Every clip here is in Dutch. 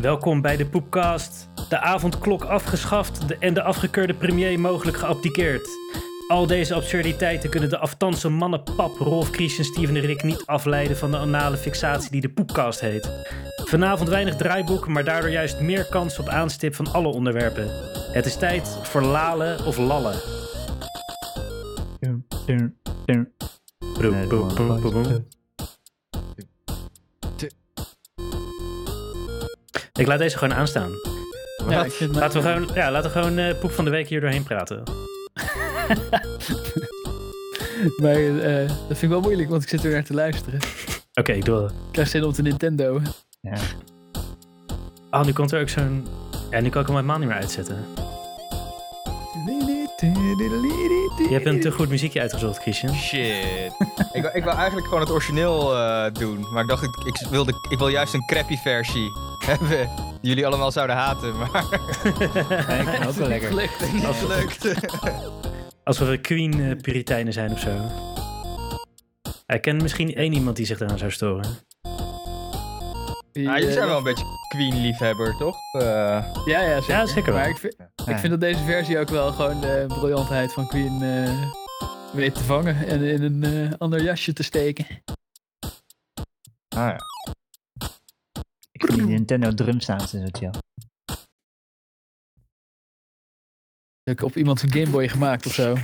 Welkom bij de Poepcast. De avondklok afgeschaft en de afgekeurde premier mogelijk geabdiceerd. Al deze absurditeiten kunnen de aftanse mannenpap Rolf, Christian, Steven en Rick niet afleiden van de anale fixatie die de Poepcast heet. Vanavond weinig draaiboek, maar daardoor juist meer kans op aanstip van alle onderwerpen. Het is tijd voor lalen of lallen. Dun, dun, dun. Ik laat deze gewoon aanstaan. Ja, ik vind Laten we gewoon, ja, laten we gewoon eh, poep van de week hier doorheen praten. Maar eh, dat vind ik wel moeilijk, want ik zit er naar te luisteren. Oké, ik doe het. Ik krijg zin op de Nintendo. Ja. Oh, nu komt er ook zo'n... Ja, nu kan ik hem helemaal niet meer uitzetten. Je hebt een te goed muziekje uitgezocht, Christian. Shit. ik, wou- ik wil eigenlijk gewoon het origineel eh, doen. Maar ik dacht, ik, ik, wilde, ik wil juist een crappy versie hebben. Die jullie allemaal zouden haten. Maar Ja, ik vind het ook wel lekker. Gelukt. niet gelukt. Alsof we Queen-puriteinen zijn of zo. Ik ken misschien één iemand die zich daaraan zou storen. Die, Ah, jullie eh, zijn wel een beetje Queen-liefhebber, toch? Eh, Ja, ja, zeker. Ja, zeker. Maar ik vind, ik vind dat deze versie ook wel gewoon de briljantheid van Queen eh, weet te vangen en in een eh, ander jasje te steken. ah, ja. Ik vind die Nintendo drum en zo chill. Ook op iemand zijn Game Boy gemaakt of zo.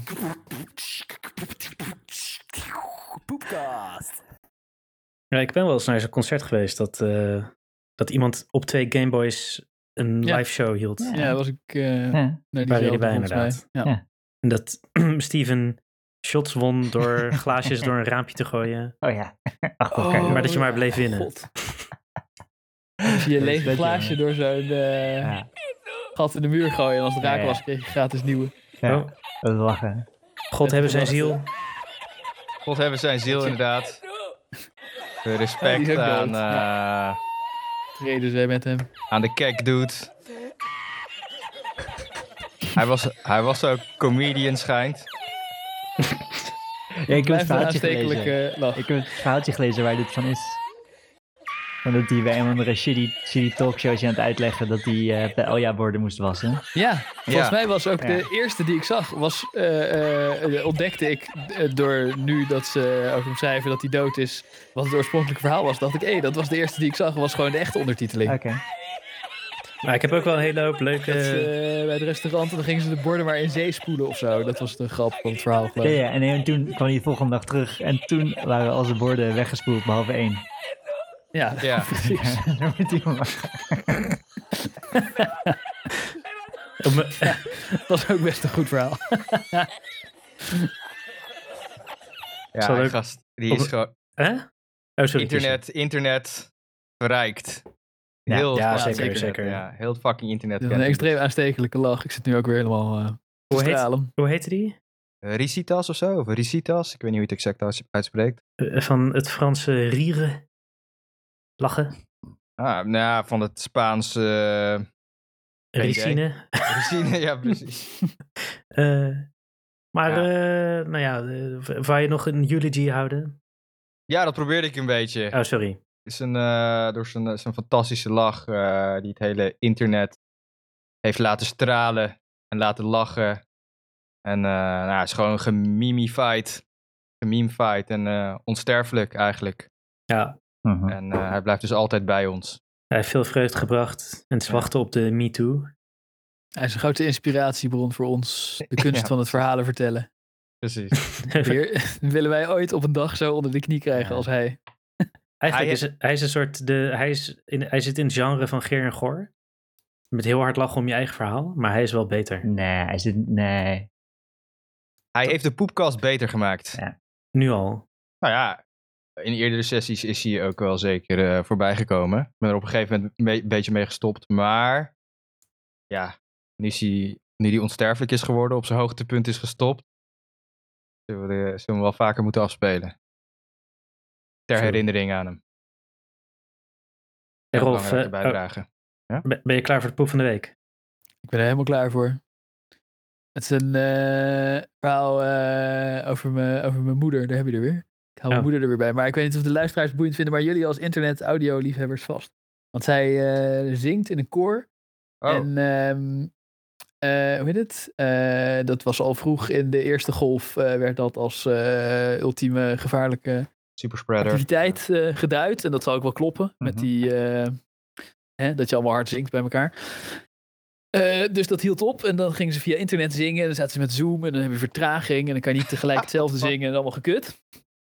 Ja, ik ben wel eens naar zo'n concert geweest dat, eh, dat iemand op twee Gameboys een Ja. live show hield. Ja. Ja, was ik eh Ja. jullie bij, inderdaad. Ja. Ja. En dat Steven shots won door glaasjes door een raampje te gooien. Oh ja. Elkaar. Oh, maar dat je maar bleef winnen. God. Als je Dat lege glaasje jongen. door zo'n eh, Ja. gat in de muur gooien en als het raak was kreeg je gratis nieuwe. Ja. Oh, Dat lachen. God hebben zijn ziel. God hebben zijn ziel, inderdaad. Respect ook aan, dood. eh, Reden ze met hem. aan de kek dude. hij, was, hij was ook comedian, schijnt. Ja, ik heb het een verhaaltje gelezen. Ik heb het verhaaltje gelezen waar dit van is. En dat hij bij een andere shitty, shitty talkshowtje aan het uitleggen dat hij eh bij Elja borden moest wassen. Ja, volgens Ja. mij was ook Ja. de eerste die ik zag, was, eh, eh, ontdekte ik door nu dat ze over hem schrijven dat hij dood is, wat het oorspronkelijke verhaal was, dacht ik, hé, dat was de eerste die ik zag, was gewoon de echte ondertiteling. Oké. Maar ik heb ook wel een hele hoop leuke... Dat bij het restaurant en dan gingen ze de borden maar in zee spoelen of zo. Dat was de grap van het verhaal. geloof Ja, ja, en, en toen kwam hij de volgende dag terug en toen waren al zijn borden weggespoeld, behalve één. Ja, Ja. precies. Dat was ook best een goed verhaal. Ja, Zal die gast, die is gewoon Hè? Oh, sorry. internet, internet verrijkt. Ja, Heel ja, zeker, fucking zeker. internet, Ja, heel fucking internet. Is een extreem aanstekelijke lach. Ik zit nu ook weer helemaal eh te Hoe heet-. Hoe heette die? Eh, Risitas of zo? Of Risitas? Ik weet niet hoe je het exact uits- uitspreekt. Eh, Van het Franse rieren. Lachen. Ah, nou ja, van het Spaans. eh Geen Ricine. Ricine, ja, precies. Eh, maar, Ja. eh, nou ja, eh, wou je nog een eulogy houden? Ja, dat probeerde ik een beetje. Oh, sorry. Het is een, eh, door zijn, zijn fantastische lach, eh, die het hele internet heeft laten stralen en laten lachen. En eh nou, hij is gewoon gemimified. Gememified en eh, onsterfelijk eigenlijk. Ja, Mhm. En eh, hij blijft dus altijd bij ons. hij heeft veel vreugde gebracht. En het is wachten op de Me Too. Hij is een grote inspiratiebron voor ons. De kunst Ja. van het verhalen vertellen. Precies. Weer, willen wij ooit op een dag zo onder de knie krijgen Ja. als hij. Eigenlijk Hij- is hij is een soort. De, hij, is in, hij zit in het genre van Geer en Goor. Met heel hard lachen om je eigen verhaal. Maar hij is wel beter. Nee, hij zit... Nee. Hij heeft de poepkast beter gemaakt. Ja. Nu al. Nou ja, in eerdere sessies is hij ook wel zeker eh, voorbij gekomen. Ik ben er op een gegeven moment een be- beetje mee gestopt. Maar ja, nu, is hij, nu hij onsterfelijk is geworden, op zijn hoogtepunt is gestopt. Zullen we, de- zullen we hem wel vaker moeten afspelen. Ter herinnering aan hem. Hey, Een Rolf, eh, bijdrage. Ben ben je klaar voor de poep van de week? Ik ben er helemaal klaar voor. Het is een eh, verhaal eh, over, mijn, over mijn moeder. Daar heb je er weer. Ik hou mijn Oh. moeder er weer bij. Maar ik weet niet of de luisteraars het boeiend vinden, maar jullie als internet-audio-liefhebbers vast. Want zij eh, zingt in een koor. Oh, En ehm, eh, hoe heet het? Eh, dat was al vroeg in de eerste golf, eh, werd dat als eh, ultieme gevaarlijke superspreader. activiteit geduid. En dat zal ook wel kloppen. Met Mhm. die, eh, hè, dat je allemaal hard zingt bij elkaar. Eh, dus dat hield op. En dan gingen ze via internet zingen. En dan zaten ze met Zoom. En dan heb je vertraging. En dan kan je niet tegelijk hetzelfde zingen. En allemaal gekut.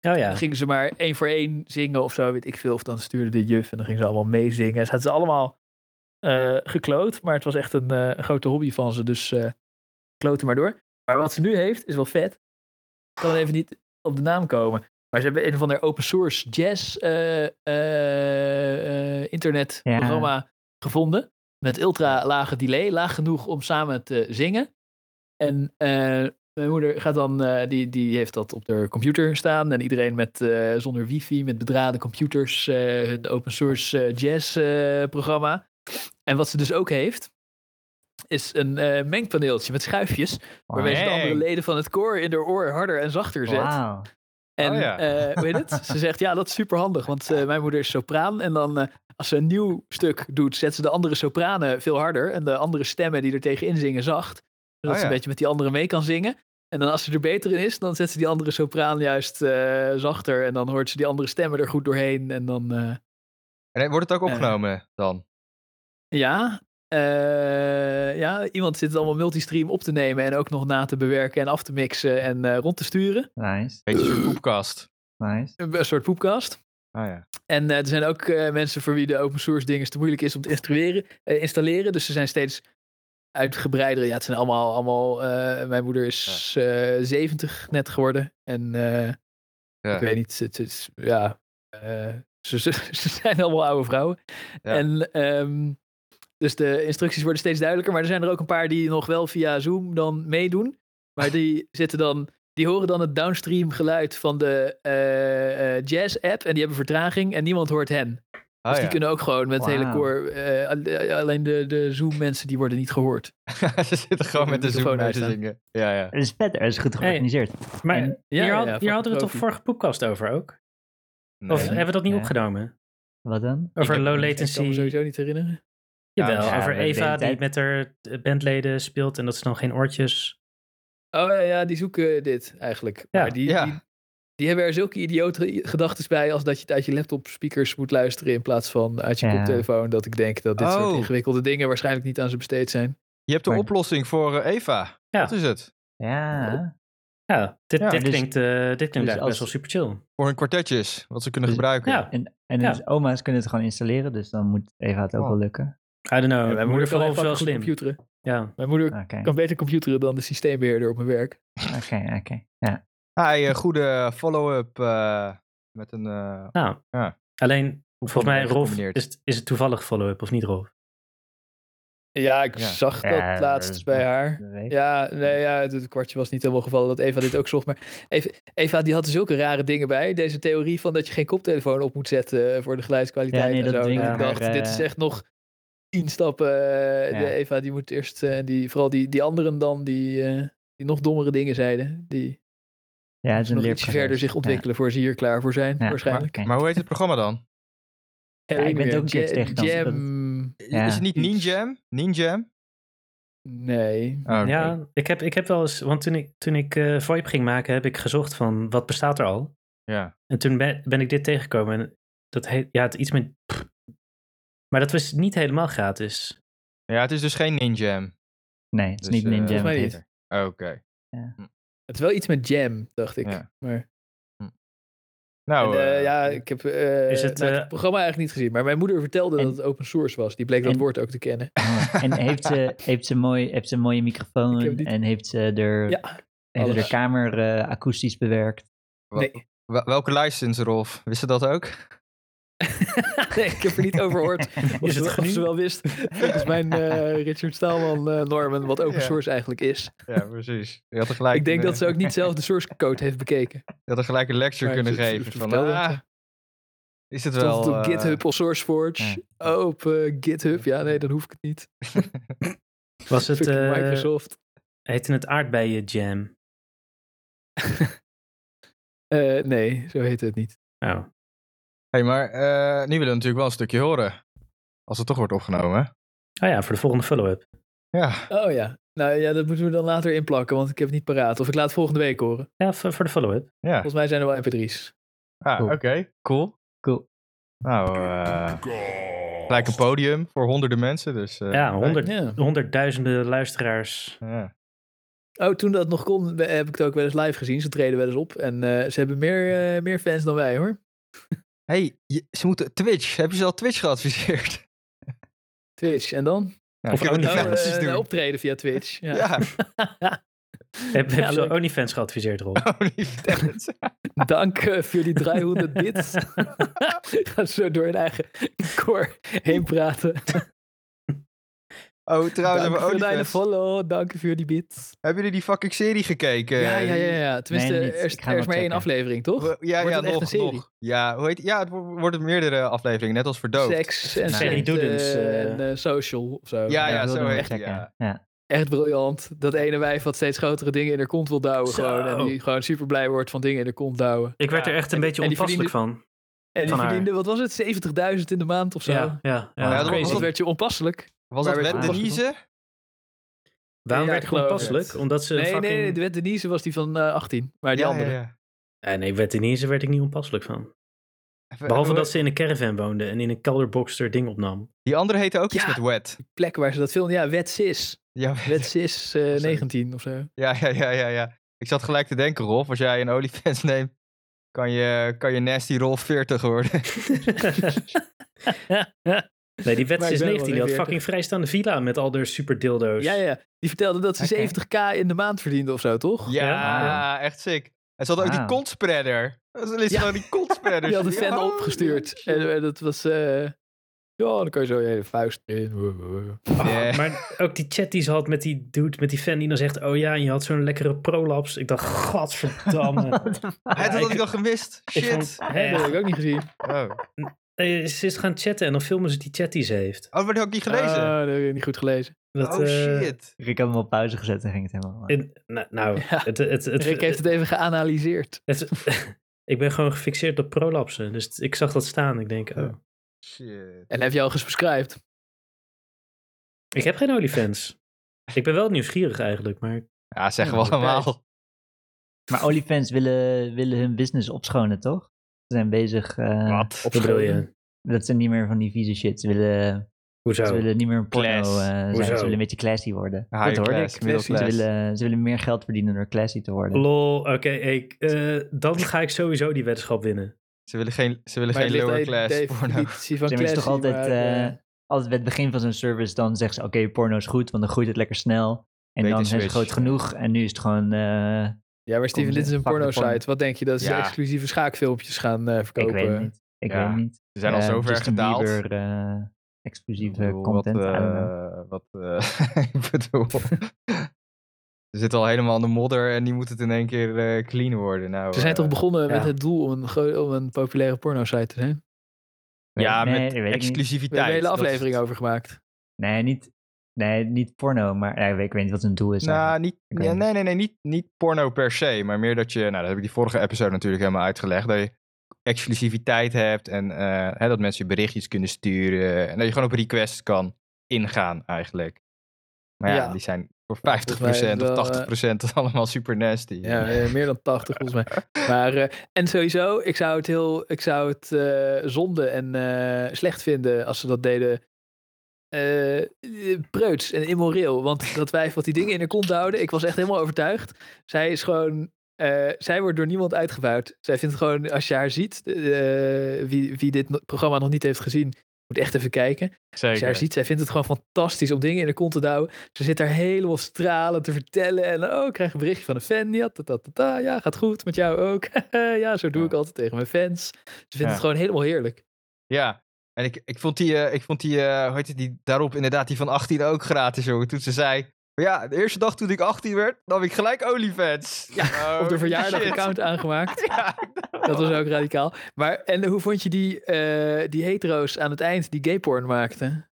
Oh ja. Dan gingen ze maar één voor één zingen of zo, weet ik veel. Of dan stuurde de juf en dan gingen ze allemaal meezingen. En zaten ze allemaal eh, gekloot. Maar het was echt een eh, grote hobby van ze. Dus eh kloten maar door. Maar wat ze nu heeft, is wel vet. Ik kan even niet op de naam komen. Maar ze hebben een of ander open source jazz eh, internetprogramma gevonden. Met ultra lage delay. Laag genoeg om samen te zingen. En eh, mijn moeder gaat dan, eh, die, die heeft dat op de computer staan. En iedereen met, eh, zonder wifi, met bedraden computers, eh het open source jazz programma. En wat ze dus ook heeft, is een mengpaneeltje met schuifjes. Waarbij ze de andere leden van het koor in haar oor harder en zachter zet. En Oh ja. heet het? Ze zegt, ja, dat is super handig. Want mijn moeder is sopraan. En dan, als ze een nieuw stuk doet, zet ze de andere sopranen veel harder. En de andere stemmen die er tegenin zingen zacht. Zodat Oh ze een beetje met die andere mee kan zingen. En dan als ze er beter in is, dan zet ze die andere sopraan juist eh, zachter. En dan hoort ze die andere stemmen er goed doorheen. En dan, eh, En wordt het ook Eh. opgenomen dan? ja... eh, ja, iemand zit het allemaal multistream op te nemen en ook nog na te bewerken en af te mixen en eh, rond te sturen. Nice. Beetje een soort poepkast. Nice. Een, een soort poepkast. Ah ja. En eh, er zijn ook eh, mensen voor wie de open source dingen te moeilijk is om te instrueren, eh, installeren. Dus ze zijn steeds uitgebreider. Ja, het zijn allemaal, allemaal eh, mijn moeder is eh 70 net geworden. En eh, Ja. ik weet niet, het is, ja, ze, ze, ze zijn allemaal oude vrouwen. Ja. En ehm, dus de instructies worden steeds duidelijker. Maar er zijn er ook een paar die nog wel via Zoom dan meedoen. Maar die zitten dan, die horen dan het downstream geluid van de jazz app. En die hebben vertraging en niemand hoort hen. Dus die ja. kunnen ook gewoon met het hele koor. eh, al- alleen de, de Zoom mensen die worden niet gehoord. Ze zitten gewoon met de microfoon zoom mee te zingen. Ja, ja. Het is vet, het is goed georganiseerd. Maar En- hier, had- ja, hier hadden we het toch vorige podcast over ook? Nee. Of hebben we dat niet opgenomen? Wat dan? Over low Ik kan me latency. sowieso niet herinneren. Jawel, Ja, over Eva die uit. met haar eh, bandleden speelt en dat ze dan geen oortjes. Oh ja, ja, die zoeken dit eigenlijk. Ja. Maar die, Ja. die, die hebben er zulke idiote gedachten bij als dat je het uit je laptop speakers moet luisteren in plaats van uit je Ja. koptelefoon. Dat ik denk dat dit soort Oh. ingewikkelde dingen waarschijnlijk niet aan ze besteed zijn. Je hebt de Maar- oplossing voor eh, Eva. Ja. Wat is het? Ja. Ja, dit, Ja, dit dus- klinkt, eh, dit klinkt dus als- best wel super chill. Voor hun kwartetjes, wat ze kunnen Dus- gebruiken. Ja, En, en Ja. dus oma's kunnen het gewoon installeren, dus dan moet Eva het ook Oh. wel lukken. I don't know. Ja, mijn moeder kan wel slim. computeren. Ja. Mijn moeder kan beter computeren dan de systeembeheerder op mijn werk. oké, oké. Ja. Hij, eh, goede follow-up eh, met een... eh, Nou, Ja. alleen volgens mij, Rolf, is, het- is het toevallig follow-up of niet, Rolf? Ja, ik Ja. zag Ja, dat laatst bij haar. Ja, nee, ja, het, het kwartje was niet helemaal gevallen dat Eva dit ook zocht. Maar Eva, Eva die had zulke rare dingen bij. Deze theorie van dat je geen koptelefoon op moet zetten voor de geluidskwaliteit Ja, nee, en dat zo. En ik dacht, maar, dit is echt nog tien stappen. Ja. de Eva die moet eerst, die, vooral die, die anderen dan, die, eh, die nog dommere dingen zeiden. Die Ja, het is een nog verder zich ontwikkelen voor ze hier klaar voor zijn, Ja, waarschijnlijk. Oké. Maar hoe heet het programma dan? Ja, ik ben het ook een keer Ja, tegengekomen, Jam... Ja. Is het niet. Ninjam? Ninjam? Nee. Oh, oké. Ja, ik heb, ik heb wel eens, want toen ik, toen ik eh, VoIP ging maken, heb ik gezocht van wat bestaat er al. Ja. En toen ben, ben ik dit tegengekomen. En dat heet, ja, het iets met. Maar dat was niet helemaal gratis. ja, het is dus geen Ninjam. Nee, het is Dus, niet eh, Ninja. Volgens mij het niet. heet- Oké. Het is wel iets met jam, dacht ik. Ja. Maar... Nou, En, eh, eh, ja, ik heb, eh, Is het, nou, ik heb het programma eigenlijk niet gezien. Maar mijn moeder vertelde En- dat het open source was. Die bleek dat woord ook te kennen. Oh, En heeft ze, heeft, ze mooi, heeft ze een mooie microfoon heb en heeft ze er, Ja, heeft ze de kamer eh, akoestisch bewerkt? nee. welke license, Rolf? Wist je dat ook? Nee, ik heb er niet over gehoord. Of, Is het ze, of ze wel wist, volgens mijn eh, Richard Staalman eh, normen, wat open Ja. source eigenlijk is. Ja, precies. Je had er gelijk, ik denk een, dat ze ook niet zelf de source code heeft bekeken. je had er gelijk een lecture Maar kunnen geven. van, ah, ja. is het Stond wel... het op eh, GitHub of SourceForge? Oh, op eh, GitHub? Ja, nee, dan hoef ik het niet. Was het. Eh Microsoft. heette het aardbeien jam? Eh, nee, zo heet het niet. Oh. Hey, maar eh, nu willen we natuurlijk wel een stukje horen. Als het toch wordt opgenomen. Oh ja, voor de volgende follow-up. Ja, Oh ja. Nou ja, dat moeten we dan later inplakken, want ik heb het niet paraat. Of ik laat het volgende week horen. Ja, voor, voor de follow-up. ja. Volgens mij zijn er wel mp3's. Ah, Cool. oké. Cool. Cool. Nou, eh gelijk een podium voor honderden mensen. Dus, eh, Ja, honderd, Ja. honderdduizenden luisteraars. Ja. Oh, toen dat nog kon, heb ik het ook wel eens live gezien. Ze treden wel eens op. En eh, ze hebben meer, meer fans dan wij, hoor. Hey, je- ze moeten Twitch. Heb je ze al Twitch geadviseerd? Twitch. En dan? Ja, Of kunnen we die eh, doen? optreden via Twitch. Ja. Ja, Heb, heb Ja, je zo leuk. OnlyFans geadviseerd, Rob? OnlyFans. Dank eh, voor jullie 300 bits. Gaan zo door hun eigen core heen praten. Oh, trouwens, Dank hebben voor de follow. Dank voor jullie bits. Hebben jullie die fucking serie gekeken? Ja, ja, ja. ja. Tenminste, Nee, er is, er maar één aflevering, toch? Ja, Wordt ja, het echt nog, een serie? nog. Ja, hoe heet Ja, het wo- wordt meerdere afleveringen, net als Verdoofd. Seks en Serie shit, Doedens, eh, en eh, social of zo. Ja, Ja, zo heet die, ja. Ja. Echt briljant. Dat ene wijf wat steeds grotere dingen in haar kont wil douwen. Zo. Gewoon, en die gewoon super blij wordt van dingen in haar kont douwen. Ik werd Ja. er echt een En- beetje en die onpasselijk van. En die verdiende, wat was het, 70.000 in de maand of zo? Ja, ja, ja. Ja, dat was-. Dat werd je onpasselijk. Was dat Wet het Denise? Waarom werd ik ik geloof onpasselijk? het. Omdat ze Nee, fucking... nee, nee, de wet Denise was die van eh, 18. Maar die andere. ja, ja. Eh, nee, Wet Denise werd ik niet onpasselijk van. Behalve dat ze in een caravan woonde en in een kelderbox er ding opnam. Die andere heette ook iets Ja. met Wet. Plek waar ze dat filmden. Ja, wet. Ja, Wet eh, 19 of zo. ja, ja, ja, ja, ja. Ik zat gelijk te denken, Rolf, als jij een OnlyFans neemt, kan je, kan je Nasty Rolf 40 worden. Nee, die Wet is ben wel 19. Die had 40. fucking vrijstaande villa met al haar super dildo's. Ja, ja. Die vertelde dat ze Oké. 70k in de maand verdiende of zo, toch? Ja, Ja. echt sick. En ze hadden ook die Wauw. kontspreader. Ze Ja. gewoon die kontspreader. Die had een fan Ja, opgestuurd. En, dat was... eh, ja, dan kan je zo je hele vuist in. Ah, Ja. Maar ook die chat die ze had met die dude, met die fan die dan zegt... Oh ja, en je had zo'n lekkere prolaps. Ik dacht, godverdamme. Hij had ik- dat ik al gemist. ik Shit. vond- dat heb ik ook niet gezien. Oh. Nee, ze is gaan chatten en dan filmen ze die chat die ze heeft. oh, maar die had ik niet gelezen. Ah, dat heb ik niet goed gelezen. Dat, oh eh, shit. Ik heb hem op pauze gezet en ging het helemaal. in- nou, nou Ja. het, het, het, Rick heeft het even geanalyseerd. het- ik ben gewoon gefixeerd op prolapsen. Dus ik zag dat staan. Ik denk, oh. Shit. En heb je al gesubscribed? Ik heb geen OnlyFans. Ik ben wel nieuwsgierig eigenlijk, maar... Ja, zeggen Ja, we allemaal. Maar OnlyFans willen, willen hun business opschonen, toch? Ze zijn bezig. eh, Wat? Bedoel je? Dat zijn niet meer van die vieze shit. Ze willen, Hoezo? ze willen niet meer een porno eh, zijn. Hoezo? Ze willen een beetje classy worden. High dat hoorde class, ik. Ze willen, ze willen meer geld verdienen door classy te worden. Lol, oké, ik, eh, dan ga ik sowieso die weddenschap winnen. Ze willen geen, ze willen Maar geen het lower de class porno. van maar, het is toch altijd, maar, eh, eh, altijd bij het begin van zo'n service, dan zeggen ze, oké, porno is goed, want dan groeit het lekker snel. En Beter dan zijn ze switch. groot genoeg. En nu is het gewoon, eh, Ja, maar Steven, dit is een de porno. porno-site. Wat denk je dat ze Ja. exclusieve schaakfilmpjes gaan eh, ik verkopen? weet het niet. Ik Ja. weet het niet. Ze zijn al Eh, zo ver Justin gedaald. Bieber, eh, exclusieve Ik bedoel, content. Wat, eh, wat, eh, ik bedoel... Ze zitten al helemaal aan de modder en die moet het in één keer eh, clean worden. Nou, Ze zijn eh, toch begonnen met het doel om een, om een populaire porno-site te zijn? Ja, Nee, met. We exclusiviteit. hebben een hele is- aflevering over gemaakt. Nee, niet, nee, niet porno, maar ja, ik, weet, ik weet niet wat hun doel is. Nou, eigenlijk. niet, nee, nee, nee, niet, niet porno per se, maar meer dat je, nou, dat heb ik die vorige episode natuurlijk helemaal uitgelegd, dat je exclusiviteit hebt en eh, hè, dat mensen je berichtjes kunnen sturen en dat je gewoon op requests kan ingaan eigenlijk. Maar ja, Ja. die zijn voor 50% volgens mij is het of wel, 80% allemaal super nasty. Ja, eh, meer dan 80 volgens mij. Maar, eh, en sowieso, ik zou het heel, ik zou het eh, zonde en eh, slecht vinden als ze dat deden. Eh, preuts en immoreel. Want dat wijf wat die dingen in haar kont houden, ik was echt helemaal overtuigd. Zij is gewoon, eh, zij wordt door niemand uitgebuit. Zij vindt gewoon, als je haar ziet, wie, wie dit programma nog niet heeft gezien, moet echt even kijken. Als je haar Zeker. ziet, zij vindt het gewoon fantastisch om dingen in de kont te douwen. Ze zit daar helemaal stralend te vertellen. En oh, ik krijg een berichtje van een fan. Ja, ta, ta, ta, ta. ja gaat goed. Met jou ook. ja, zo doe Ja. ik altijd tegen mijn fans. Ze vindt Ja. het gewoon helemaal heerlijk. Ja, en ik, ik vond die, eh, ik vond die, eh, hoe heet het, die daarop inderdaad die van 18 ook gratis, jongen. Toen ze zei, maar ja, de eerste dag toen ik 18 werd, nam ik gelijk OnlyFans. Ja, Oh, Op de shit. verjaardag-account aangemaakt. Ja, Dat was ook radicaal. Maar en hoe vond je die, eh, die hetero's aan het eind die gayporn maakten?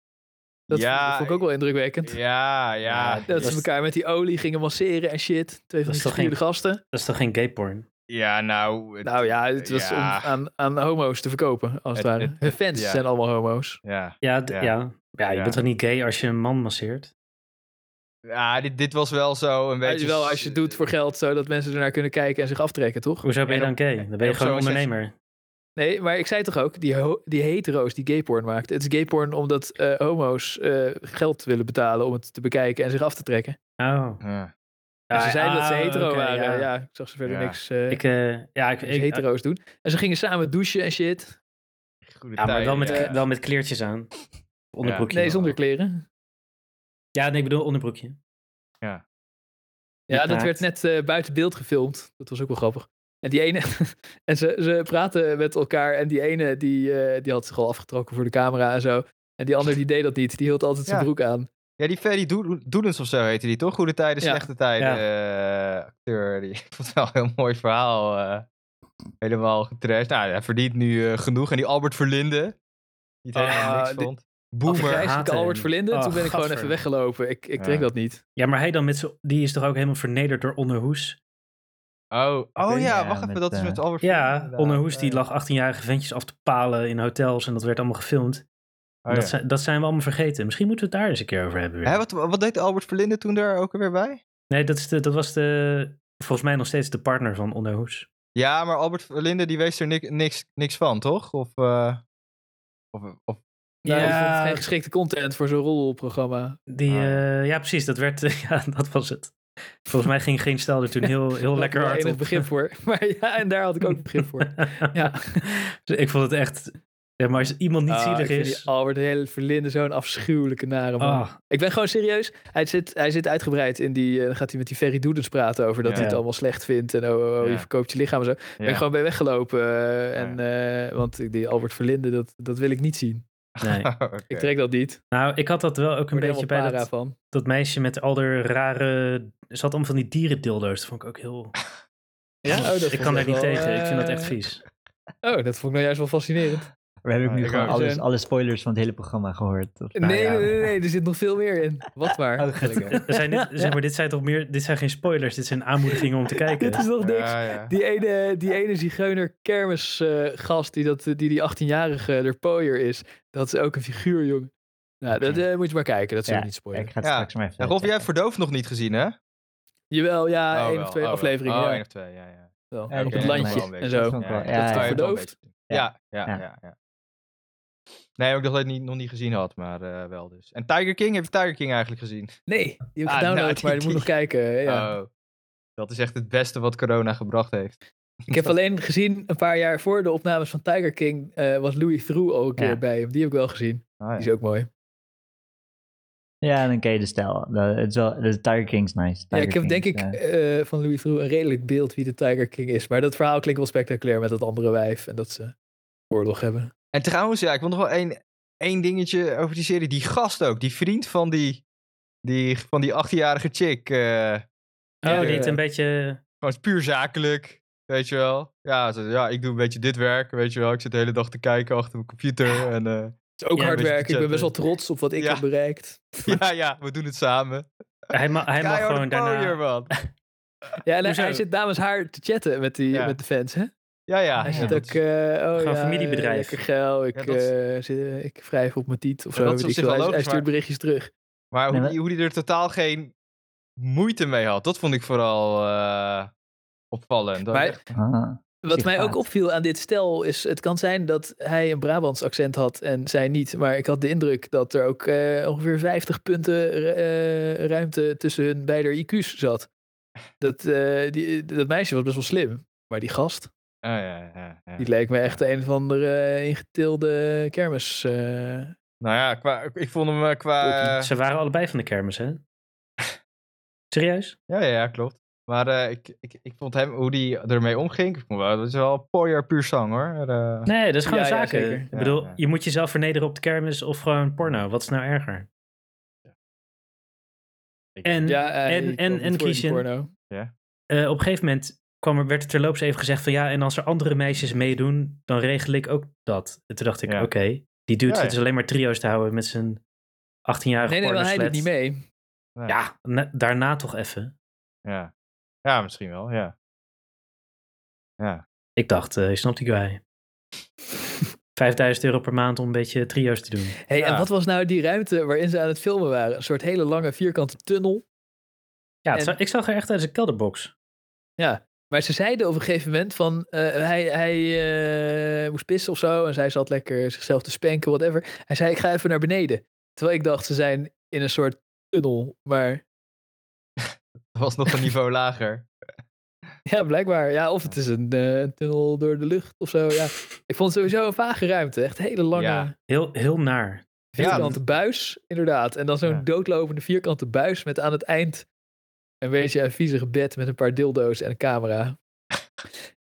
Dat Ja, vond, vond ik ook wel indrukwekkend. ja, ja. dat ze elkaar met die olie gingen masseren en shit. Twee van Dat die is toch gespierde gasten. Dat is toch geen gay porn? Ja, nou... het- Nou ja, het was ja, om aan, aan homo's te verkopen, als het, Het- ware. het- Hun fans ja. zijn allemaal homo's. Ja, Ja, Ja. ja. ja. je Ja. bent toch niet gay als je een man masseert? ja dit, dit was wel zo een Weet beetje... je wel, als je het doet voor geld, zodat mensen ernaar kunnen kijken en zich aftrekken, toch? Hoezo ben je dan gay? Dan ben en je gewoon ondernemer. Nee, maar ik zei toch ook, die, die hetero's die gayporn maakten. Het is gayporn omdat eh, homo's eh, geld willen betalen om het te bekijken en zich af te trekken. Oh. Ja. En ze Ah, zeiden dat ze ah, hetero waren. ja. Ja. ik zag ze verder Ja. niks eh Ik, eh, ja, ik, ik, hetero's doen. En ze gingen samen douchen en shit. Goede ja, maar wel met, wel met kleertjes aan. Onderbroekje. Nee, zonder kleren. Ja, nee, ik bedoel onderbroekje. Ja, dat Naakt. werd net eh, buiten beeld gefilmd. Dat was ook wel grappig. En die ene, en ze, ze praten met elkaar en die ene die, eh, die had zich al afgetrokken voor de camera en zo. En die ander die deed dat niet. Die hield altijd zijn Ja. broek aan. Ja, die Ferry Doe- Doedens of zo heette die, toch? Goede tijden, Ja. slechte tijden eh, acteur. Die, ik vond het wel een heel mooi verhaal. eh, helemaal getrashed. Nou, hij verdient nu eh, genoeg. En die Albert Verlinde, die het helemaal Ah, niks die- vond. Boomer. Afgrijzelijke haten Albert. Verlinde. Oh, Toen ben ik gewoon even weggelopen. Ik, ik trek Ja. dat niet. Ja, maar hij dan met z'n... Die is toch ook helemaal vernederd door Onderhoes? Oh, oh ja, wacht ja, even. dat is met Albert Verlinde. Ja. Onderhoes die Ja, lag 18-jarige ventjes af te palen in hotels en dat werd allemaal gefilmd. Oh, dat, ja. zijn, dat zijn we allemaal vergeten. Misschien moeten we het daar eens een keer over hebben. Weer. Hè, wat, wat deed Albert Verlinde toen daar ook alweer bij? Nee, dat, is de, dat was de, volgens mij nog steeds de partner van Onderhoes. Ja, maar Albert Verlinde die wees er ni- niks, niks van, toch? Of, eh, of, of Nou, Ja. ik vond het geen geschikte content voor zo'n rolprogramma. Die, Ah. eh, ja, precies. Dat werd, ja, dat was het. Volgens mij ging geen stel er toen heel, heel lekker Daar hard op. begrip voor. Maar ja, en daar had ik ook begrip voor. Ja. Dus ik vond het echt... Ja, maar als iemand niet Ah, ik zielig vind is... die Albert hele Verlinde zo'n afschuwelijke nare man. Ah, Ik ben gewoon serieus. Hij zit, hij zit uitgebreid in die. eh, Dan gaat hij met die Ferry Doedens praten over dat Ja. hij het allemaal slecht vindt. En oh, oh, oh, Ja. je verkoopt je lichaam en zo. Ben ik ja. gewoon bij weggelopen. eh, en, eh, want die Albert Verlinde, dat, dat wil ik niet zien. nee. Ik trek dat niet. Nou, ik had dat wel ook een beetje bij dat, van. dat meisje met al de rare... Ze had allemaal van die dierendildo's. Dat vond ik ook heel... Ja? Oh, dat ik kan daar niet wel, tegen. Ik vind dat echt vies. Oh, dat vond ik nou juist wel fascinerend. We hebben ook Ah, nu gewoon ook. alles, Zijn- alle spoilers van het hele programma gehoord. Of, nou nee, ja, nee, nee, nee, er zit nog veel meer in. Wat maar. Oh, gelukkig. Er zijn dit, zeg maar, dit zijn toch meer... Dit zijn geen spoilers. Dit zijn aanmoedigingen om te kijken. Dit is nog niks. Ja, ja. Die ene, die ene zigeuner kermisgast die, dat, die die 18-jarige er pooier is, dat is ook een figuur, jongen. Nou, dat eh, moet je maar kijken. Dat zullen we Ja, niet spoilen. Ik ga het Ja. straks maar even Ja, Rolf, jij hebt. Verdoofd nog niet gezien, hè? Jawel, ja, Oh, één wel. of twee Oh, afleveringen. Oh, ja. één of twee, ja, ja. Wel. Op het landje en beetje. zo. dat is ja. verdoofd? Ja, ja, ja. Nee, heb ik nog niet, nog niet gezien had, maar eh, wel dus. En Tiger King, heb je Tiger King eigenlijk gezien? Nee, die heb ik Ah, gedownload, nou, maar die die- moet nog kijken. Ja. Oh, dat is echt het beste wat corona gebracht heeft. Ik heb alleen gezien, een paar jaar voor de opnames van Tiger King, eh, was Louis Theroux al een keer Ja. bij hem. Die heb ik wel gezien. Ah, Die is ook mooi. Ja, dan ken je de stijl. De, het is wel, de Tiger King's nice. Ja, ik heb denk ik eh, eh, van Louis Theroux een redelijk beeld wie de Tiger King is. Maar dat verhaal klinkt wel spectaculair met dat andere wijf en dat ze oorlog hebben. En trouwens, ja, ik wil nog wel één, één dingetje over die serie. Die gast ook, die vriend van die, die, van die 18-jarige chick. eh, Oh, die het een beetje... gewoon puur zakelijk, weet je wel. Ja, ze, ja, ik doe een beetje dit werk, weet je wel. Ik zit de hele dag te kijken achter mijn computer. En, eh, Het is ook Ja, hard werken. Ik ben best wel trots op wat ik Ja. heb bereikt. ja, ja, we doen het samen. Hij, ma hij mag gewoon daarna... Ja, en hij, zit namens haar te chatten met, die, Ja. met de fans, hè? Ja, ja. Hij ja, zit ook, eh, oh ja, familiebedrijf. lekker geil, ik, eh, zit- ik wrijf op mijn tiet of Ja, zo. dat is wel Hij, stuurt berichtjes terug. Maar hoe, die, hoe die er totaal geen moeite mee had, dat vond ik vooral eh, opvallend. Dat Maar- echt- ah. Wat mij ook opviel aan dit stel is, het kan zijn dat hij een Brabants accent had en zij niet. Maar ik had de indruk dat er ook eh, ongeveer 50 punten eh, ruimte tussen hun beide IQ's zat. Dat, eh, die, dat meisje was best wel slim. Maar die gast, Ah, ja, ja, ja. die leek me echt een of andere eh, ingetilde kermis. eh. Nou ja, qua, ik vond hem qua... Ze waren allebei van de kermis, hè? Serieus? ja, ja, ja, klopt. Maar eh, ik, ik, ik vond hem, hoe die ermee omging, ik vond dat is wel pooier puur zang hoor. Nee, dat is gewoon zaken. Ik bedoel, je moet jezelf vernederen op de kermis of gewoon porno. Wat is nou erger? En en- en- en Christian? porno. op een gegeven moment kwam er, werd er terloops even gezegd van ja, en als er andere meisjes meedoen, dan regel ik ook dat. En toen dacht ik, Ja. oké, die dude Ja, zit ja. dus alleen maar trio's te houden met zijn 18-jarige Nee, nee, maar hij doet niet mee. nee. Ja, na- daarna toch even. Ja. ja, misschien wel, ja. Ja. Ik dacht, eh je snapt die guy. 5000 euro per maand om een beetje trio's te doen. Hey, Ja. En wat was nou die ruimte waarin ze aan het filmen waren? Een soort hele lange vierkante tunnel. Ja, het En- zag- ik zag er echt uit als een kelderbox. Ja, maar ze zeiden op een gegeven moment van eh, hij, hij eh, moest pissen of zo en zij zat lekker zichzelf te spanken, whatever. Hij zei ik ga even naar beneden. Terwijl ik dacht ze zijn in een soort tunnel, maar Dat was nog een niveau lager. ja blijkbaar. Ja, of het is een eh, tunnel door de lucht of zo. Ja, ik vond het sowieso een vage ruimte, echt hele lange Ja. Heel, heel naar. vierkante buis, inderdaad. En dan zo'n Ja. doodlopende vierkante buis met aan het eind een beetje een viezige bed met een paar dildo's en een camera.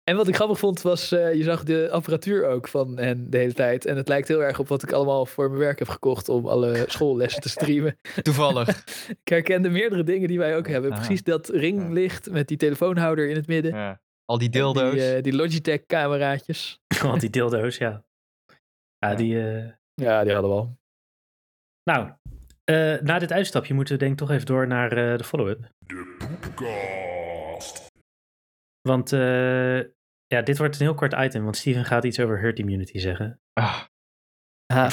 En wat ik grappig vond was, eh, je zag de apparatuur ook van hen de hele tijd. En het lijkt heel erg op wat ik allemaal voor mijn werk heb gekocht om alle schoollessen te streamen. Toevallig. Ik herkende meerdere dingen die wij ook hebben. Aha. Precies dat ringlicht met die telefoonhouder in het midden. Ja. Al die dildo's. Die, eh, die Logitech cameraatjes. Want die dildo's, ja. Ja, die... eh, Ja, die hadden we al. Nou, eh, na dit uitstapje moeten we denk ik toch even door naar eh, de follow-up. Want eh, ja, dit wordt een heel kort item, want Steven gaat iets over herd immunity zeggen. Ah, Ah,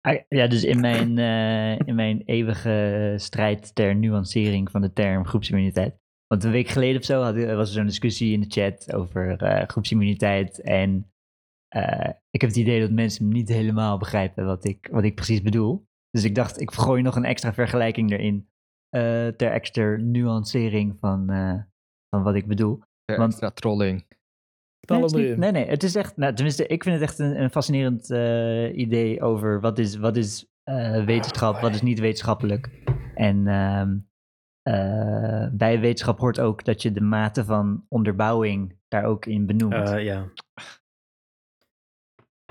Ah, Ja, dus in mijn, eh, in mijn eeuwige strijd ter nuancering van de term groepsimmuniteit. Want een week geleden of zo had, was er zo'n discussie in de chat over eh, groepsimmuniteit. En eh, ik heb het idee dat mensen niet helemaal begrijpen wat ik, wat ik precies bedoel. Dus ik dacht, ik gooi nog een extra vergelijking erin. Eh, ter extra nuancering van, eh, van wat ik bedoel. ter Want- extra trolling. nee, hem het is niet- erin. nee, nee, het is echt, nou, tenminste, ik vind het echt een, een fascinerend eh, idee over wat is, wat is eh, wetenschap, wat is niet wetenschappelijk. En ehm, eh, bij wetenschap hoort ook dat je de mate van onderbouwing daar ook in benoemt. Eh, ja.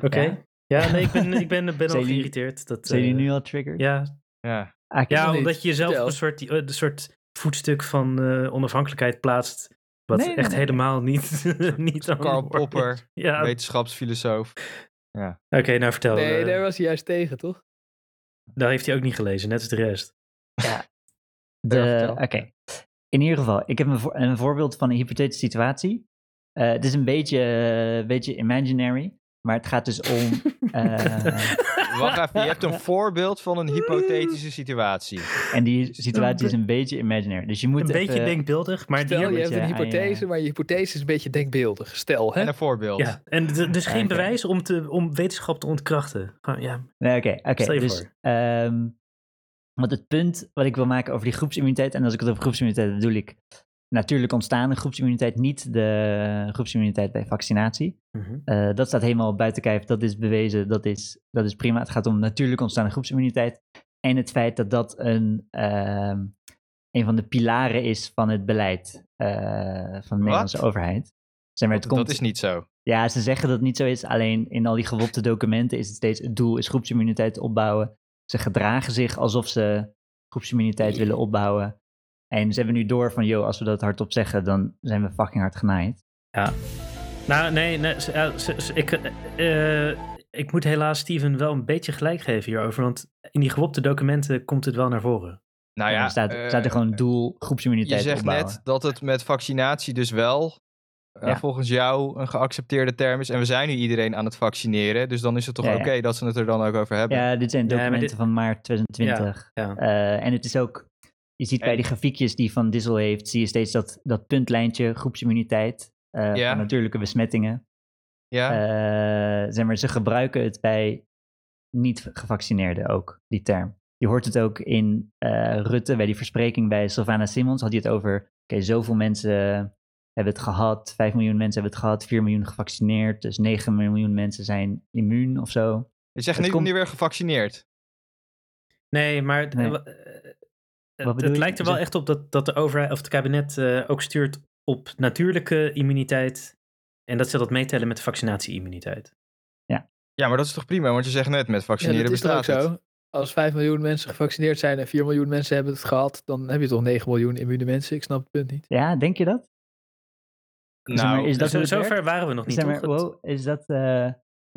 Oké. Ja? Ja? nee, ik ben, ik ben, ben al geïrriteerd. Dat, Zijn jullie eh, nu al triggered? Ja, Ja. Ja omdat je jezelf een soort, die- eh, een soort voetstuk van eh, onafhankelijkheid plaatst. Wat Nee, echt nee. helemaal niet, niet Karl de Popper, is. Ja, oké, wetenschapsfilosoof. nou vertel. Nee, eh, daar was hij juist tegen, toch? daar heeft hij ook niet gelezen, net als de rest. De, vertel. Oké. In ieder geval, ik heb een, voor- een voorbeeld van een hypothetische situatie. Eh, het is een beetje, beetje imaginary, maar het gaat dus om. eh, Wacht even, je hebt een voorbeeld van een hypothetische situatie. en die situatie is een beetje imaginary. Dus je moet Een beetje even- denkbeeldig, maar Stel, die... je hebt je een hypothese, maar je hypothese is een beetje denkbeeldig. Stel, hè? En een voorbeeld. Ja, en dus geen bewijs om, te, om wetenschap te ontkrachten. Gewoon, ja, Nee, oké, oké. Stel je dus, voor. ehm, want het punt wat ik wil maken over die groepsimmuniteit, en als ik het over groepsimmuniteit bedoel ik natuurlijk ontstaande groepsimmuniteit, niet de groepsimmuniteit bij vaccinatie. mhm. Eh, dat staat helemaal buiten kijf, dat is bewezen, dat is, dat is prima. Het gaat om natuurlijk ontstaande groepsimmuniteit en het feit dat dat een, ehm, een van de pilaren is van het beleid eh, van de Nederlandse overheid. Zeg maar, het Dat, komt, dat is niet zo. ja, ze zeggen dat het niet zo is. Alleen in al die gewopte documenten is het steeds het doel is groepsimmuniteit opbouwen. Ze gedragen zich alsof ze groepsimmuniteit willen opbouwen. En ze hebben nu door van, joh, als we dat hardop zeggen, dan zijn we fucking hard genaaid. Nou, nee, nee ja, ik, eh, eh, ik moet helaas Steven wel een beetje gelijk geven hierover. Want in die gewopte documenten komt het wel naar voren. Nou En ja, dan staat, eh, staat er gewoon doel je groepsimmuniteit zegt opbouwen. net dat het met vaccinatie dus wel eh, Ja. volgens jou een geaccepteerde term is. En we zijn nu iedereen aan het vaccineren. Dus dan is het toch Ja, ja. oké dat ze het er dan ook over hebben. Ja, dit zijn Ja, documenten dit- van maart 2020. Ja. Eh, en het is ook, je ziet bij die grafiekjes die Van Dissel heeft, zie je steeds dat, dat puntlijntje groepsimmuniteit eh, Ja. van natuurlijke besmettingen. Ja? Eh, zeg maar, ze gebruiken het bij niet-gevaccineerden ook, die term. Je hoort het ook in eh, Rutte, bij die verspreking bij Sylvana Simons, had hij het over, oké, zoveel mensen hebben het gehad, 5 miljoen mensen hebben het gehad, 4 miljoen gevaccineerd, dus 9 miljoen mensen zijn immuun of zo. je zegt nu, komt- nu weer gevaccineerd. Nee, maar Nee. Het, lijkt er wel echt op dat, dat de overheid of het kabinet eh, ook stuurt op natuurlijke immuniteit. En dat ze dat meetellen met de vaccinatie-immuniteit. Ja, maar dat is toch prima? Want je zegt net, met Ja, vaccineren dat is toch ook bestaat het. zo. Als 5 miljoen mensen gevaccineerd zijn en 4 miljoen mensen hebben het gehad, dan heb je toch 9 miljoen immune mensen. Ik snap het punt niet. Ja, denk je dat? Zeg maar, Nou, is dat Zo, zover waren we nog niet, Zeg maar, toch? Het- wow, is dat... eh,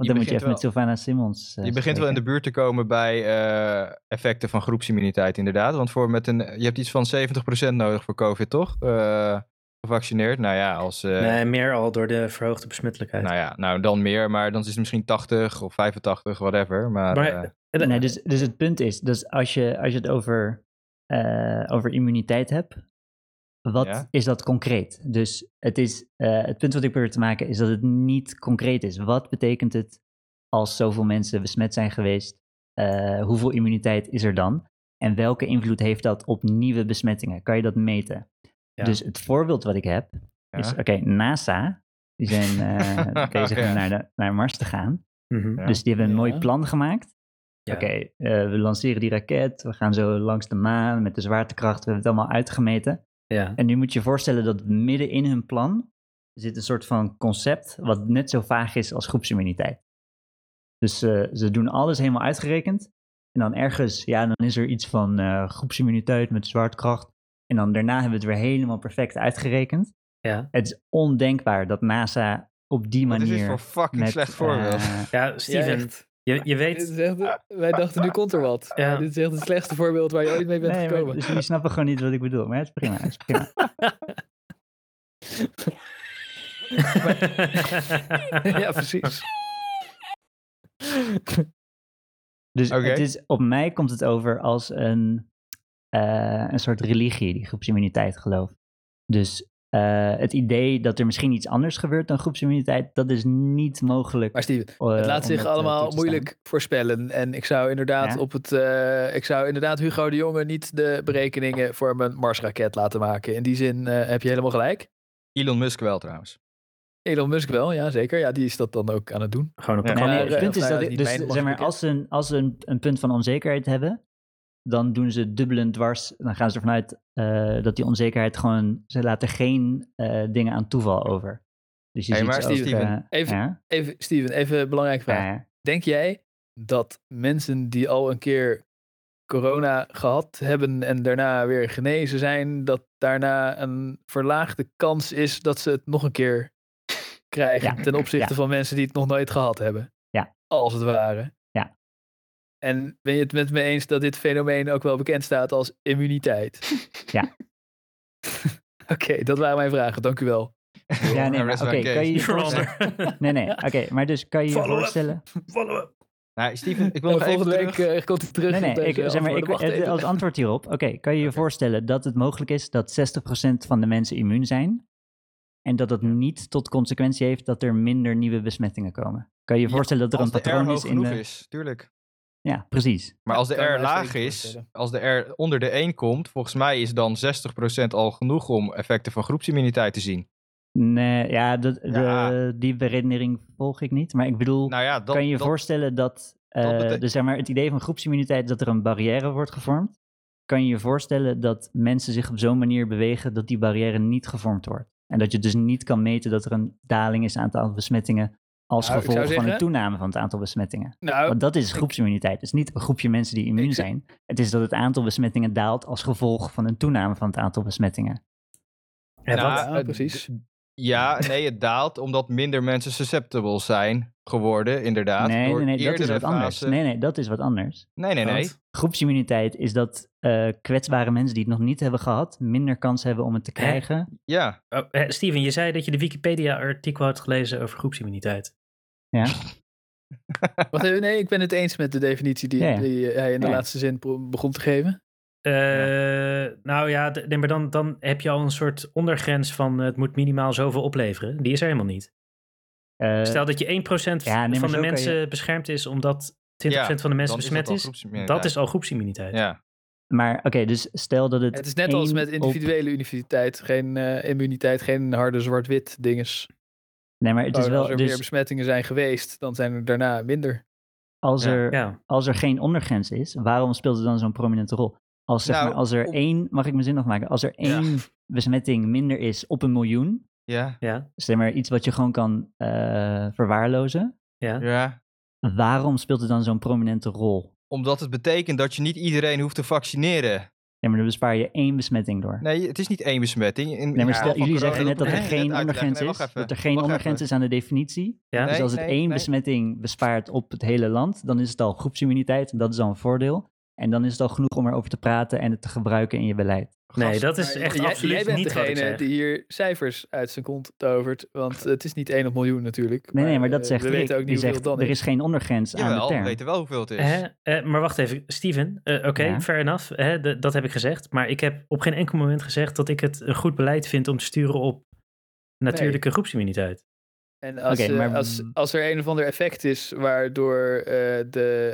want dan moet je begint even met wel- Sylvana Simons eh, Je begint wel in de buurt te komen bij eh, effecten van groepsimmuniteit, inderdaad. Want voor met een, je hebt iets van 70% nodig voor COVID, toch? Eh, gevaccineerd. Nou ja, als, eh, Nee, meer al door de verhoogde besmettelijkheid. nou ja, nou dan meer, maar dan is het misschien 80 of 85, whatever. Maar, maar, Nee, dus, dus het punt is, dus als je, als je het over, eh, over immuniteit hebt, wat Ja. is dat concreet? Dus het, is, eh, het punt wat ik probeer te maken is dat het niet concreet is. Wat betekent het als zoveel mensen besmet zijn geweest? Eh, hoeveel immuniteit is er dan? En welke invloed heeft dat op nieuwe besmettingen? Kan je dat meten? Ja. Dus het voorbeeld wat ik heb is, oké, NASA, die zijn eh, bezig om Ja. naar, de, naar Mars te gaan. mhm. Ja. Dus die hebben een Ja. mooi plan gemaakt. Ja. Oké, eh, we lanceren die raket, we gaan zo langs de maan met de zwaartekracht, we hebben het allemaal uitgemeten. Ja. En nu moet je je voorstellen dat midden in hun plan zit een soort van concept wat net zo vaag is als groepsimmuniteit. Dus eh, ze doen alles helemaal uitgerekend. En dan ergens, ja, dan is er iets van eh, groepsimmuniteit met zwaartekracht. En dan daarna hebben we het weer helemaal perfect uitgerekend. ja. Het is ondenkbaar dat NASA op die is manier... dit voor fucking met, slecht voorbeeld? eh, Ja, Steven. Je, je weet... echt- wij dachten, nu komt er wat. Ja. Dit is echt het slechtste voorbeeld waar je ooit mee bent nee, maar, gekomen. dus jullie snappen gewoon niet wat ik bedoel. Maar het is prima. Het is prima. ja, precies. Dus het is, op mij komt het over als een, eh, een soort religie, die groepsimmuniteit geloof. Dus eh, het idee dat er misschien iets anders gebeurt dan groepsimmuniteit, dat is niet mogelijk. Maar Steven, eh, het laat zich eh, allemaal moeilijk voorspellen. En ik zou inderdaad Ja. op het. eh, ik zou inderdaad Hugo de Jonge niet de berekeningen voor mijn Marsraket laten maken. In die zin eh, heb je helemaal gelijk. Elon Musk wel trouwens. Elon Musk wel, ja zeker. Ja, die is dat dan ook aan het doen. Gewoon op Ja. Nee, nee, het punt is dat dus, zeg maar, als ze, een, als ze een, een punt van onzekerheid hebben, dan doen ze dubbelend dwars. Dan gaan ze ervan uit eh, dat die onzekerheid gewoon, ze laten geen eh, dingen aan toeval over. Dus je Hey, ziet maar ze ook, Steven, eh, even- ja, Even, Steven, even een belangrijke vraag. ja, ja. Denk jij dat mensen die al een keer corona gehad hebben en daarna weer genezen zijn, dat daarna een verlaagde kans is dat ze het nog een keer krijgen ten opzichte van mensen die het nog nooit gehad hebben? Ja. Als het ware. En ben je het met me eens dat dit fenomeen ook wel bekend staat als immuniteit? Ja. Oké, dat waren mijn vragen. Dank u wel. Ja, nee, oké, kan je voorstellen... Nee, nee, oké, maar dus kan je je Follow up. voorstellen... Follow-up. Nou, Steven, ik wil nog even volgende week terug. eh, komt hij terug. Nee, nee, ik, zeg maar, ik, het- als antwoord hierop, oké, kan je je voorstellen dat het mogelijk is dat 60% van de mensen immuun zijn en dat dat niet tot consequentie heeft dat er minder nieuwe besmettingen komen? Kan je je Ja, voorstellen dat er een patroon is in de... is, tuurlijk. Ja, precies. Maar als de R laag is, als de R onder de 1 komt, volgens mij is dan 60% al genoeg om effecten van groepsimmuniteit te zien. Nee, ja. De, die beredenering volg ik niet. Maar ik bedoel, Nou ja, dat, kan je je dat- voorstellen dat, eh, betek- dus zeg maar, het idee van groepsimmuniteit, dat er een barrière wordt gevormd? Kan je je voorstellen dat mensen zich op zo'n manier bewegen dat die barrière niet gevormd wordt? En dat je dus niet kan meten dat er een daling is aan het aantal besmettingen als Nou, gevolg van een toename van het aantal besmettingen. Nou, Want dat is groepsimmuniteit. Het is niet een groepje mensen die immuun zijn. Het is dat het aantal besmettingen daalt als gevolg van een toename van het aantal besmettingen. Ja, Nou, wat- Ja, precies. Ja, nee, het daalt omdat minder mensen susceptible zijn geworden, inderdaad. Nee, door nee, nee, dat is wat anders. Nee, nee, dat is wat anders. nee, nee. Groepsimmuniteit is dat eh, kwetsbare mensen die het nog niet hebben gehad, minder kans hebben om het te Hè? krijgen. Ja, Oh, eh, Steven, je zei dat je de Wikipedia-artikel had gelezen over groepsimmuniteit. Ja. Wacht even, nee, ik ben het eens met de definitie die, Ja, ja. die hij in de Ja. laatste zin begon te geven. Eh, Nou ja, nee, maar dan, dan heb je al een soort ondergrens van eh, het moet minimaal zoveel opleveren. Die is er helemaal niet. Eh, Stel dat je 1% ja, nee, maar van de mensen je- beschermd is omdat 20% Ja, van de mensen is besmet dat is. Dat is al groepsimmuniteit. ja. maar oké, dus stel dat het. Het is net als met op- individuele immuniteit. Geen eh, immuniteit, geen harde zwart-wit dinges. Nee, maar het is Gewoon, wel. als er meer Dus besmettingen zijn geweest, dan zijn er daarna minder. als Ja. er, Ja. als er geen ondergrens is, waarom speelt het dan zo'n prominente rol? Als, zeg Nou, maar, als er op- één, mag ik mijn zin nog maken? Als er Ja. één besmetting minder is op een miljoen, Ja, Ja, zeg maar iets wat je gewoon kan eh, verwaarlozen, ja. ja. waarom speelt het dan zo'n prominente rol? Omdat het betekent dat je niet iedereen hoeft te vaccineren. Ja, maar dan bespaar je één besmetting door. Nee, het is niet één besmetting. In, Nee, maar stel, jullie zeggen net dat er geen ondergrens Nee, is. Dat er geen ondergrens is aan de definitie. Ja? dus Nee, als het nee, één nee. besmetting bespaart op het hele land, dan is het al groepsimmuniteit. En dat is al een voordeel. En dan is het al genoeg om erover te praten en het te gebruiken in je beleid. Nee, Gast, dat is Maar echt jij, absoluut jij bent niet wat ik degene die hier cijfers uit zijn kont tovert. Want het is niet 1 op miljoen natuurlijk. Nee, nee, maar eh, dat zegt We Rick. weten ook Die niet hoeveel zegt, dan er is geen ondergrens aan de Jawel, we term. weten wel hoeveel het is. Hè? Eh, maar wacht even, Steven. eh, Oké, Ja. fair enough. Hè, de- dat heb ik gezegd. Maar ik heb op geen enkel moment gezegd dat ik het een goed beleid vind om te sturen op natuurlijke groepsimmuniteit. En als, eh, als, als er een of ander effect is waardoor, eh, de,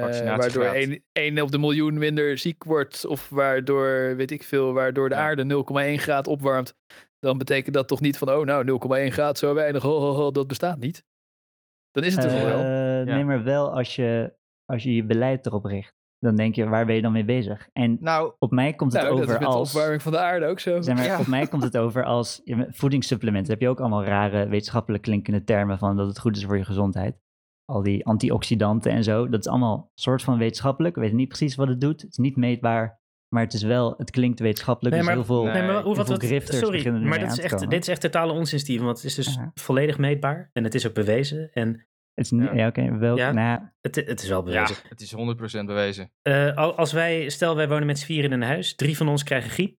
eh, waardoor 1, 1 op de miljoen minder ziek wordt, of waardoor, weet ik veel, waardoor de Ja. aarde 0,1 graad opwarmt, dan betekent dat toch niet van, oh nou, 0,1 graad zo weinig, ho, ho, ho, dat bestaat niet. Dan is het er toch wel. Nee, maar wel als je, als je je beleid erop richt. Dan denk je, waar ben je dan mee bezig? En Nou, op mij komt het Nou, dat is over de als... opwarming van de aarde ook zo. Zeg maar, Ja. Op mij komt het over als voedingssupplementen. heb je ook allemaal rare wetenschappelijk klinkende termen van dat het goed is voor je gezondheid. Al die antioxidanten en zo. Dat is allemaal soort van wetenschappelijk. We weten niet precies wat het doet. Het is niet meetbaar. Maar het is wel, het klinkt wetenschappelijk. Nee, dus maar- heel veel, Nee, maar hoe, wat, grifters sorry, is, echt, dit is echt totale onzin, Steven. Want het is dus volledig meetbaar. En het is ook bewezen. En Het is niet, Ja. ja, oké, wel, Ja. nou, het, het is wel ja, bewezen. het is 100% bewezen. Eh, al- als wij, stel wij wonen met z'n vieren in een huis. Drie van ons krijgen griep.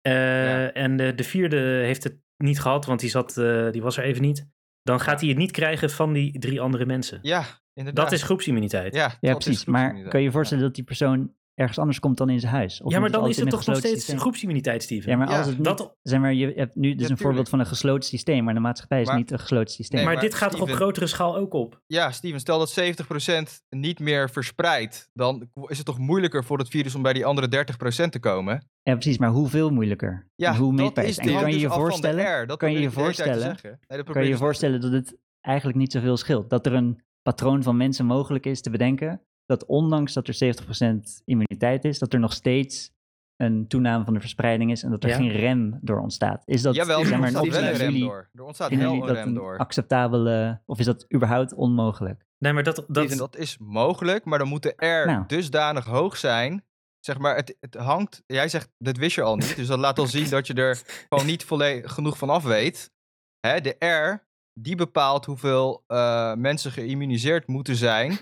Eh, Ja. En de, de vierde heeft het niet gehad, want die, zat, eh, die was er even niet. Dan gaat hij het niet krijgen van die drie andere mensen. Ja, inderdaad. Dat is groepsimmuniteit. Ja, ja precies. Maar kan je je voorstellen dat die persoon ergens anders komt dan in zijn huis? Of ja, maar moet dan is het toch een nog steeds systeem? groepsimmuniteit, Steven. Ja, maar Ja, als het niet, dat- zeg maar, je hebt nu, Ja, een voorbeeld van een gesloten systeem, maar de maatschappij is Maar- niet een gesloten systeem. Nee, maar, maar dit gaat toch op grotere schaal ook op? Ja, Steven, stel dat 70% niet meer verspreidt. Dan is het toch moeilijker voor het virus om bij die andere 30% te komen? Ja, precies, maar hoeveel moeilijker? Ja, En hoe meetbaar is het? En kan je je dus voorstellen, kan je je voorstellen- kan je voorstellen dat het eigenlijk niet zoveel scheelt? Dat er een patroon van mensen mogelijk is te bedenken, dat ondanks dat er 70% immuniteit is, dat er nog steeds een toename van de verspreiding is en dat er Ja. geen rem door ontstaat. Is dat, Jawel, zeg er ontstaat wel een rem door. Er ontstaat wel een dat rem een door. acceptabele, of is dat überhaupt onmogelijk? Nee, maar dat, dat, Dat, dat is mogelijk, maar dan moet de R Nou. dusdanig hoog zijn. Zeg maar, het, het hangt. Jij zegt, dat wist je al niet. Dus dat laat al zien dat je er gewoon niet volledig genoeg van af weet. Hè, de R, die bepaalt hoeveel eh, mensen geïmmuniseerd moeten zijn.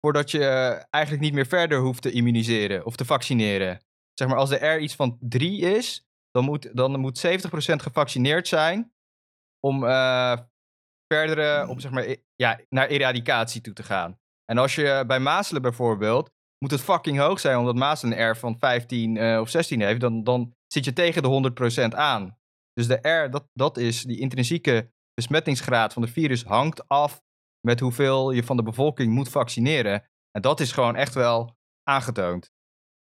Voordat je eh, eigenlijk niet meer verder hoeft te immuniseren of te vaccineren. Zeg maar, als de R iets van 3 is, dan moet, dan moet 70% gevaccineerd zijn. Om verdere, om zeg maar, ja, naar eradicatie toe te gaan. En als je bij mazelen bijvoorbeeld, moet het fucking hoog zijn, omdat mazelen een R van 15 eh, of 16 heeft, dan, dan zit je tegen de 100% aan. Dus de R, dat, dat is die intrinsieke besmettingsgraad van de virus, hangt af met hoeveel je van de bevolking moet vaccineren. En dat is gewoon echt wel aangetoond.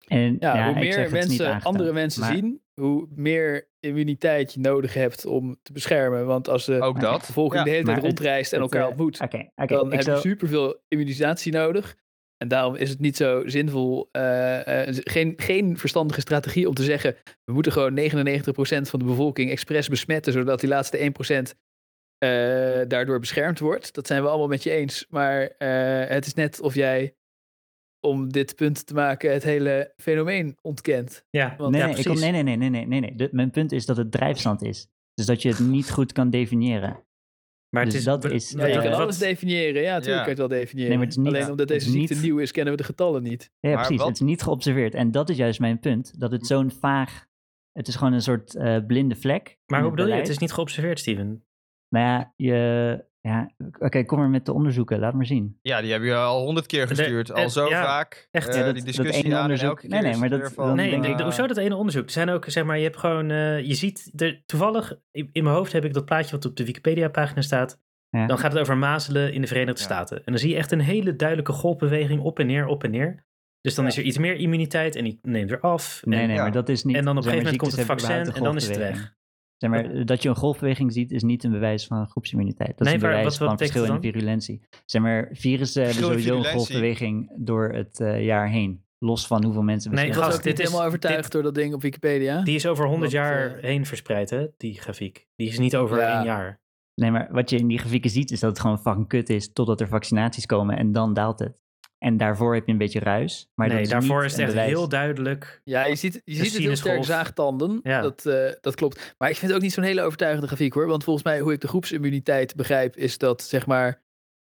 En, Ja, hoe ik meer zeg, het is niet mensen, andere mensen maar- zien, hoe meer immuniteit je nodig hebt om te beschermen. Want als de Ook dat. bevolking Ja. de hele tijd Maar het- rondreist en elkaar eh, ontmoet, dan heb zou- je superveel immunisatie nodig. En daarom is het niet zo zinvol, eh, eh, geen, geen verstandige strategie om te zeggen, we moeten gewoon 99% van de bevolking expres besmetten, zodat die laatste 1% eh, daardoor beschermd wordt. Dat zijn we allemaal met je eens. Maar eh, het is net of jij, om dit punt te maken, het hele fenomeen ontkent. Ja, Want- Nee, ja nee, kom, nee, nee, nee, nee, nee, nee, nee. De- mijn punt is dat het drijfstand is. Dus dat je het niet goed kan definiëren. Maar Dus het is, dat is- Ja, je Eh, kan alles definiëren. Ja, natuurlijk Ja. kan je het wel definiëren. Nee, maar het is niet- Alleen omdat het deze ziekte niet- nieuw is, kennen we de getallen niet. Ja, Maar precies. wat- Het is niet geobserveerd. En dat is juist mijn punt. Dat het zo'n vaag... Het is gewoon een soort eh, blinde vlek. maar hoe bedoel je? Het is niet geobserveerd, Steven. Nou ja, je... Ja, oké, kom maar met de onderzoeken. Laat maar zien. Ja, die hebben je al honderd keer De- gestuurd. Al zo ja, vaak. echt. eh, Ja, dat- die dat discussie ene aan onderzoek- elke keer nee, nee, maar dat- van, Nee, ik, eh, hoezo dat ene onderzoek? Er zijn ook, zeg maar, je hebt gewoon, eh, je ziet, er, toevallig, in, in mijn hoofd heb ik dat plaatje wat op de Wikipedia-pagina staat. Ja. Dan gaat het over mazelen in de Verenigde Ja. Staten. En dan zie je echt een hele duidelijke golfbeweging op en neer, op en neer. Dus dan Ja. is er iets meer immuniteit en die neemt weer af. Nee, en, nee, ja. maar dat is niet... en dan op een maar, gegeven moment komt het vaccin en dan is het weg. Zeg maar, dat je een golfbeweging ziet is niet een bewijs van groepsimmuniteit. Dat Nee, is een bewijs wat- wat van verschil in virulentie. Zeg maar, virussen hebben sowieso een golfbeweging door het eh, jaar heen. Los van hoeveel mensen Nee, Ik besmet was gast, ook niet dit is- helemaal overtuigd dit- door dat ding op Wikipedia. Die is over 100 Want, jaar eh, heen verspreid, hè, die grafiek. Die is niet over Ja. één jaar. Nee, maar wat je in die grafieken ziet is dat het gewoon fucking kut is totdat er vaccinaties komen en dan daalt het. En daarvoor heb je een beetje ruis. Maar dat nee, is daarvoor niet is het echt bewijs. heel duidelijk. Ja, je ziet, je ziet het heel sterk zaagtanden. Ja. Dat, eh, dat klopt. Maar ik vind het ook niet zo'n hele overtuigende grafiek hoor. Want volgens mij, hoe ik de groepsimmuniteit begrijp, is dat zeg maar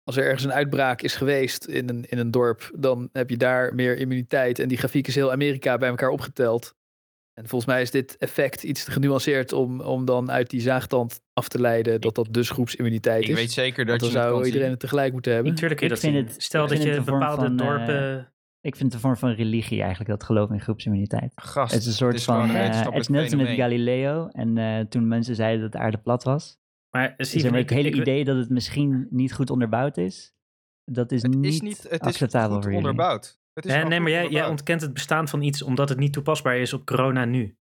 als er ergens een uitbraak is geweest in een, in een dorp, dan heb je daar meer immuniteit. En die grafiek is heel Amerika bij elkaar opgeteld. En volgens mij is dit effect iets te genuanceerd om, om dan uit die zaagtand af te leiden dat dat dus groepsimmuniteit Ik is. weet zeker dat dan je zou iedereen zien. het tegelijk moeten hebben. Natuurlijk kun je Ik dat vind zien. het- Stel ik dat je bepaalde van, eh, dorpen... Ik vind het een vorm van religie eigenlijk, dat geloof in groepsimmuniteit. Gast, Het is een soort is van, een eh, het wetenschappelijk is net als met. Galileo. En eh, toen mensen zeiden dat de aarde plat was. Maar ik, het hele ik- idee dat het misschien niet goed onderbouwd is. Dat is, Het niet, is niet, het is acceptabel goed voor jullie. onderbouwd. Het is Nee, nee, maar jij, jij ontkent het bestaan van iets omdat het niet toepasbaar is op corona nu.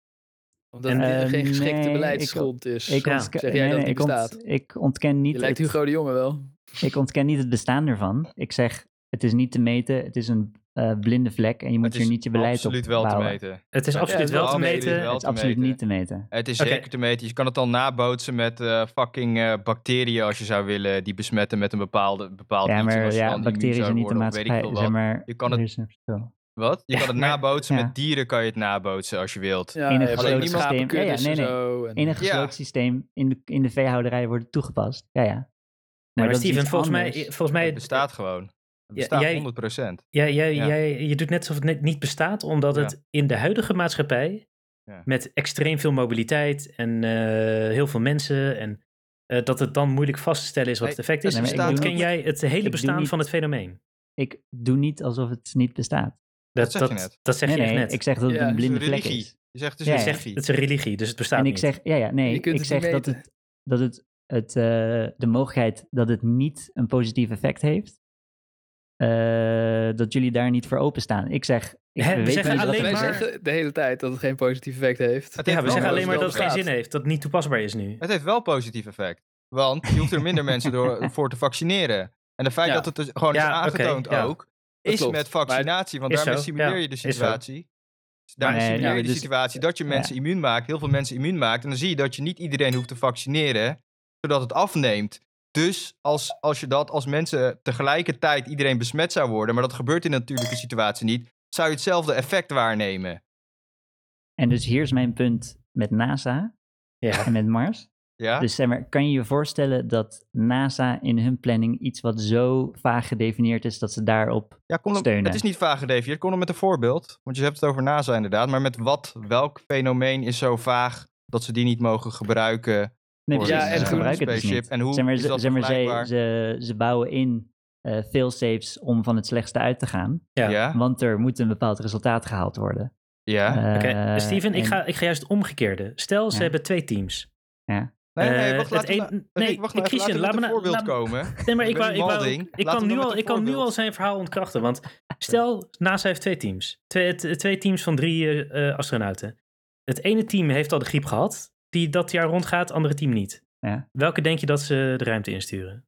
Omdat En- het geen geschikte nee, beleidsgrond is. Ik, Ja. Zeg jij nee, dat het ont- ik ontken niet Je lijkt het, Hugo de Jonge wel. ik ontken niet het bestaan ervan. Ik zeg, het is niet te meten. Het is een eh, blinde vlek en je moet Het hier niet je beleid op absoluut wel te bouwen. meten. Het is absoluut ja, wel te meten, Het is absoluut meten. niet te meten. Het is zeker te meten. Je kan het al nabootsen met eh, fucking eh, bacteriën als je zou willen. Die besmetten met een bepaalde, bepaald Ja, maar ja, bacteriën zijn niet de maatschappij. Zeg wat. maar, Je kan het- een. Wat? Je kan het maar- nabootsen ja. met dieren kan je het nabootsen als je wilt. Ja, je hebt gesloten systeem. schapenkuddes Ja, ja, nee, en nee. zo. En, In een Ja. gesloten systeem in de, in de veehouderij wordt toegepast. Ja, ja. Nee, maar dat is Steven, volgens mij, volgens mij Het bestaat gewoon. Het Ja, bestaat jij- 100%. Jij, jij, Ja. jij, je doet net alsof het net niet bestaat, omdat Ja. het in de huidige maatschappij, Ja. met extreem veel mobiliteit en eh, heel veel mensen, en eh, dat het dan moeilijk vast te stellen is wat Nee, het effect is. het Dus ook- jij het hele bestaan niet- van het fenomeen? Ik doe niet alsof het niet bestaat. Dat, zeg je dat, net. dat zeg nee, je echt nee, net. ik zeg dat het Ja, een blinde vlek religie. is. Je zegt het is Ja, een ja. Je zegt, religie. het is een religie, dus het bestaat En ik niet. zeg, ja, ja, nee, Je kunt ik het zeg niet dat het, dat het, het eh, de mogelijkheid dat het niet een positief effect heeft, eh, dat jullie daar niet voor openstaan. Ik zeg, ik Hè, we zeggen alleen Wij maar- zeggen de hele tijd dat het geen positief effect heeft. Het ja, heeft we zeggen alleen maar dat het geen zin heeft, dat het niet toepasbaar is nu. Het heeft wel positief effect. Want je hoeft er minder mensen door, voor te vaccineren. En het feit Ja. dat het dus gewoon Ja, is aangetoond ook, is klopt. met vaccinatie. Want daarmee zo, simuleer je de situatie. Daarmee Nee, simuleer je de dus- situatie dat je ja. mensen immuun maakt, heel veel mensen immuun maakt. En dan zie je dat je niet iedereen hoeft te vaccineren, zodat het afneemt. Dus als, als je dat als mensen tegelijkertijd iedereen besmet zou worden, maar dat gebeurt in een natuurlijke situatie niet, zou je hetzelfde effect waarnemen. En dus hier is mijn punt met NASA Ja. en met Mars. Ja? Dus zeg maar, kan je je voorstellen dat NASA in hun planning iets wat zo vaag gedefinieerd is dat ze daarop Ja, kom dan, steunen. het is niet vaag gedefinieerd. Kom dan met een voorbeeld. Want je hebt het over NASA inderdaad. Maar met wat, welk fenomeen is zo vaag dat ze die niet mogen gebruiken? Nee, Ja, ze en een gebruiken het dus spaceship? niet. En hoe zeg maar, is ze, zeg maar, vergelijkbaar? ze, ze bouwen in eh failsafes om van het slechtste uit te gaan. Ja. Ja? Want er moet een bepaald resultaat gehaald worden. Ja? Oké, Eh, Steven, ik ga, ik ga juist het omgekeerde. Stel, ze Ja. hebben twee teams. Ja. Nee, nee, Eh, wacht, een- nee, nou Christian, laat me een nou- voorbeeld laat- komen. Nee, maar ik, wou, ik, wou, kan nu al, een ik kan nu al zijn verhaal ontkrachten. Want stel, NASA heeft twee teams. Twee, twee teams van drie eh, astronauten. Het ene team heeft al de griep gehad, die dat jaar rondgaat, het andere team niet. Ja. Welke denk je dat ze de ruimte insturen?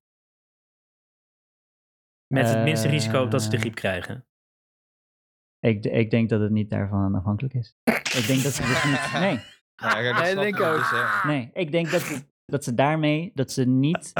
Met het minste Eh, risico dat ze de griep krijgen. Ik, ik denk dat het niet daarvan afhankelijk is. ik denk dat ze dus niet... Nee, snap denk ook. Eh, nee. Ik denk dat, ze- dat ze daarmee... Dat ze niet...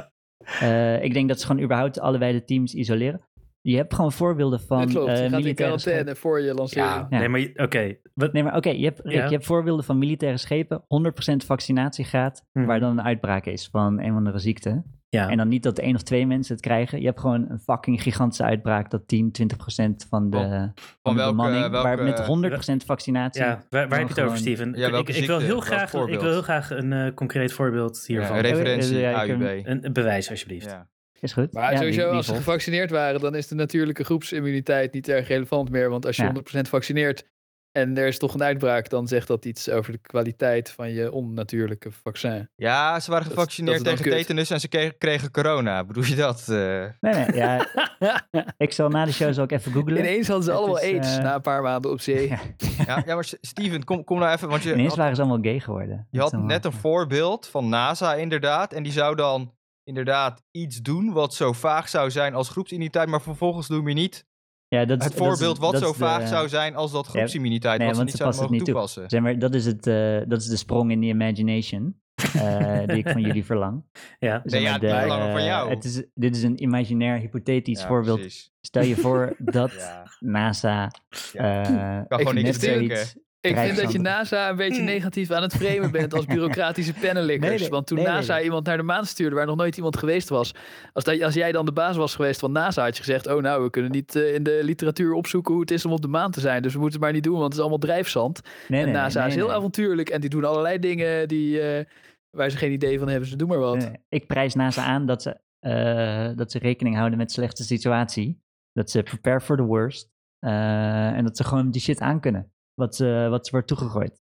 eh, ik denk dat ze gewoon überhaupt allebei de teams isoleren. Je hebt gewoon voorbeelden van dat klopt, eh, je gaat in quarantaine voor je lancering. Ja, Ja. nee, maar oké. wat- Nee, maar oké, je, hebt, Rick, Ja. je hebt voorbeelden van militaire schepen, 100% vaccinatiegraad, Mhm. waar dan een uitbraak is van een of andere ziekte. Ja. En dan niet dat één of twee mensen het krijgen. Je hebt gewoon een fucking gigantische uitbraak dat 10, 20% van de, van Van de welke- bemanning, welke- waar met 100% vaccinatie. Ja, waar, waar heb je het over, Steven? Ja, ik, ik wil heel graag, ik voorbeeld? wil heel graag een eh, concreet voorbeeld ja, hiervan. een referentie, Ja, ik kan- AUB. een, een bewijs, alsjeblieft. Is goed. Maar Ja, sowieso, wie- wie als ze gevaccineerd waren, dan is de natuurlijke groepsimmuniteit niet erg relevant meer. Want als je Ja. 100% vaccineert en er is toch een uitbraak, dan zegt dat iets over de kwaliteit van je onnatuurlijke vaccin. ja, ze waren gevaccineerd dat tegen tetanus en ze kregen, kregen corona. Bedoel je dat? eh? Nee, nee, ja, ik zal na de show zal ik even googlen. Ineens hadden ze Het allemaal is, aids eh, na een paar maanden op zee. Ja. Ja, ja, maar Steven, kom, kom nou even. Want je Ineens had, waren ze allemaal gay geworden. je had net een voorbeeld van NASA inderdaad. En die zou dan inderdaad iets doen wat zo vaag zou zijn als groepsimmuniteit. Maar vervolgens noem je niet Ja, dat is, het dat is- voorbeeld wat dat zo de- vaag zou zijn als dat groepsimmuniteit. nee, wat ze want niet ze zouden passen mogen het niet toe. toepassen. Zeg maar, dat is, het, eh, dat is de sprong in the imagination eh, die ik van jullie verlang. Ja. Zeg Nee, ja, van jou. Het is, dit is een imaginair, hypothetisch Ja, voorbeeld. precies. Stel je voor dat Ja. NASA Ja. eh, Kan gewoon net niks bedenken. zoiets, Ik vind dat je. NASA een beetje negatief aan het framen bent als bureaucratische pennenlikkers. Nee, nee, Want toen nee, NASA iemand naar de maan stuurde waar nog nooit iemand geweest was. Als, dat, als jij dan de baas was geweest van NASA, had je gezegd: Oh, nou, we kunnen niet eh, in de literatuur opzoeken hoe het is om op de maan te zijn. Dus we moeten het maar niet doen, want het is allemaal drijfzand. En NASA is heel avontuurlijk en die doen allerlei dingen die, eh, waar ze geen idee van hebben. Ze doen maar wat. Ik prijs NASA aan dat ze, eh, dat ze rekening houden met slechte situatie. Dat ze prepare for the worst. en dat ze gewoon die shit aankunnen. Wat ze, wat ze wordt toegegooid.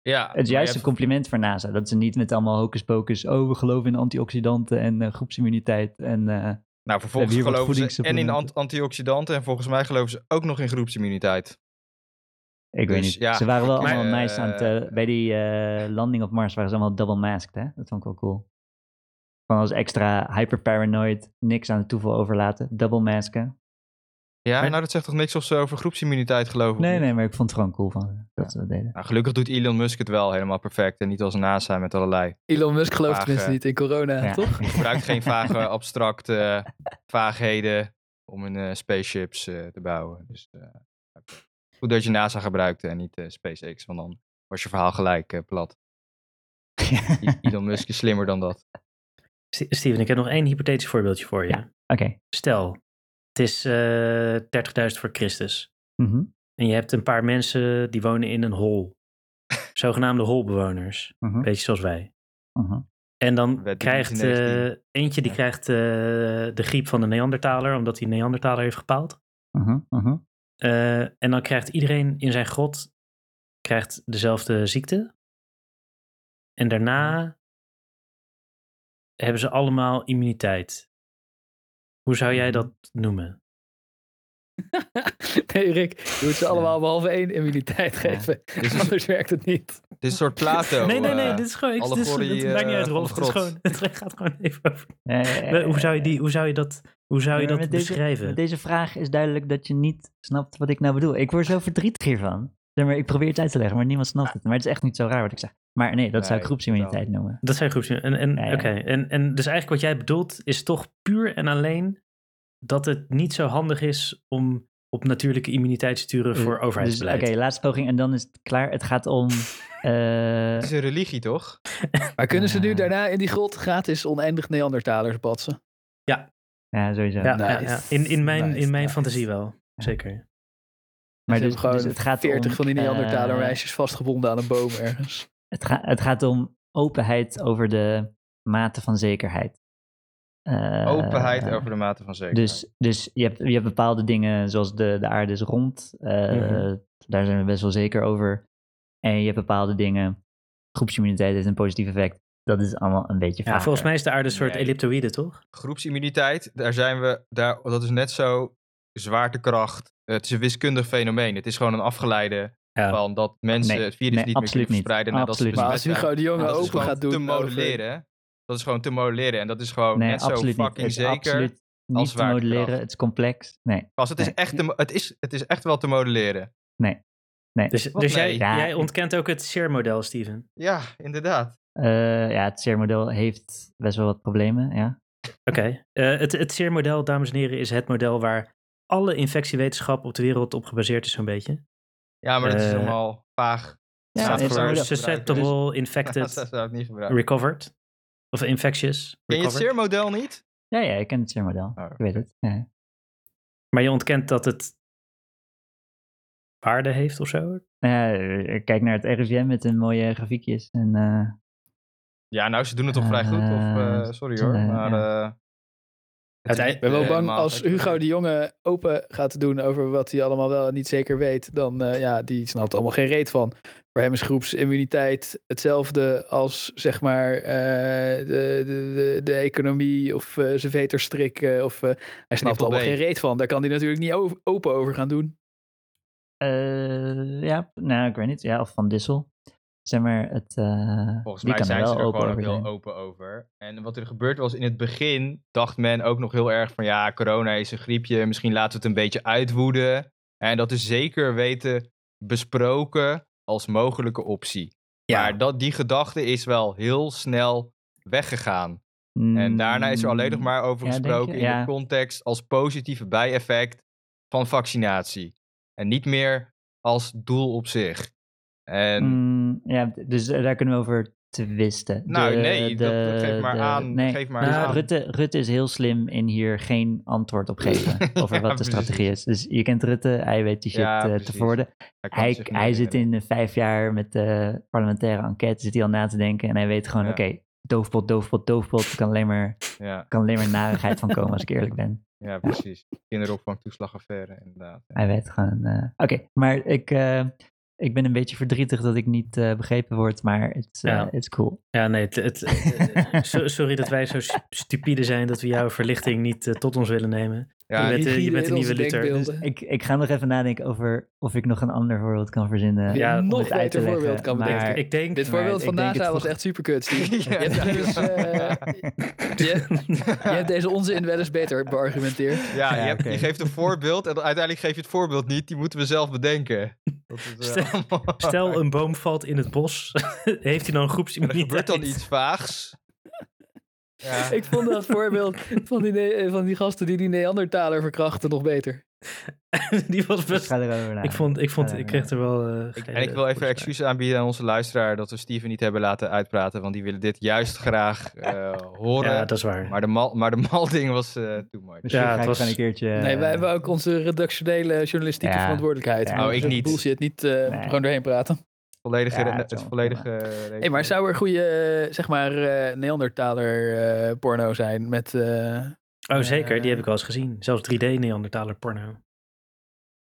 Ja, Het is juist een compliment voor NASA. Dat ze niet met allemaal hocus pocus. Oh, we geloven in antioxidanten en eh, groepsimmuniteit. En eh, Nou, vervolgens geloven ze en in ant- antioxidanten. En volgens mij geloven ze ook nog in groepsimmuniteit. ik weet Dus, niet. ja, ze waren wel allemaal eh, nice aan het... eh, bij die eh, landing op Mars waren ze allemaal double masked, hè? Dat vond ik wel cool. Gewoon als extra hyperparanoid. Niks aan het toeval overlaten. Double masken. Ja, Maar- nou dat zegt toch niks of ze over groepsimmuniteit geloven? Nee, nee, maar ik vond het gewoon cool van ze dat ze dat deden. Nou, gelukkig doet Elon Musk het wel helemaal perfect. En niet als NASA met allerlei. Elon Musk gelooft Vage- tenminste niet in corona, Ja. toch? Hij gebruikt geen vage, abstracte vaagheden om een eh, spaceships eh, te bouwen. Dus eh, goed dat je NASA gebruikte en niet eh, SpaceX, want dan was je verhaal gelijk eh, plat. Elon Musk is slimmer dan dat. St- Steven, ik heb nog één hypothetisch voorbeeldje voor je. Ja. Oké. Stel, het is eh 30.000 voor Christus. Mhm, En je hebt een paar mensen die wonen in een hol. Zogenaamde holbewoners. mhm, Beetje zoals wij. mhm. En dan Wet krijgt 1919. eh, eentje die Ja. krijgt eh, de griep van de Neandertaler, omdat hij Neandertaler heeft gepaald. Eh, en dan krijgt iedereen in zijn grot krijgt dezelfde ziekte. En daarna hebben ze allemaal immuniteit. Hoe zou jij dat noemen? nee, Rick, je moet ze allemaal behalve één immuniteit geven. is- Anders werkt het niet. Dit is een soort Plato. nee, nee, nee, eh, dit is gewoon. Ik, dit is, allegorie, het maakt niet eh, uit, Rolf. de Het, gewoon, het gaat gewoon even over. Hoe, zou je die, hoe zou je dat, hoe zou je dat met deze- beschrijven? Met deze vraag is duidelijk dat je niet snapt wat ik nou bedoel. Ik word zo verdrietig hiervan. Maar, ik probeer het uit te leggen, maar niemand snapt het. Maar het is echt niet zo raar wat ik zeg. Maar nee, dat zou ik groepsimmuniteit noemen. Dat zijn groeps. En, en, Ja, ja. oké. en, en dus eigenlijk wat jij bedoelt is toch puur en alleen dat het niet zo handig is om op natuurlijke immuniteit te sturen voor Dus, overheidsbeleid. Oké, laatste poging en dan is het klaar. Het gaat om... eh, Het is een religie, toch? Maar kunnen ze nu Eh. daarna in die grot gratis oneindig Neandertalers patsen? ja, sowieso. Ja, ja, Nice. ja. In, in mijn, Nice, in mijn nice. fantasie wel. Zeker. Maar dus, dus het gaat 40 om, van die Neandertaler eh, meisjes vastgebonden aan een boom ergens. Het, ga- het gaat om openheid over de mate van zekerheid. Eh, Openheid over de mate van zekerheid. Dus, dus je, hebt, je hebt bepaalde dingen zoals de, de aarde is rond. eh, Mhm. Daar zijn we best wel zeker over. En je hebt bepaalde dingen. Groepsimmuniteit heeft een positief effect. Dat is allemaal een beetje Ja, vaag. volgens mij is de aarde een soort Nee. elliptoïde, toch? Groepsimmuniteit, daar zijn we, daar, dat is net zo zwaartekracht. Het is een wiskundig fenomeen. Het is gewoon een afgeleide Ja. van dat mensen Nee, het virus nee, niet meer kunnen niet. verspreiden nadat ze Absoluut Maar als. Hugo de Jonge open gaat doen... te over- modelleren. Dat is gewoon te modelleren. En dat is gewoon nee, net zo absoluut niet. fucking is zeker. absoluut niet als te modelleren. Het is complex. Nee, Als het, is echt te, het, is, het is echt wel te modelleren. nee. nee. Dus, Wat dus jij? Ja, jij ontkent ook het SEER-model, Steven. Ja, inderdaad. Eh, ja, het CER-model heeft best wel wat problemen. Ja. Oké. Eh, het het SEER-model, dames en heren, is het model waar alle infectiewetenschap op de wereld op gebaseerd is, zo'n beetje. Ja, maar dat is Eh, helemaal vaag. Ja, Staat voor-. Susceptible, Ja, infected, dat zou ik niet gebruiken. recovered. Of infectious, Ken je het recovered. SEER-model niet? Ja, ja, ik ken het CER-model. Oh, Ik weet het. Ja. Maar je ontkent dat het waarde heeft of zo? Ja, kijk naar het RIVM met een mooie grafiekjes. En, eh, Ja, nou, ze doen het toch vrij goed. Of, eh, sorry hoor. Maar, ja. eh, Ik ben wel eh, bang als. Hugo de Jonge open gaat doen over wat hij allemaal wel niet zeker weet. Dan eh, ja, die snapt allemaal geen reet van. Voor hem is groepsimmuniteit hetzelfde als zeg maar eh, de, de, de, de economie of eh zijn veterstrik. of, hij snapt Triple allemaal B. geen reet van. Daar kan hij natuurlijk niet open over gaan doen. ja, nou, ik weet niet. Ja, of Van Dissel. Zeg maar, het, eh, Volgens die mij kan zijn ze wel er open gewoon ook over heel open over. En wat er gebeurd was in het begin, dacht men ook nog heel erg van ja, corona is een griepje, misschien laten we het een beetje uitwoeden. En dat is zeker weten besproken als mogelijke optie. Maar dat, die gedachte is wel heel snel weggegaan. En daarna is er alleen nog maar over Mm, Ja, denk gesproken je? in Ja. de context als positieve bijeffect van vaccinatie. En niet meer als doel op zich. En Mm, ja, dus eh, daar kunnen we over twisten. Nou, De- nee, dat- dat geef maar aan, Nee, geef maar dus aan. Rutte, Rutte is heel slim in hier geen antwoord op geven over Ja, wat de precies. strategie is. Dus je kent Rutte, hij weet die shit Ja, eh, te verwoorden. hij, Hij, zit in vijf jaar met de parlementaire enquête, zit hij al na te denken. En hij weet gewoon, Ja. oké, doofpot, doofpot, doofpot. Er kan alleen maar, kan alleen maar narigheid van komen als ik eerlijk ben. ja, precies. Kinderopvangtoeslagaffaire, inderdaad. Ja. Hij weet gewoon... eh, Oké, maar ik, ik ben een beetje verdrietig dat ik niet eh, begrepen word, maar it's, eh, Ja. it's cool. Ja, nee, het, het- eh, so- sorry dat wij zo st- stupide zijn dat we jouw verlichting niet tot ons willen nemen. Ja, je bent, je bent een nieuwe Luther. denkbeelden. Ik, ik ga nog even nadenken over of ik nog een ander voorbeeld kan verzinnen. Ja, om nog uit te leggen, voorbeeld kan maar- bedenken. Ik denk, Dit voorbeeld van NASA het was echt super kut, Steve. Ja, je, hebt ja. dus, eh, je, je hebt deze onzin wel eens beter beargumenteerd. Ja, je, Ja, geeft een voorbeeld en uiteindelijk geef je het voorbeeld niet. Die moeten we zelf bedenken. Dat is, eh, Stel- een boom valt in het bos, heeft hij dan een En er groepsimmuniteit? gebeurt dan iets vaags. Ja. Ik vond dat voorbeeld van die, ne- van die gasten die die Neandertaler verkrachten nog beter. Die was Ik best... ga erover na. Ik vond, ik vond, ik kreeg er wel... eh, Ik- en ik wil even excuses aanbieden aan onze luisteraar dat we Steven niet hebben laten uitpraten, want die willen dit juist graag eh, horen. Ja, dat is waar. maar, de mal, maar de mal-ding was eh too much. Ja, ga het ik was- een keertje... Nee, wij hebben ook onze redactionele journalistieke Ja. verantwoordelijkheid. Ja. Oh, mogen ik niet. Bullshit, niet eh, Nee. gewoon doorheen praten. Volledige, Ja, het volledige Hey, maar zou er goede, eh, zeg maar, eh Neandertaler eh, porno zijn met... eh, Oh, zeker. Die heb ik wel eens gezien. Zelfs 3D-Neandertaler porno.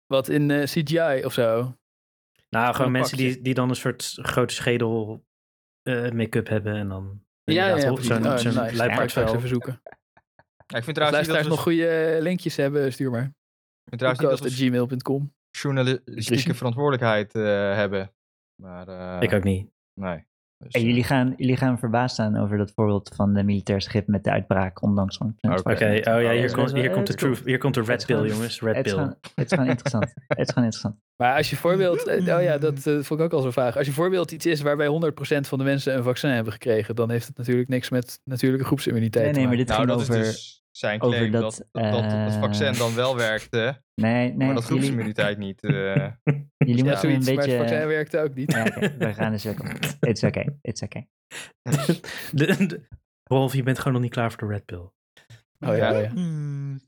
wat in eh, CGI of zo? Nou, gewoon mensen die, die dan een soort grote schedel eh, make-up hebben en dan... Ja, ja. Zo'n Oh, zo'n nice. Ga ik straks luipaardvel. even zoeken. Ja, ik vind Als trouwens niet dat luisteraars we, nog goede linkjes hebben, stuur maar. ik vind trouwens niet dat we Podcast.gmail.com. journalistieke verantwoordelijkheid eh, hebben. Maar eh, Ik ook niet. nee. Dus, eh, jullie, gaan, jullie gaan verbaasd staan over dat voorbeeld van de militair schip met de uitbraak, ondanks van... Oké. Oké, oh ja, hier, Het komt, hier, komt de truth, hier komt de red pill, jongens. Red Het is, pill. gewoon, het is gewoon interessant. het is gewoon interessant. Maar als je voorbeeld... eh, Oh ja, dat eh, vond ik ook al zo vaag. Als je voorbeeld iets is waarbij 100% van de mensen een vaccin hebben gekregen, dan heeft het natuurlijk niks met natuurlijke groepsimmuniteit Nee, te nee, maar maken. dit nou, ging dat over... is dus zijn over claim dat, dat, dat, dat het eh, vaccin dan wel werkte, Nee, nee, maar dat jullie, groepsimmuniteit niet. eh. jullie Ja, moeten een zoiets, maar het beetje... vaccin werkte ook niet. Ja, oké, we gaan eens weer. It's okay, it's okay. De- de- Rolf, je bent gewoon nog niet klaar voor de red pill. Oh ja, oh ja. Hmm.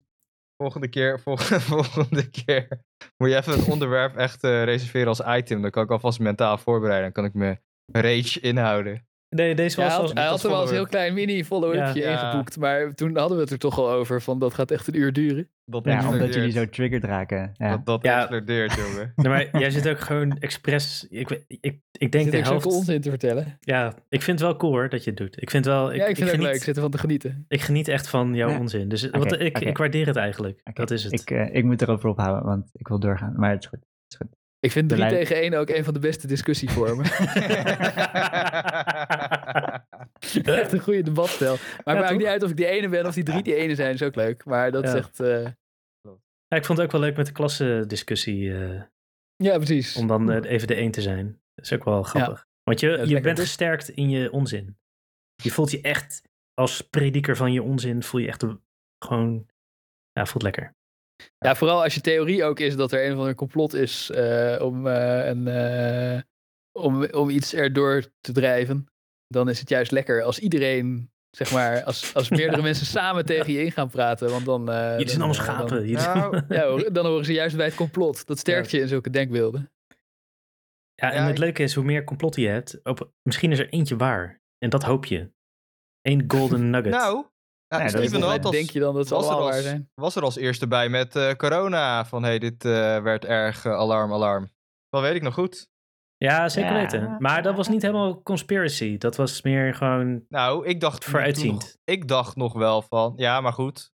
Volgende keer, vol- volgende keer moet je even het onderwerp echt eh, reserveren als item. Dan kan ik alvast mentaal voorbereiden. Dan kan ik me rage inhouden. Nee, deze Ja, was hij had, hij had als er wel eens een heel klein mini-follow-upje Ja. ingeboekt. Maar toen hadden we het er toch al over van dat gaat echt een uur duren. Dat Ja, omdat jullie zo triggered raken. Ja. Dat, dat Ja. explodeert, jongen. Nee, maar jij zit ook gewoon expres... Ik, ik, ik Ik denk zit de helft... onzin te vertellen. Ja, ik vind het wel cool hoor dat je het doet. Ik vind wel... Ik, ja, ik vind het ook geniet, leuk. Ik zit ervan te genieten. Ik geniet echt van jouw Ja. onzin. Dus wat, ik, ik waardeer het eigenlijk. Dat is het. Ik, eh, ik moet erover ophouden, want ik wil doorgaan. Maar het is goed. Ik vind De 3 lijn- tegen 1 ook een van de beste discussievormen. echt een goede debatstijl. Maar het maakt niet uit of ik die ene ben of die drie die ene zijn. is ook leuk. Maar dat is Ja. echt... eh, Ja, ik vond het ook wel leuk met de klassendiscussie. eh ja, precies. om dan eh, even de één te zijn. Dat is ook wel grappig. Want je, je bent gesterkt in je onzin. Je voelt je echt, als prediker van je onzin, voel je echt een- gewoon... Ja, voelt lekker. Ja, vooral als je theorie ook is dat er een of ander complot is eh, om, eh, een, eh, om, om iets erdoor te drijven. Dan is het juist lekker als iedereen, zeg maar, als, als meerdere mensen samen tegen je in gaan praten. Want dan, eh, Jullie zijn allemaal schapen. Dan, Nou, ja, dan horen ze juist bij het complot. Dat sterkt je in zulke denkbeelden. ja, en Ja, het ik- leuke is, hoe meer complotten je hebt, op, misschien is er eentje waar. En dat hoop je. Eén golden nugget. nou, ja, Steven als, denk je dan dat ze was, er allemaal waar als, zijn? was er als eerste bij met eh, corona. Van hey, dit eh, werd erg eh, alarm, alarm. Dat weet ik nog goed. Ja, zeker Ja. weten. Maar dat was niet helemaal conspiracy. Dat was meer gewoon Nou, ik dacht Vooruitziend. nog- ik dacht nog wel van, ja, maar goed.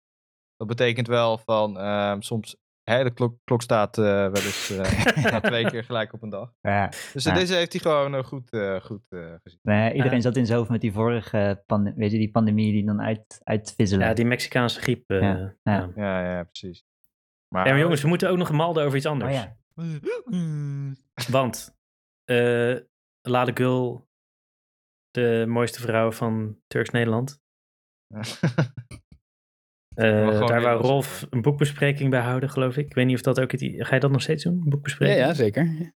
Dat betekent wel van, ehm, soms, hè, de klok, klok staat eh, wel eens eh, twee keer gelijk op een dag. Ja. Dus Ja. deze heeft hij gewoon eh, goed, eh, goed eh, gezien. Nee, iedereen Ja. zat in zijn hoofd met die vorige pande- weet je, die pandemie die dan uit, uitvizzelen. ja, die Mexicaanse griep. eh, Ja, ja. ja. Precies. Maar, Ja, maar jongens, we moeten ook nog malden over iets oh anders. ja. Want eh Lade Gul, de mooiste vrouw van Turks Eh, daar wou. Rolf een boekbespreking bij houden, geloof ik. Ik weet niet of dat ook het... Ga je dat nog steeds doen? Een Ja, boekbespreking? ja, zeker.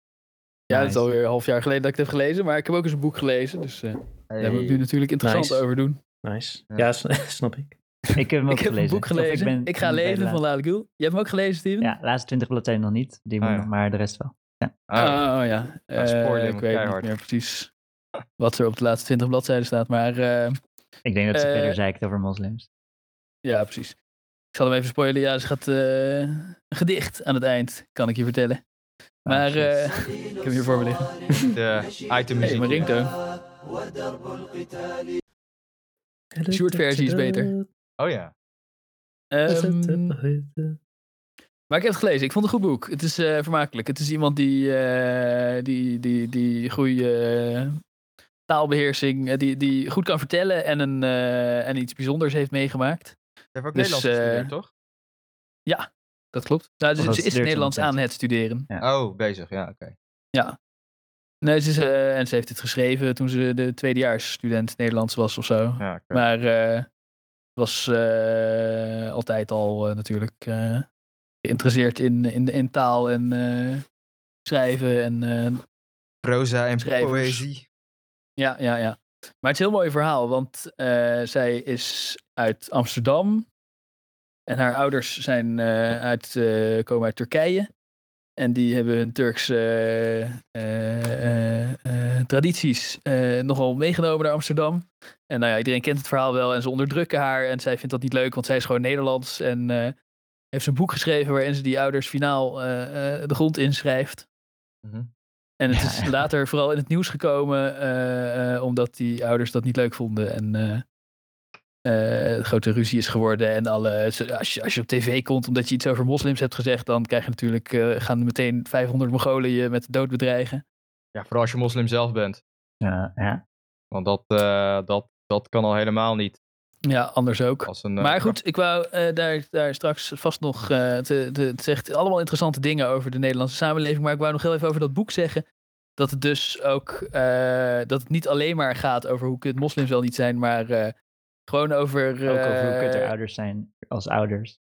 Ja, het is alweer een half jaar geleden dat ik het heb gelezen, maar ik heb ook eens een boek gelezen, dus eh, daar moet ik nu natuurlijk interessant Nice. over doen. Nice. Ja. Ja, snap ik. Ik heb hem ook ik heb gelezen. een boek gelezen. Ik, ben- ga ben bij de lezen van Lale Gül. Je hebt hem ook gelezen, Steven? Ja, laatste 20 bladzijden nog niet. Die moet Ah, ja. nog, maar de rest wel. Ah, Oh ja, Ja, spoiler hem ik weet keihard. niet meer precies wat er op de laatste 20 bladzijden staat, maar eh, Ik denk dat ze Eh, verder zeikt over moslims. Ja, precies. Ik zal hem even spoilen. Ja, ze gaat eh, een gedicht aan het eind, kan ik je vertellen. Maar shit. eh, ik heb hem hier voor me liggen. de item Hey, muziek. mijn ringtoon. Short-versie is beter. Oh ja. Ehm, maar ik heb het gelezen. Ik vond het een goed boek. Het is eh, vermakelijk. Het is iemand die, eh, die, die, die goede eh, taalbeheersing, eh, die, die goed kan vertellen en, een, eh, en iets bijzonders heeft meegemaakt. Je hebt ook Dus, Nederlands eh, gestudeerd, toch? Dat klopt. Nou, dus wat ze is Nederlands aan het studeren. Oh, bezig. Ja, oké. Nee, ze is, eh, en ze heeft het geschreven toen ze de tweedejaarsstudent Nederlands was of zo. Ja. Maar eh, het was eh, altijd al eh, natuurlijk eh, geïnteresseerd in, in, in taal en eh, schrijven. En, eh, Proza en schrijvers. poëzie. ja, ja, ja. Maar het is een heel mooi verhaal, want eh, zij is uit Amsterdam. En haar ouders zijn, eh, uit, eh, komen uit Turkije. En die hebben hun Turkse eh, tradities nogal meegenomen naar Amsterdam. En nou ja, iedereen kent het verhaal wel. En ze onderdrukken haar. En zij vindt dat niet leuk, want zij is gewoon Nederlands. En heeft ze een boek geschreven waarin ze die ouders finaal de grond inschrijft. Mhm. En het Ja, is later vooral in het nieuws gekomen, omdat die ouders dat niet leuk vonden. En een grote ruzie is geworden. En alle, als, je, als je op tv komt omdat je iets over moslims hebt gezegd, dan krijg je natuurlijk, eh, gaan meteen 500 Mongolen je met de dood bedreigen. Ja, vooral als je moslim zelf bent. Ja, ja. Want dat, eh, dat, dat kan al helemaal niet. Ja, anders ook. Een, Maar goed, ik wou eh, daar, daar straks vast nog. eh te, te, het zegt allemaal interessante dingen over de Nederlandse samenleving. Maar ik wou nog heel even over dat boek zeggen. Dat het dus ook. eh, dat het niet alleen maar gaat over hoe kut moslims wel niet zijn. Maar eh, gewoon over. Ook over hoe kut eh, er ouders zijn als ouders.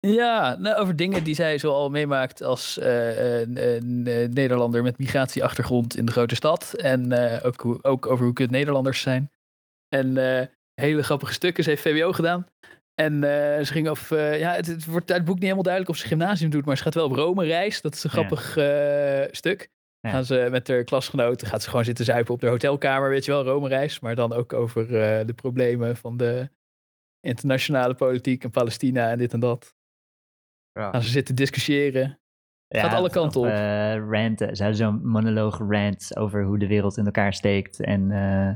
Ja, nou, over dingen die zij zo al meemaakt als eh, een, een, Nederlander met migratieachtergrond in de grote stad. En eh, ook, ook over hoe kut Nederlanders zijn. En eh, hele grappige stukken. Ze heeft VWO gedaan. En ze ging of, eh, ja, het, het wordt uit het boek niet helemaal duidelijk of ze gymnasium doet, maar ze gaat wel op Rome reis. Dat is een grappig stuk. Ja. Gaan ze met haar klasgenoten, gaat ze gewoon zitten zuipen op de hotelkamer, weet je wel, Rome reis. Maar dan ook over eh, de problemen van de internationale politiek en Palestina en dit en dat. Ja. Gaan ze zitten discussiëren. Gaat alle kanten op. eh, ranten. Ze hadden zo'n monoloog rant over hoe de wereld in elkaar steekt. En eh,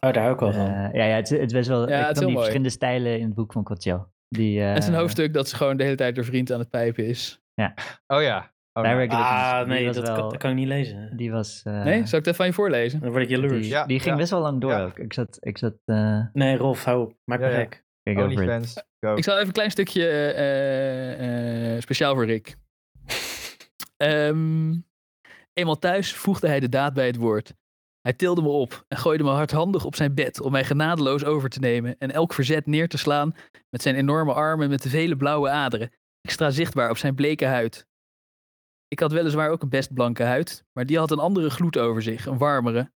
Oh, daar ik wel van. ja, ja, het, is- het is best wel. Ja, ik het is vond heel die mooi. verschillende stijlen in het boek van chill. Die, eh, Het is een hoofdstuk dat ze gewoon de hele tijd haar vriend aan het pijpen is. Oh ja. Oh, Daar ook ah, nee, dat, wel- kan, dat kan ik niet lezen. Die was. eh, nee, zal ik het even van je voorlezen? Dan word ik jaloers. die, Ja, die ging ja. best wel lang door Ja. ook. Ik zat. Ik zat eh Nee, Rolf, hou op. Maak Ja, me ja. gek. OnlyFans. Go. Ik zal even een klein stukje eh, eh, speciaal voor Rick. Ehm, eenmaal thuis voegde hij de daad bij het woord. Hij tilde me op en gooide me hardhandig op zijn bed om mij genadeloos over te nemen en elk verzet neer te slaan met zijn enorme armen met de vele blauwe aderen, extra zichtbaar op zijn bleke huid. Ik had weliswaar ook een best blanke huid, maar die had een andere gloed over zich, een warmere.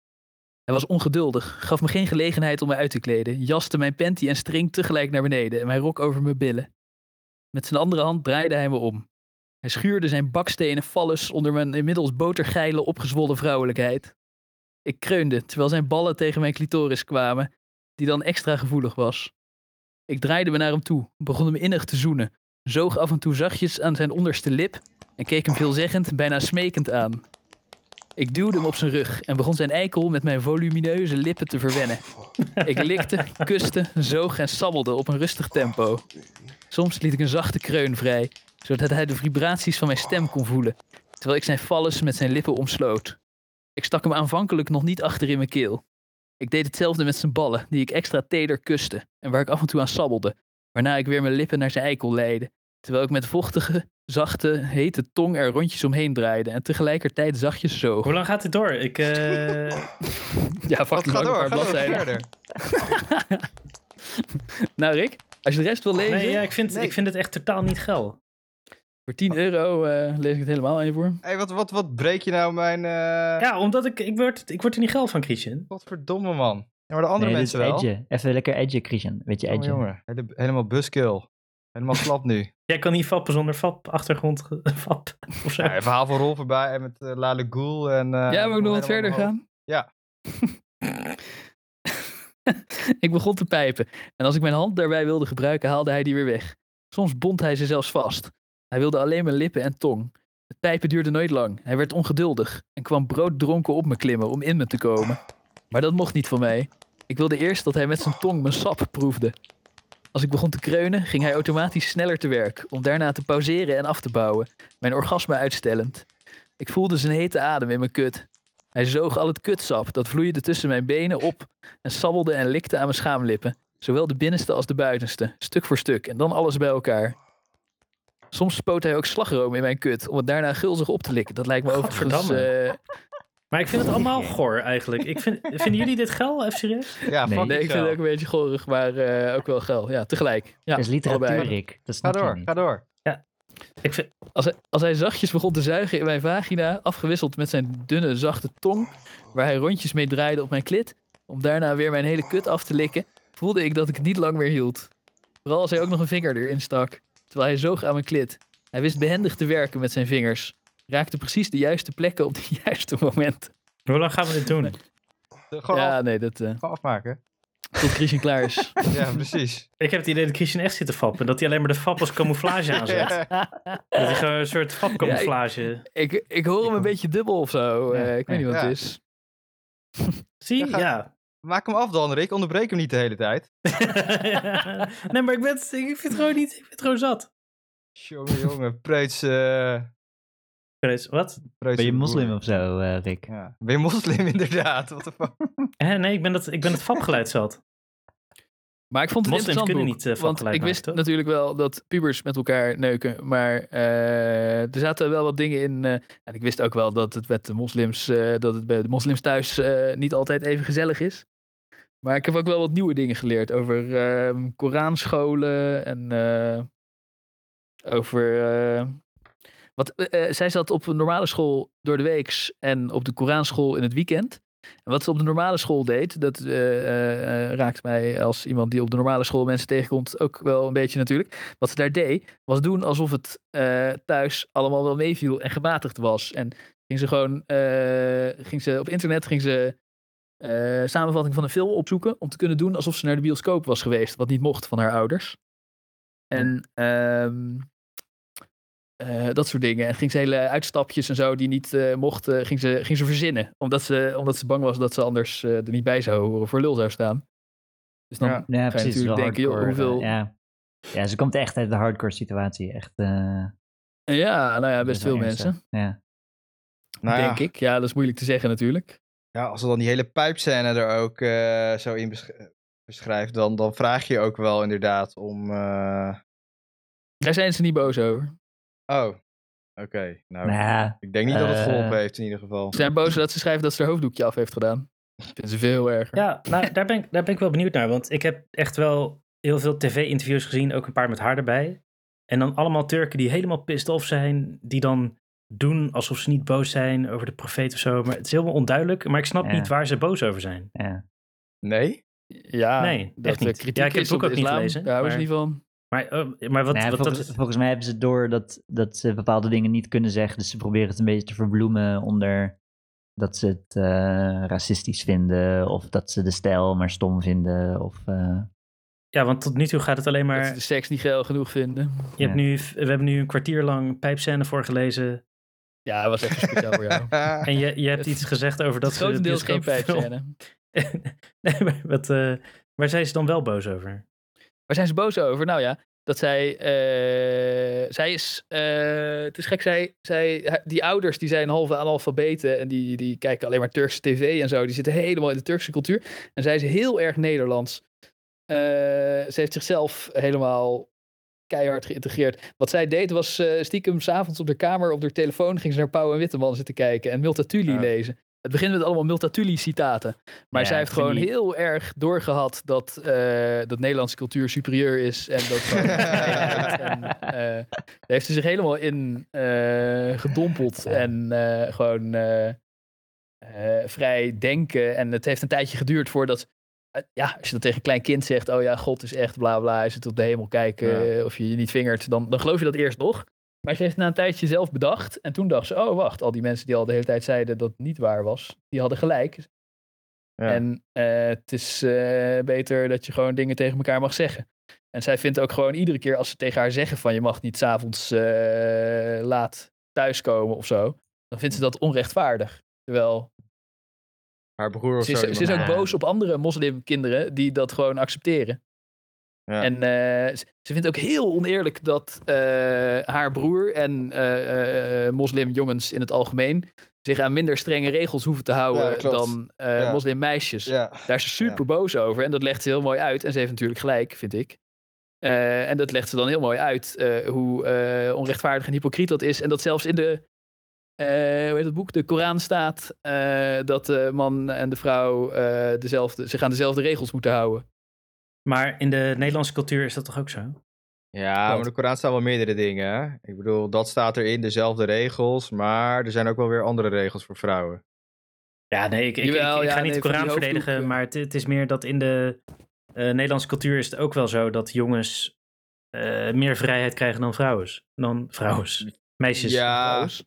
Hij was ongeduldig, gaf me geen gelegenheid om me uit te kleden, jaste mijn panty en string tegelijk naar beneden en mijn rok over mijn billen. Met zijn andere hand draaide hij me om. Hij schuurde zijn bakstenen vallus onder mijn inmiddels botergeile opgezwollen vrouwelijkheid. Ik kreunde terwijl zijn ballen tegen mijn clitoris kwamen, die dan extra gevoelig was. Ik draaide me naar hem toe, begon hem innig te zoenen, zoog af en toe zachtjes aan zijn onderste lip en keek hem veelzeggend, bijna smekend aan. Ik duwde hem op zijn rug en begon zijn eikel met mijn volumineuze lippen te verwennen. Ik likte, kuste, zoog en sabbelde op een rustig tempo. Soms liet ik een zachte kreun vrij, zodat hij de vibraties van mijn stem kon voelen, terwijl ik zijn vallus met zijn lippen omsloot. Ik stak hem aanvankelijk nog niet achter in mijn keel. Ik deed hetzelfde met zijn ballen, die ik extra teder kuste en waar ik af en toe aan sabbelde, waarna ik weer mijn lippen naar zijn eikel leidde, terwijl ik met vochtige, zachte, hete tong er rondjes omheen draaide en tegelijkertijd zachtjes zoog. Hoe lang gaat dit door? Ik, eh, Ja, Wat fucking gaat lang, door? een paar Ga door, bladzijden. verder. Nou, Rick? Als je de rest wil lezen, Nee, ja, ik, vind, Nee. ik vind het echt totaal niet geil. voor 10 euro eh, lees ik het helemaal aan je voor. Hey, wat, wat, wat breek je nou mijn... eh Ja, omdat ik, ik, word, ik word er niet geil van, Christian. Godverdomme, man. Ja, maar de andere nee, mensen wel. edge. Even lekker edge, Christian. Weet je, Oh, edge. jongen, hele- helemaal buskill. Helemaal slap nu. Jij kan niet fappen zonder fap, achtergrond, fap of zo. Ja, een verhaal van Rol voorbij en met uh, Lale Ghoul en... eh, ja, wil ik nog wat verder gaan? Ja. ik begon te pijpen. En als ik mijn hand daarbij wilde gebruiken, haalde hij die weer weg. Soms bond hij ze zelfs vast. Hij wilde alleen mijn lippen en tong. Het pijpen duurde nooit lang. Hij werd ongeduldig en kwam brooddronken op me klimmen om in me te komen. Maar dat mocht niet van mij. Ik wilde eerst dat hij met zijn tong mijn sap proefde. Als ik begon te kreunen, ging hij automatisch sneller te werk, om daarna te pauzeren en af te bouwen, mijn orgasme uitstellend. Ik voelde zijn hete adem in mijn kut. Hij zoog al het kutsap dat vloeide tussen mijn benen op en sabbelde en likte aan mijn schaamlippen, zowel de binnenste als de buitenste, stuk voor stuk en dan alles bij elkaar. Soms spoot hij ook slagroom in mijn kut om het daarna gulzig op te likken. Dat lijkt me overigens... Gadverdamme. Maar ik vind het allemaal goor eigenlijk. Ik vind, vinden jullie dit geil, even serieus? Ja, Nee. ik vind het ook een beetje gorig, maar eh, ook wel geil. Ja, tegelijk. Ja, dat is literatuur. Rick. Dat Ga door, ga door. Ik vind, Als hij, als hij zachtjes begon te zuigen in mijn vagina, afgewisseld met zijn dunne, zachte tong, waar hij rondjes mee draaide op mijn klit, om daarna weer mijn hele kut af te likken, voelde ik dat ik het niet lang meer hield. Vooral als hij ook nog een vinger erin stak, terwijl hij zoog aan mijn klit. Hij wist behendig te werken met zijn vingers, raakte precies de juiste plekken op de juiste momenten. hoe lang gaan we dit doen? Gewoon, Ja, af- nee, dat eh, gewoon afmaken. tot Christian klaar is. Ja, precies. Ik heb het idee dat Christian echt zit te fappen. Dat hij alleen maar de fap als camouflage aanzet. Ja. Dat hij gewoon een soort fapcamouflage... ik, ik hoor hem een beetje dubbel of zo. Ja, eh, ik weet niet wat ja. het is. Zie? Ja, ga- Ja. Maak hem af dan, Rick. Onderbreek hem niet de hele tijd. nee, maar ik, ben, ik vind het gewoon niet... Ik vind het gewoon zat. Jongen, jongen. Preuts... eh Chris, Wat? Ben je moslim of zo, eh, Rick? Ja. Ben je moslim inderdaad? Wat de fuck? Hè, nee, ik ben, dat, ik ben het fapgeluid zat. Maar ik vond het Moslims interessant kunnen boek, niet, eh, want ik wist toch? natuurlijk wel dat pubers met elkaar neuken, maar eh, er zaten wel wat dingen in. eh, en ik wist ook wel dat het met de moslims, eh, dat het bij de moslims thuis eh, niet altijd even gezellig is. Maar ik heb ook wel wat nieuwe dingen geleerd over ehm Koranscholen en eh, over. Wat, eh, eh, zij zat op een normale school door de weeks en op de Koranschool in het weekend. En wat ze op de normale school deed, dat eh, raakt mij als iemand die op de normale school mensen tegenkomt ook wel een beetje natuurlijk. Wat ze daar deed, was doen alsof het thuis allemaal wel meeviel en gematigd was. En ging ze gewoon, ging ze op internet ging ze samenvatting van een film opzoeken om te kunnen doen alsof ze naar de bioscoop was geweest, wat niet mocht van haar ouders. En eh, dat soort dingen. En ging ze hele uitstapjes en zo die niet eh, mochten, ging ze, ging ze verzinnen. Omdat ze, omdat ze bang was dat ze anders eh, er niet bij zou horen, voor lul zou staan. Dus dan, Ja. Ja, je precies. natuurlijk denken, joh, hoeveel- eh, ja. ja, ze komt echt uit de hardcore situatie. Echt. eh, ja, nou ja, best veel mensen. Ja. Nou ja, denk ik. Ja, dat is moeilijk te zeggen natuurlijk. ja, als ze dan die hele pijpscène er ook eh, zo in besch- beschrijft, dan, dan vraag je ook wel inderdaad om... eh, Daar zijn ze niet boos over. Oh, oké. Nou, Nou ik denk niet dat het eh, geholpen heeft in ieder geval. Ze zijn boos dat ze schrijft dat ze haar hoofddoekje af heeft gedaan. Vinden ze veel erger. Ja, nou, daar ben, ik, daar ben ik wel benieuwd naar. Want ik heb echt wel heel veel tv-interviews gezien. Ook een paar met haar erbij. En dan allemaal Turken die helemaal pissed off zijn. Die dan doen alsof ze niet boos zijn over de profeet of zo. Maar het is helemaal onduidelijk. Maar ik snap Ja. niet waar ze boos over zijn. ja. Nee? Ja, Nee, dat echt eh, niet. kritiek Ja, ik heb is het boek ook niet gelezen, Daar houden ze maar- niet van. Maar, eh, maar wat, Nou wat volgens, dat... volgens mij hebben ze door dat, dat ze bepaalde dingen niet kunnen zeggen. Dus ze proberen het een beetje te verbloemen onder dat ze het eh, racistisch vinden. Of dat ze de stijl maar stom vinden. Of, eh, Ja, want tot nu toe gaat het alleen Dat ze maar... de seks niet geil genoeg vinden. Je hebt nu, we hebben nu een kwartier lang pijpscène voorgelezen. Ja, dat was echt speciaal voor jou. En je, je hebt iets gezegd over dat Grotendeels geen pijpscène. nee, maar wat, eh, waar zijn ze dan wel boos over? Waar zijn ze boos over? Nou ja, dat zij. eh, zij is. eh, het is gek, zij, zij. Die ouders die zijn halve analfabeten. En die, die kijken alleen maar Turkse tv en zo. Die zitten helemaal in de Turkse cultuur. En zij is heel erg Nederlands. Eh, ze heeft zichzelf helemaal keihard geïntegreerd. Wat zij deed was stiekem s'avonds op de kamer, op de telefoon, ging ze naar Pauw en Witteman zitten kijken en Multatuli Ja. lezen. Het begint met allemaal Multatuli citaten. Maar Ja, zij heeft gewoon die- heel erg doorgehad dat, eh, dat Nederlandse cultuur superieur is. En dat gewoon vrijheid en, eh, daar heeft ze zich helemaal in eh, gedompeld. Ja. En eh, gewoon eh, eh, vrij denken. En het heeft een tijdje geduurd voordat. ja, als je dat tegen een klein kind zegt, oh ja, God is echt bla bla, hij zit op de hemel kijken, Ja. of je je niet vingert, dan, dan geloof je dat eerst nog. Maar ze heeft na een tijdje zelf bedacht. En toen dacht ze, oh wacht, al die mensen die al de hele tijd zeiden dat het niet waar was, die hadden gelijk. Ja. En eh, het is eh, beter dat je gewoon dingen tegen elkaar mag zeggen. En zij vindt ook gewoon iedere keer als ze tegen haar zeggen van je mag niet s'avonds eh laat thuiskomen of zo, dan vindt ze dat onrechtvaardig. Terwijl Haar broer of ze is, zo. ze is ook boos op andere moslimkinderen die dat gewoon accepteren. Ja. En eh, ze vindt ook heel oneerlijk dat eh, haar broer en eh, moslimjongens in het algemeen zich aan minder strenge regels hoeven te houden Ja, dan Ja. moslimmeisjes. Daar is ze super boos over en dat legt ze heel mooi uit. En ze heeft natuurlijk gelijk, vind ik. En dat legt ze dan heel mooi uit hoe onrechtvaardig en hypocriet dat is. En dat zelfs in de, hoe heet het boek, de Koran staat dat de man en de vrouw dezelfde, zich aan dezelfde regels moeten houden. Maar in de Nederlandse cultuur is dat toch ook zo? Ja, maar de Koran staan wel meerdere dingen. hè. Ik bedoel, dat staat erin, dezelfde regels. Maar er zijn ook wel weer andere regels voor vrouwen. Ja, nee, ik, ik, ik- Jawel, ik ja, ga niet nee, de Koran verdedigen, maar het, het is meer dat in de eh, Nederlandse cultuur is het ook wel zo dat jongens eh, meer vrijheid krijgen dan vrouwen. Dan vrouwen. Meisjes. Ja, trouwens.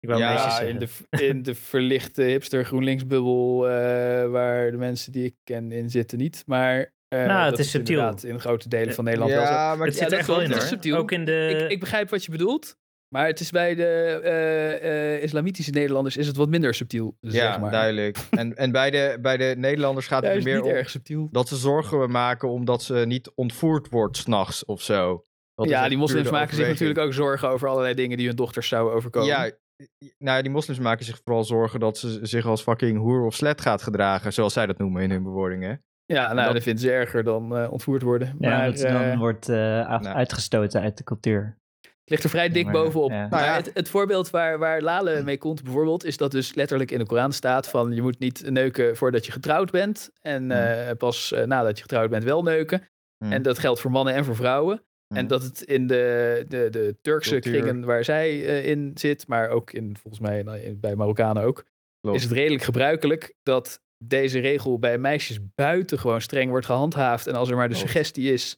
Ik wou Ja, meisjes in de, in de verlichte hipster GroenLinks-bubbel, eh, waar de mensen die ik ken in zitten niet. Maar eh, Nou, het is subtiel. in grote delen van Nederland wel zo. ja, maar het ja, zit er echt wel in hoor. subtiel. Ook in de... Ik, ik begrijp wat je bedoelt. Maar het is bij de eh, eh, islamitische Nederlanders is het wat minder subtiel, ja, zeg maar. duidelijk. En, en bij, de, bij de Nederlanders gaat het er meer niet om erg subtiel. dat ze zorgen maken omdat ze niet ontvoerd wordt s'nachts of zo. Dat ja, die moslims maken zich natuurlijk ook zorgen over allerlei dingen die hun dochters zouden overkomen. Ja, nou ja, die moslims maken zich vooral zorgen dat ze zich als fucking hoer of slet gaat gedragen, zoals zij dat noemen in hun bewoordingen. Ja nou, dat- dat vinden ze erger dan eh, ontvoerd worden. Ja, maar dan eh, wordt eh, af- nou. uitgestoten uit de cultuur. Het ligt er vrij dik Maar, bovenop. ja. Maar Nou ja. het, het voorbeeld waar, waar Lale mee komt bijvoorbeeld, is dat dus letterlijk in de Koran staat van je moet niet neuken voordat je getrouwd bent. En eh, pas eh, nadat je getrouwd bent wel neuken. Hmm. En dat geldt voor mannen en voor vrouwen. En Hmm. dat het in de, de, de Turkse Cultuur. kringen waar zij in zit, maar ook in, volgens mij nou, in- bij Marokkanen ook, Klopt. is het redelijk gebruikelijk dat deze regel bij meisjes buitengewoon streng wordt gehandhaafd. En als er maar de suggestie is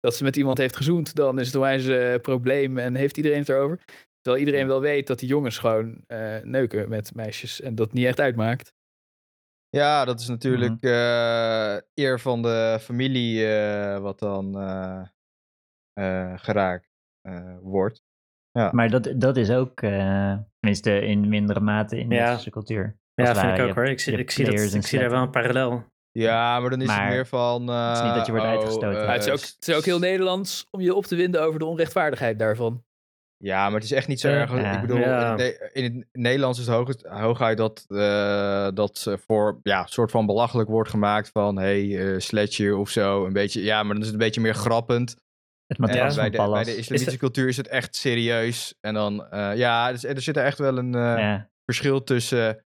dat ze met iemand heeft gezoend, dan is het een wijs eh, probleem en heeft iedereen het erover. Terwijl iedereen wel weet dat die jongens gewoon eh, neuken met meisjes en dat niet echt uitmaakt. Ja, dat is natuurlijk Mhm. eh, eer van de familie eh, wat dan eh, eh, geraakt eh, wordt. Maar dat, dat is ook, eh, tenminste in mindere mate in de Ja. westerse cultuur. Ja, het vind ik ook hoor. Ik zie, ik zie, dat, ik zie daar wel een parallel. Ja, maar dan is Maar het meer van... het is niet dat je wordt eh, oh, uitgestoten. eh, het is, ook, het is ook heel Nederlands om je op te winden over de onrechtvaardigheid daarvan. Ja, maar het is echt niet zo erg. ja. Ik bedoel, Ja. in, het, Ne- in het Nederlands is het hoog, hooguit dat, eh dat ze voor ja, soort van belachelijk wordt gemaakt van hey, eh sletje of zo. Een beetje, ja, maar dan is het een beetje meer grappend. Het matras bij, van de, bij de islamitische cultuur is het echt serieus. En dan, eh, ja, dus, er zit er echt wel een eh, ja. verschil tussen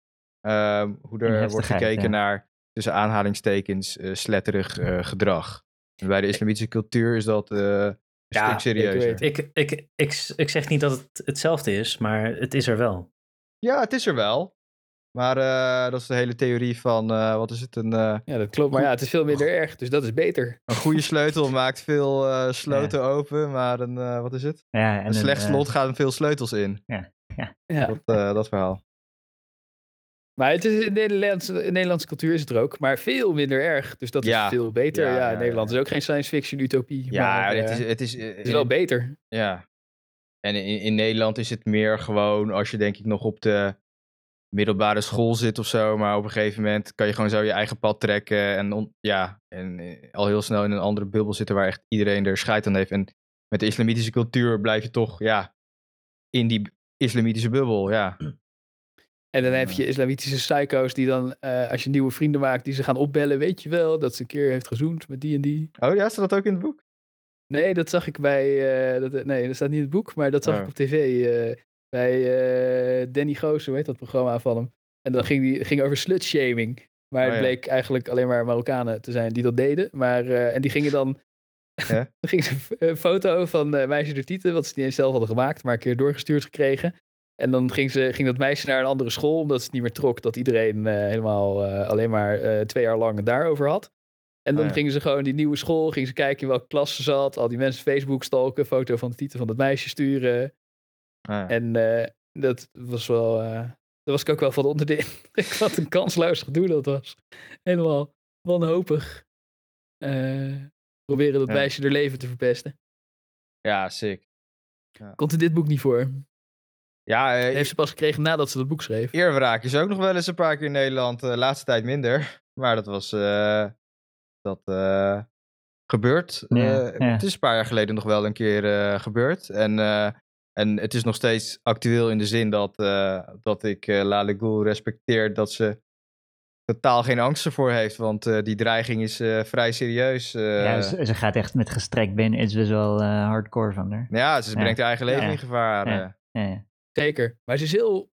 ehm, hoe er wordt gekeken ja. naar, tussen aanhalingstekens, eh, sletterig eh, gedrag. En bij de islamitische cultuur is dat eh, een Ja, stuk serieuzer. Ik, ik, ik, ik zeg niet dat het hetzelfde is, maar het is er wel. Ja, het is er wel. Maar eh, dat is de hele theorie van, eh, wat is het, een, eh, Ja, dat klopt. Maar ja, het is veel minder erg, dus dat is beter. een goede sleutel maakt veel sloten open, maar een, eh, wat is het? Ja, en Een slecht slot gaan veel sleutels in. Ja. Dat, eh, dat verhaal. Maar het is in, Nederlandse, in Nederlandse cultuur is het er ook, maar veel minder erg. Dus dat Ja. is veel beter. Ja. Nederland is ook geen science fiction utopie. Ja, maar, het eh, is, het is, eh, het is wel beter. Ja. En in, in Nederland is het meer gewoon als je denk ik nog op de middelbare school zit of zo. Maar op een gegeven moment kan je gewoon zo je eigen pad trekken. En on- ja, en eh, al heel snel in een andere bubbel zitten waar echt iedereen er scheid aan heeft. En met de islamitische cultuur blijf je toch, ja, in die islamitische bubbel, ja. En dan heb je islamitische psycho's die dan, eh, als je nieuwe vrienden maakt, die ze gaan opbellen. Weet je wel, dat ze een keer heeft gezoend met die en die. Oh ja, staat dat ook in het boek? Nee, dat zag ik bij, eh, dat, nee, dat staat niet in het boek, maar dat zag Oh. ik op tv. eh, bij eh, Danny Goos, hoe heet dat programma van hem? En dan ging die ging over slutshaming. Maar Oh, het ja. bleek eigenlijk alleen maar Marokkanen te zijn die dat deden. Maar, eh, en die gingen dan... Ja. dan ging ze een foto van eh meisje de Tieten, wat ze niet eens zelf hadden gemaakt, maar een keer doorgestuurd gekregen. En dan ging, ze, ging dat meisje naar een andere school, omdat ze het niet meer trok dat iedereen eh, helemaal eh, alleen maar eh, twee jaar lang het daarover had. En dan ja. gingen ze gewoon die nieuwe school, gingen ze kijken in welke klas ze zat, al die mensen Facebook stalken, foto van de titel van dat meisje sturen. Ah, ja. En dat was wel, daar was ik ook wel van onder de indruk. Wat een kansloos gedoe dat was. Helemaal wanhopig. proberen dat Ja. meisje haar leven te verpesten. ja, sick. Komt in dit boek niet voor. Ja, eh, Heeft ze pas gekregen nadat ze dat boek schreef. Eerwraak is ook nog wel eens een paar keer in Nederland. De laatste tijd minder. Maar dat was. eh, dat eh, gebeurd. Ja, Eh, ja. Het is een paar jaar geleden nog wel een keer eh, gebeurd. En, eh, en het is nog steeds actueel in de zin dat, eh, dat ik eh Lale Gul respecteer dat ze totaal geen angst ervoor heeft. Want eh, die dreiging is eh, vrij serieus. eh. ja, ze, ze gaat echt met gestrekt been. Het is best wel eh, hardcore van haar. ja, ze brengt haar eigen leven Ja. in gevaar. Ja. eh. Ja, ja. Zeker. Maar ze is heel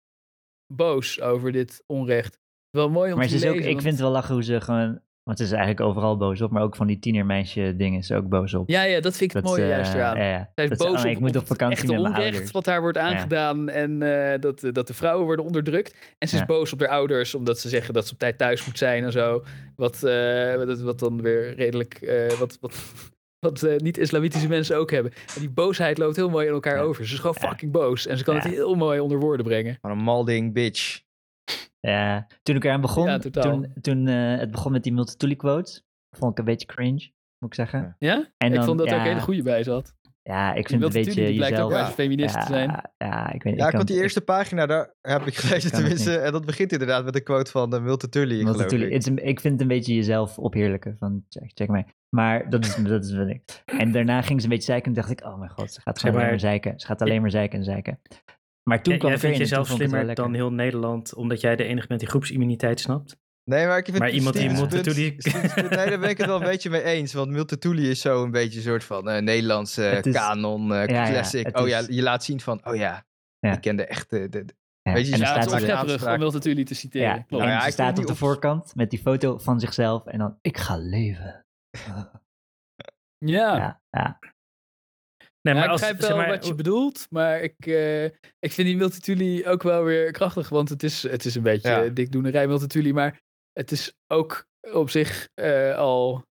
boos over dit onrecht. Wel mooi om Maar te is ook, ik vind het wel lachen hoe ze gewoon... Want ze is eigenlijk overal boos op. Maar ook van die tienermeisje dingen is ze ook boos op. Ja, ja, dat vind ik het Dat, mooie eh, juist eraan. Ja, ja. Zij is Dat ze- boos oh, op, ik moet op het vakantie echte met mijn onrecht ouders. wat haar wordt aangedaan en eh, dat, dat de vrouwen worden onderdrukt. En ze is boos op haar ouders omdat ze zeggen dat ze op tijd thuis moet zijn en zo. Wat, eh, wat, wat dan weer redelijk, wat, wat, wat eh, niet-islamitische mensen ook hebben. En die boosheid loopt heel mooi in elkaar Ja. over. Ze is gewoon Ja. fucking boos en ze kan Ja. het heel mooi onder woorden brengen. Van een malding bitch. Ja, toen ik eraan begon, Ja, totaal. toen, toen eh, het begon met die Multatuli quotes, vond ik een beetje cringe, moet ik zeggen. Ja. Ja? En ik dan- vond dat er ook ja. een hele goede bij zat. Ja, ik vind het een beetje die blijkt ook jezelf... eens feminist te zijn. Ja, ja, ik weet Ja, ik kan- had die eerste pagina, daar heb ik gelezen tenminste. En dat begint inderdaad met een quote van de Multatuli, geloof Multatuli. ik. Het is een- ik vind het een beetje jezelf opheerlijken van check, check mij. Maar dat is, dat is wat ik. En daarna ging ze een beetje zeiken en dacht ik, oh mijn god, ze gaat gewoon maar- alleen maar zeiken. Ze gaat alleen maar zeiken en zeiken. Maar toen kwam jij erin vindt jezelf slimmer dan heel Nederland, omdat jij de enige bent die groepsimmuniteit snapt. Nee, maar ik vind Maar iemand die Multatuli- Nee, daar ben ik het wel een beetje mee eens. Want Multatuli is zo een beetje een soort van eh, Nederlandse is- kanon, eh, ja, classic. oh ja, je laat zien van, oh ja, Ja. ik ken de echte... De, de- Ja, Weet je, en het staat is om Multatuli te citeren. ja, Klopt. Nou ja, staat op de voorkant met die foto van zichzelf en dan, ik ga leven. Ja. Ja, ja. Nee, Ja, maar ik als, begrijp zeg wel maar, wat je bedoelt, maar ik, eh, ik vind die Multatuli ook wel weer krachtig, want het is, het is een beetje Ja. dikdoenerij Multatuli, maar het is ook op zich eh, al,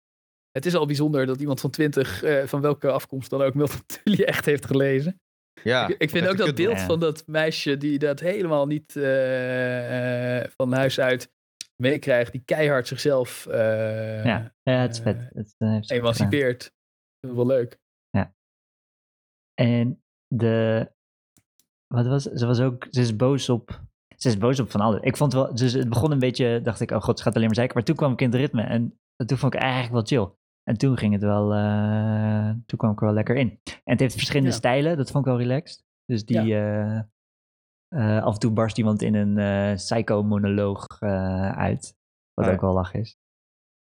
het is al bijzonder dat iemand van 20, eh, van welke afkomst dan ook, Multatuli echt heeft gelezen. ja, ik, ik vind ook dat beeld van dat meisje die dat helemaal niet eh, eh, van huis uit meekrijgt, die keihard zichzelf eh, ja. ja, het is vet. eh, Het, eh, emancipeert. Dat is wel leuk. En de. Wat was Ze was ook. Ze is boos op. Ze is boos op van alles. Ik vond wel. Dus het begon een beetje. Dacht ik, oh god, ze gaat alleen maar zeiken. Maar toen kwam ik in het ritme. En toen vond ik eigenlijk wel chill. En toen ging het wel. toen kwam ik er wel lekker in. En het heeft verschillende Ja. stijlen. Dat vond ik wel relaxed. Dus die. Eh, af en toe barst iemand in een eh psycho-monoloog eh, uit. Wat Ah, ja. ook wel lach is.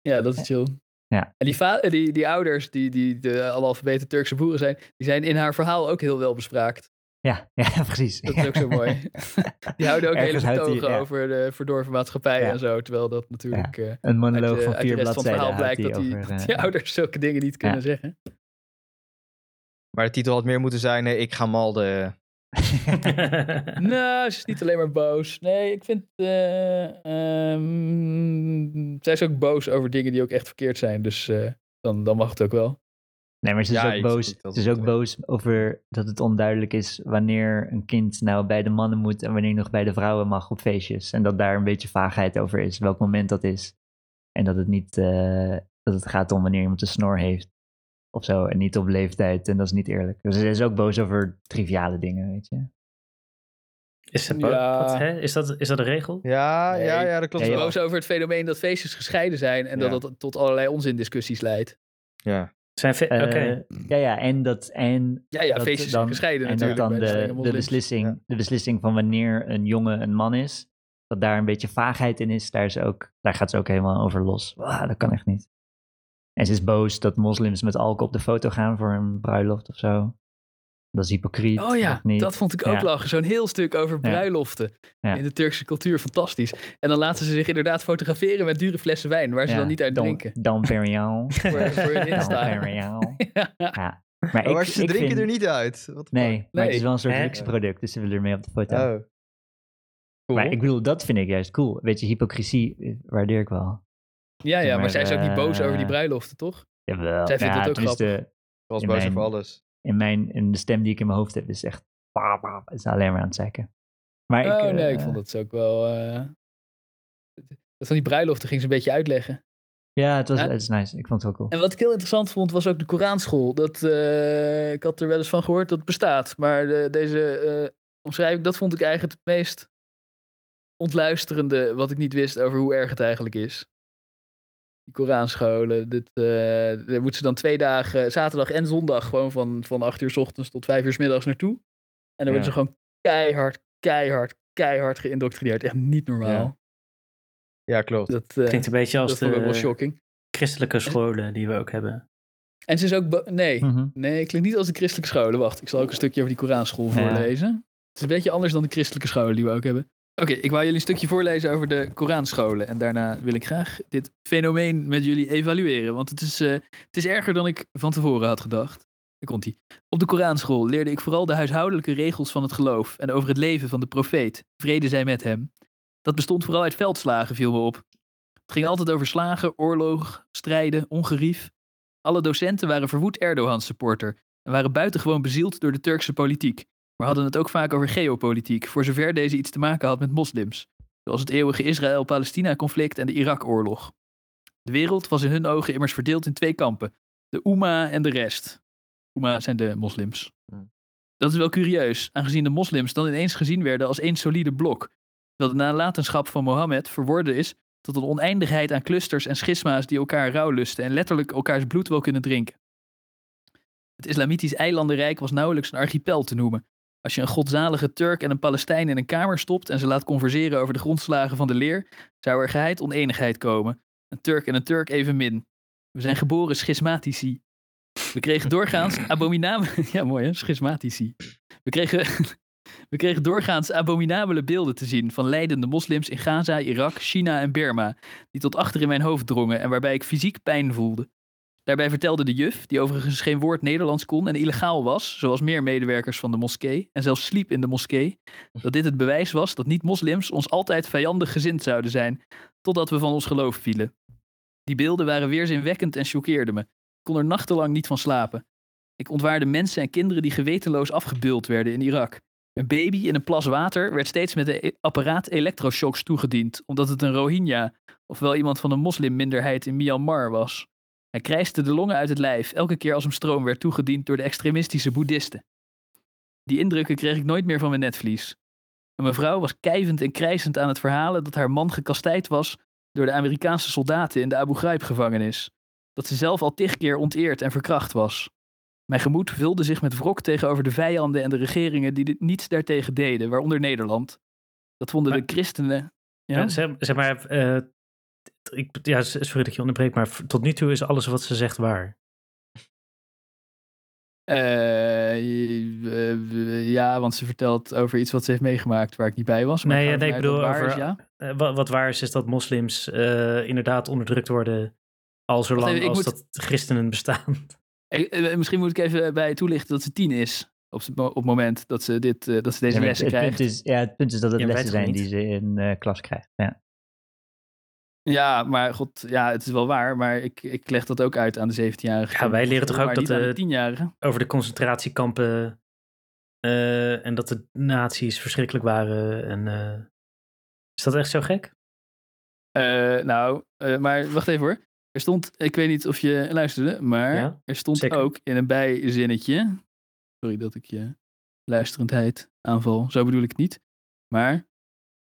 Ja, dat is chill. Ja. En die, die, die ouders, die, die de analfabete Turkse boeren zijn, die zijn in haar verhaal ook heel wel bespraakt. Ja, ja, precies. Dat is ook zo mooi. Die houden ook Ergens hele betogen ja. over de verdorven maatschappij Ja. en zo. Terwijl dat natuurlijk eh, Een uit, monoloog de, van uit de vier rest van het bladzijden verhaal blijkt dat die, over, dat die ouders zulke dingen niet kunnen zeggen. Maar de titel had meer moeten zijn, ik ga malden. nou, ze is niet alleen maar boos. Nee, ik vind... eh, ehm, zij is ook boos over dingen die ook echt verkeerd zijn. Dus eh, dan, dan mag het ook wel. Nee, maar ze is Ja, ook boos. Ze is ook boos over dat het onduidelijk is wanneer een kind nou bij de mannen moet en wanneer nog bij de vrouwen mag op feestjes. En dat daar een beetje vaagheid over is, welk moment dat is. En dat het niet eh, dat het gaat om wanneer iemand een snor heeft of zo en niet op leeftijd. En dat is niet eerlijk. Dus ze is ook boos over triviale dingen, weet je. Is, Ja. wat, hè? Is, dat, is dat een regel? Ja, Nee. ja, ja, dat klopt Ja, wel. Boos over het fenomeen dat feestjes gescheiden zijn en Ja. dat dat tot allerlei onzindiscussies leidt. Ja. Zijn Oké. Ja, ja, en dat, en Ja, ja, dat feestjes zijn dan- gescheiden En dat natuurlijk. dan bij strenge de, de, beslissing, Ja. de beslissing van wanneer een jongen een man is, dat daar een beetje vaagheid in is, daar, is ook, daar gaat ze ook helemaal over los. Ah, dat kan echt niet. En ze is boos dat moslims met alcohol op de foto gaan voor een bruiloft of zo. Dat is hypocriet. Oh ja, niet. dat vond ik ook Ja. lachen. Zo'n heel stuk over bruiloften Ja. in de Turkse cultuur. Fantastisch. En dan laten ze zich inderdaad fotograferen met dure flessen wijn, waar ze Ja, dan niet uit drinken. Dom Perignon. Voor, voor hun Dom Insta. Perignon. Ja. Ja. Maar ik, maar ze ik drinken vind- er niet uit. The Nee, maar het is wel een soort Hè? luxe product, dus ze willen ermee op de foto. Oh. Cool. Maar ik bedoel, dat vind ik juist cool. Weet je, hypocrisie eh, waardeer ik wel. Ja, ja, maar Maar, zij is ook niet boos over die eh, bruiloften, toch? Jawel. Zij vindt ja, het ook tenminste, was in boos mijn- over alles. in, mijn, in de stem die ik in mijn hoofd heb, is echt... pa, pa, is alleen maar aan het zeiken. Maar ik, oh nee, ik eh, vond dat ook wel... eh, Dat van die bruiloften ging ze een beetje uitleggen. Ja, het was Ja. het is nice. Ik vond het wel cool. En wat ik heel interessant vond, was ook de Koranschool. Dat, eh, ik had er wel eens van gehoord dat het bestaat. Maar de- deze eh, omschrijving, dat vond ik eigenlijk het meest ontluisterende wat ik niet wist over hoe erg het eigenlijk is. Die Koranscholen. Dit, eh, daar moeten ze dan twee dagen, zaterdag en zondag, gewoon van, van 8 uur s ochtends tot 5 uur s middags naartoe. En dan worden ze gewoon keihard, keihard, keihard geïndoctrineerd. Echt niet normaal. Ja. Ja, klopt. Dat, eh, Klinkt een beetje als ook wel de shocking. christelijke scholen die we ook hebben. En ze is ook... Nee, Mhm. Nee, klinkt niet als de christelijke scholen. Wacht, ik zal ook een stukje over die Koranschool Ja. voorlezen. Het is een beetje anders dan de christelijke scholen die we ook hebben. Oké, ik wou jullie een stukje voorlezen over de Koranscholen. En daarna wil ik graag dit fenomeen met jullie evalueren. Want het is, eh, het is erger dan ik van tevoren had gedacht. Daar komt ie. Op de Koranschool leerde ik vooral de huishoudelijke regels van het geloof. En over het leven van de profeet. Vrede zij met hem. Dat bestond vooral uit veldslagen, viel me op. Het ging altijd over slagen, oorlog, strijden, ongerief. Alle docenten waren verwoed Erdogan-supporter en waren buitengewoon bezield door de Turkse politiek, maar hadden het ook vaak over geopolitiek, voor zover deze iets te maken had met moslims, zoals het eeuwige Israël-Palestina-conflict en de Irak-oorlog. De wereld was in hun ogen immers verdeeld in twee kampen, de Oema en de rest. Oema zijn de moslims. Hmm. Dat is wel curieus, aangezien de moslims dan ineens gezien werden als één solide blok, terwijl de nalatenschap van Mohammed verworden is tot een oneindigheid aan clusters en schisma's die elkaar rouwlusten en letterlijk elkaars bloed wel kunnen drinken. Het islamitisch eilandenrijk was nauwelijks een archipel te noemen. Als je een godzalige Turk en een Palestijn in een kamer stopt en ze laat converseren over de grondslagen van de leer, zou er geheid oneenigheid komen. Een Turk en een Turk evenmin. We zijn geboren schismatici. We kregen doorgaans abominabele... Ja, mooi hè, schismatici. We kregen, we kregen doorgaans abominabele beelden te zien van leidende moslims in Gaza, Irak, China en Burma, die tot achter in mijn hoofd drongen en waarbij ik fysiek pijn voelde. Daarbij vertelde de juf, die overigens geen woord Nederlands kon en illegaal was, zoals meer medewerkers van de moskee, en zelfs sliep in de moskee, dat dit het bewijs was dat niet-moslims ons altijd vijandig gezind zouden zijn, totdat we van ons geloof vielen. Die beelden waren weerzinwekkend en choqueerden me. Ik kon er nachtenlang niet van slapen. Ik ontwaarde mensen en kinderen die gewetenloos afgebeuld werden in Irak. Een baby in een plas water werd steeds met een apparaat elektroshocks toegediend, omdat het een Rohingya, ofwel iemand van een moslimminderheid in Myanmar was. Hij krijste de longen uit het lijf, elke keer als hem stroom werd toegediend door de extremistische boeddhisten. Die indrukken kreeg ik nooit meer van mijn netvlies. Een mevrouw was kijvend en krijzend aan het verhalen dat haar man gekastijd was door de Amerikaanse soldaten in de Abu Ghraib-gevangenis. Dat ze zelf al tig keer onteerd en verkracht was. Mijn gemoed vulde zich met wrok tegenover de vijanden en de regeringen die dit niets daartegen deden, waaronder Nederland. Dat vonden Maar- de christenen. Ja? Zeg maar, eh, ik, ja, sorry dat je onderbreekt, maar tot nu toe is alles wat ze zegt waar. Eh, eh, ja, want ze vertelt over iets wat ze heeft meegemaakt waar ik niet bij was. Maar Nee, ga ja, nee, ik uit bedoel het waar over- is, ja? Eh, wat, wat waar is, is dat moslims eh, inderdaad onderdrukt worden al zolang even, ik als moet- dat christenen bestaan. Misschien moet ik even bij toelichten dat ze tien is. Op, op het moment dat ze, dit, eh, dat ze deze Ja, maar lessen het, het krijgt. punt is, ja, het punt is dat het Ja, lessen zijn niet? die ze in eh, klas krijgt. Ja. Ja, maar god, ja, het is wel waar. Maar ik, ik leg dat ook uit aan de 17-jarige. Ja, wij leren toch ook dat de-. Over de concentratiekampen eh, en dat de nazi's verschrikkelijk waren. En, eh, is dat echt zo gek? Eh, nou, maar wacht even hoor. Er stond, ik weet niet of je luisterde, maar Ja, er stond zeker. ook in een bijzinnetje. Sorry dat ik je luisterendheid aanval. Zo bedoel ik het niet. Maar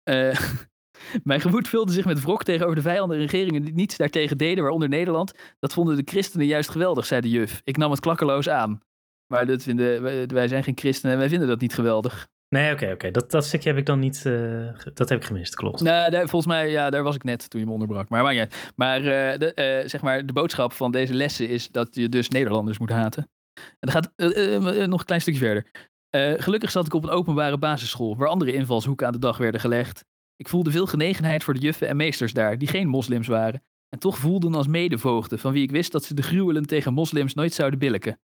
eh, mijn gemoed vulde zich met wrok tegenover de vijanden en regeringen die niets daartegen deden, waaronder Nederland. Dat vonden de christenen juist geweldig, zei de juf. Ik nam het klakkeloos aan. Maar dat vinden, wij, wij zijn geen christenen en wij vinden dat niet geweldig. Nee, oké, oké. Dat, dat stukje heb ik dan niet, eh, dat heb ik gemist, klopt. Nou, daar, volgens mij, ja, daar was ik net toen je me onderbrak. Maar, maakt niet uit. maar, eh, de, eh, zeg maar de boodschap van deze lessen is dat je dus Nederlanders moet haten. En dan gaat eh, eh, eh, nog een klein stukje verder. Eh, gelukkig zat ik op een openbare basisschool waar andere invalshoeken aan de dag werden gelegd. Ik voelde veel genegenheid voor de juffen en meesters daar, die geen moslims waren. En toch voelden als medevoogden, van wie ik wist dat ze de gruwelen tegen moslims nooit zouden billiken.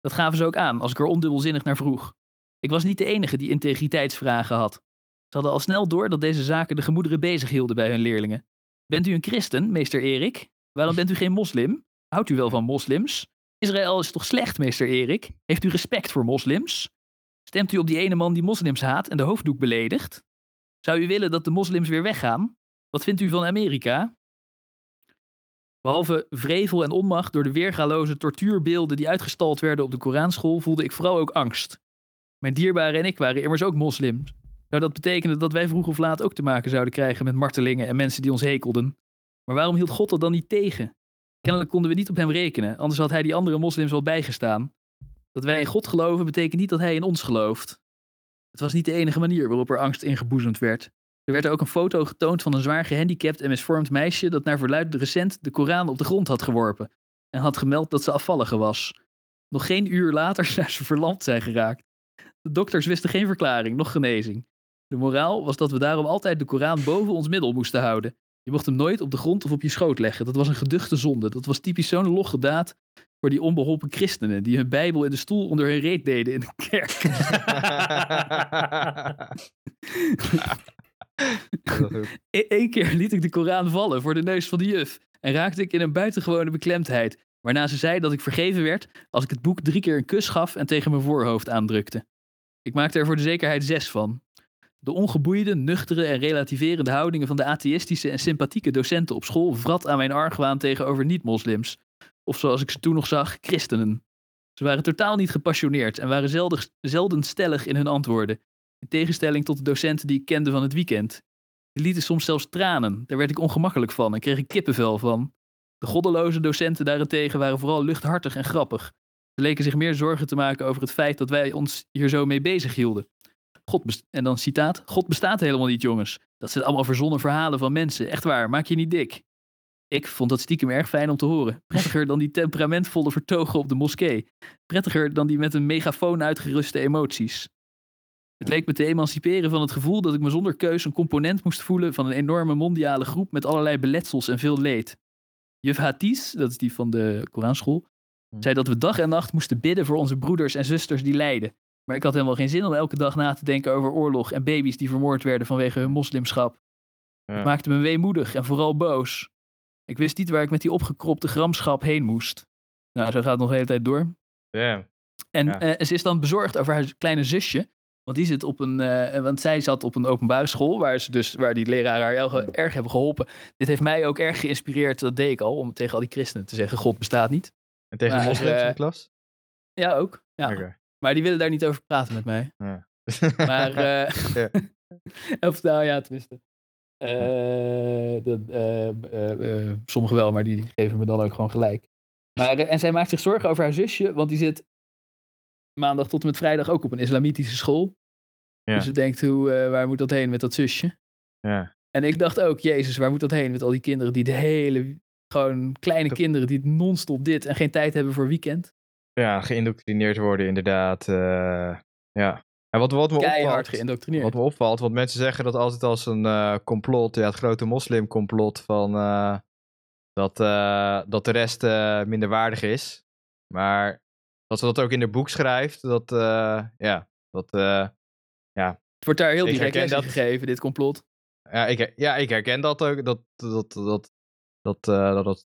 Dat gaven ze ook aan, als ik er ondubbelzinnig naar vroeg. Ik was niet de enige die integriteitsvragen had. Ze hadden al snel door dat deze zaken de gemoederen bezig hielden bij hun leerlingen. Bent u een christen, meester Erik? Waarom bent u geen moslim? Houdt u wel van moslims? Israël is toch slecht, meester Erik? Heeft u respect voor moslims? Stemt u op die ene man die moslims haat en de hoofddoek beledigt? Zou u willen dat de moslims weer weggaan? Wat vindt u van Amerika? Behalve vrevel en onmacht door de weergaloze tortuurbeelden die uitgestald werden op de Koranschool, voelde ik vooral ook angst. Mijn dierbaren en ik waren immers ook moslims. Zou dat betekenen dat wij vroeg of laat ook te maken zouden krijgen met martelingen en mensen die ons hekelden? Maar waarom hield God dat dan niet tegen? Kennelijk konden we niet op hem rekenen, anders had hij die andere moslims wel bijgestaan. Dat wij in God geloven betekent niet dat hij in ons gelooft. Het was niet de enige manier waarop er angst ingeboezemd werd. Er werd ook een foto getoond van een zwaar gehandicapt en misvormd meisje dat naar verluid recent de Koran op de grond had geworpen en had gemeld dat ze afvallige was. Nog geen uur later zou ze verlamd zijn geraakt. De dokters wisten geen verklaring, nog genezing. De moraal was dat we daarom altijd de Koran boven ons middel moesten houden. Je mocht hem nooit op de grond of op je schoot leggen. Dat was een geduchte zonde. Dat was typisch zo'n logge daad voor die onbeholpen christenen die hun bijbel in de stoel onder hun reet deden in de kerk. Eén keer liet ik de Koran vallen voor de neus van de juf en raakte ik in een buitengewone beklemdheid, waarna ze zei dat ik vergeven werd als ik het boek drie keer een kus gaf en tegen mijn voorhoofd aandrukte. Ik maakte er voor de zekerheid zes van. De ongeboeide, nuchtere en relativerende houdingen van de atheïstische en sympathieke docenten op school vrat aan mijn argwaan tegenover niet-moslims. Of zoals ik ze toen nog zag, christenen. Ze waren totaal niet gepassioneerd en waren zelden, stellig in hun antwoorden. In tegenstelling tot de docenten die ik kende van het weekend. Die lieten soms zelfs tranen. Daar werd ik ongemakkelijk van en kreeg ik kippenvel van. De goddeloze docenten daarentegen waren vooral luchthartig en grappig. Ze leken zich meer zorgen te maken over het feit dat wij ons hier zo mee bezig hielden. God en dan citaat: God bestaat helemaal niet, jongens. Dat zijn allemaal verzonnen verhalen van mensen. Echt waar, maak je niet dik. Ik vond dat stiekem erg fijn om te horen. Prettiger dan die temperamentvolle vertogen op de moskee. Prettiger dan die met een megafoon uitgeruste emoties. Het leek me te emanciperen van het gevoel dat ik me zonder keus een component moest voelen van een enorme mondiale groep met allerlei beletsels en veel leed. Juf Hatis, dat is die van de Koranschool, zei dat we dag en nacht moesten bidden voor onze broeders en zusters die lijden. Maar ik had helemaal geen zin om elke dag na te denken over oorlog en baby's die vermoord werden vanwege hun moslimschap. Ja. Het maakte me weemoedig en vooral boos. Ik wist niet waar ik met die opgekropte gramschap heen moest. Nou, zo gaat het nog de hele tijd door. En Ja. eh, ze is dan bezorgd over haar kleine zusje. Want die zit op een. eh, want zij zat op een openbare school. Waar, ze dus, waar die leraren haar erg, erg hebben geholpen. Dit heeft mij ook erg geïnspireerd. Dat deed ik al. Om tegen al die christenen te zeggen: God bestaat niet. En tegen Maar, moslims in eh, de klas? Ja, ook. Ja. Maar die willen daar niet over praten met mij. Ja. Maar. eh Ja. of nou ja, tenminste. Eh, de, eh, eh, sommigen wel, maar die geven me dan ook gewoon gelijk. Maar, en zij maakt zich zorgen over haar zusje, want die zit maandag tot en met vrijdag ook op een islamitische school. Ja. Dus ze denkt, hoe, waar moet dat heen met dat zusje? ja. En ik dacht ook, jezus, waar moet dat heen met al die kinderen die de hele, gewoon kleine Dat- kinderen die non-stop dit en geen tijd hebben voor weekend. ja, geïndoctrineerd worden inderdaad. ja. En wat, wat me Keihard opvalt, geïndoctrineerd. Wat me opvalt, want mensen zeggen dat altijd als een eh, complot, ja, het grote moslimcomplot van eh, dat, eh, dat de rest minder waardig is. Maar dat ze dat ook in het boek schrijft, dat, ja, dat, eh, Het wordt daar heel direct in dat. gegeven, dit complot. ja, ik, ja, ik herken dat ook, dat, dat, dat, dat, dat, dat,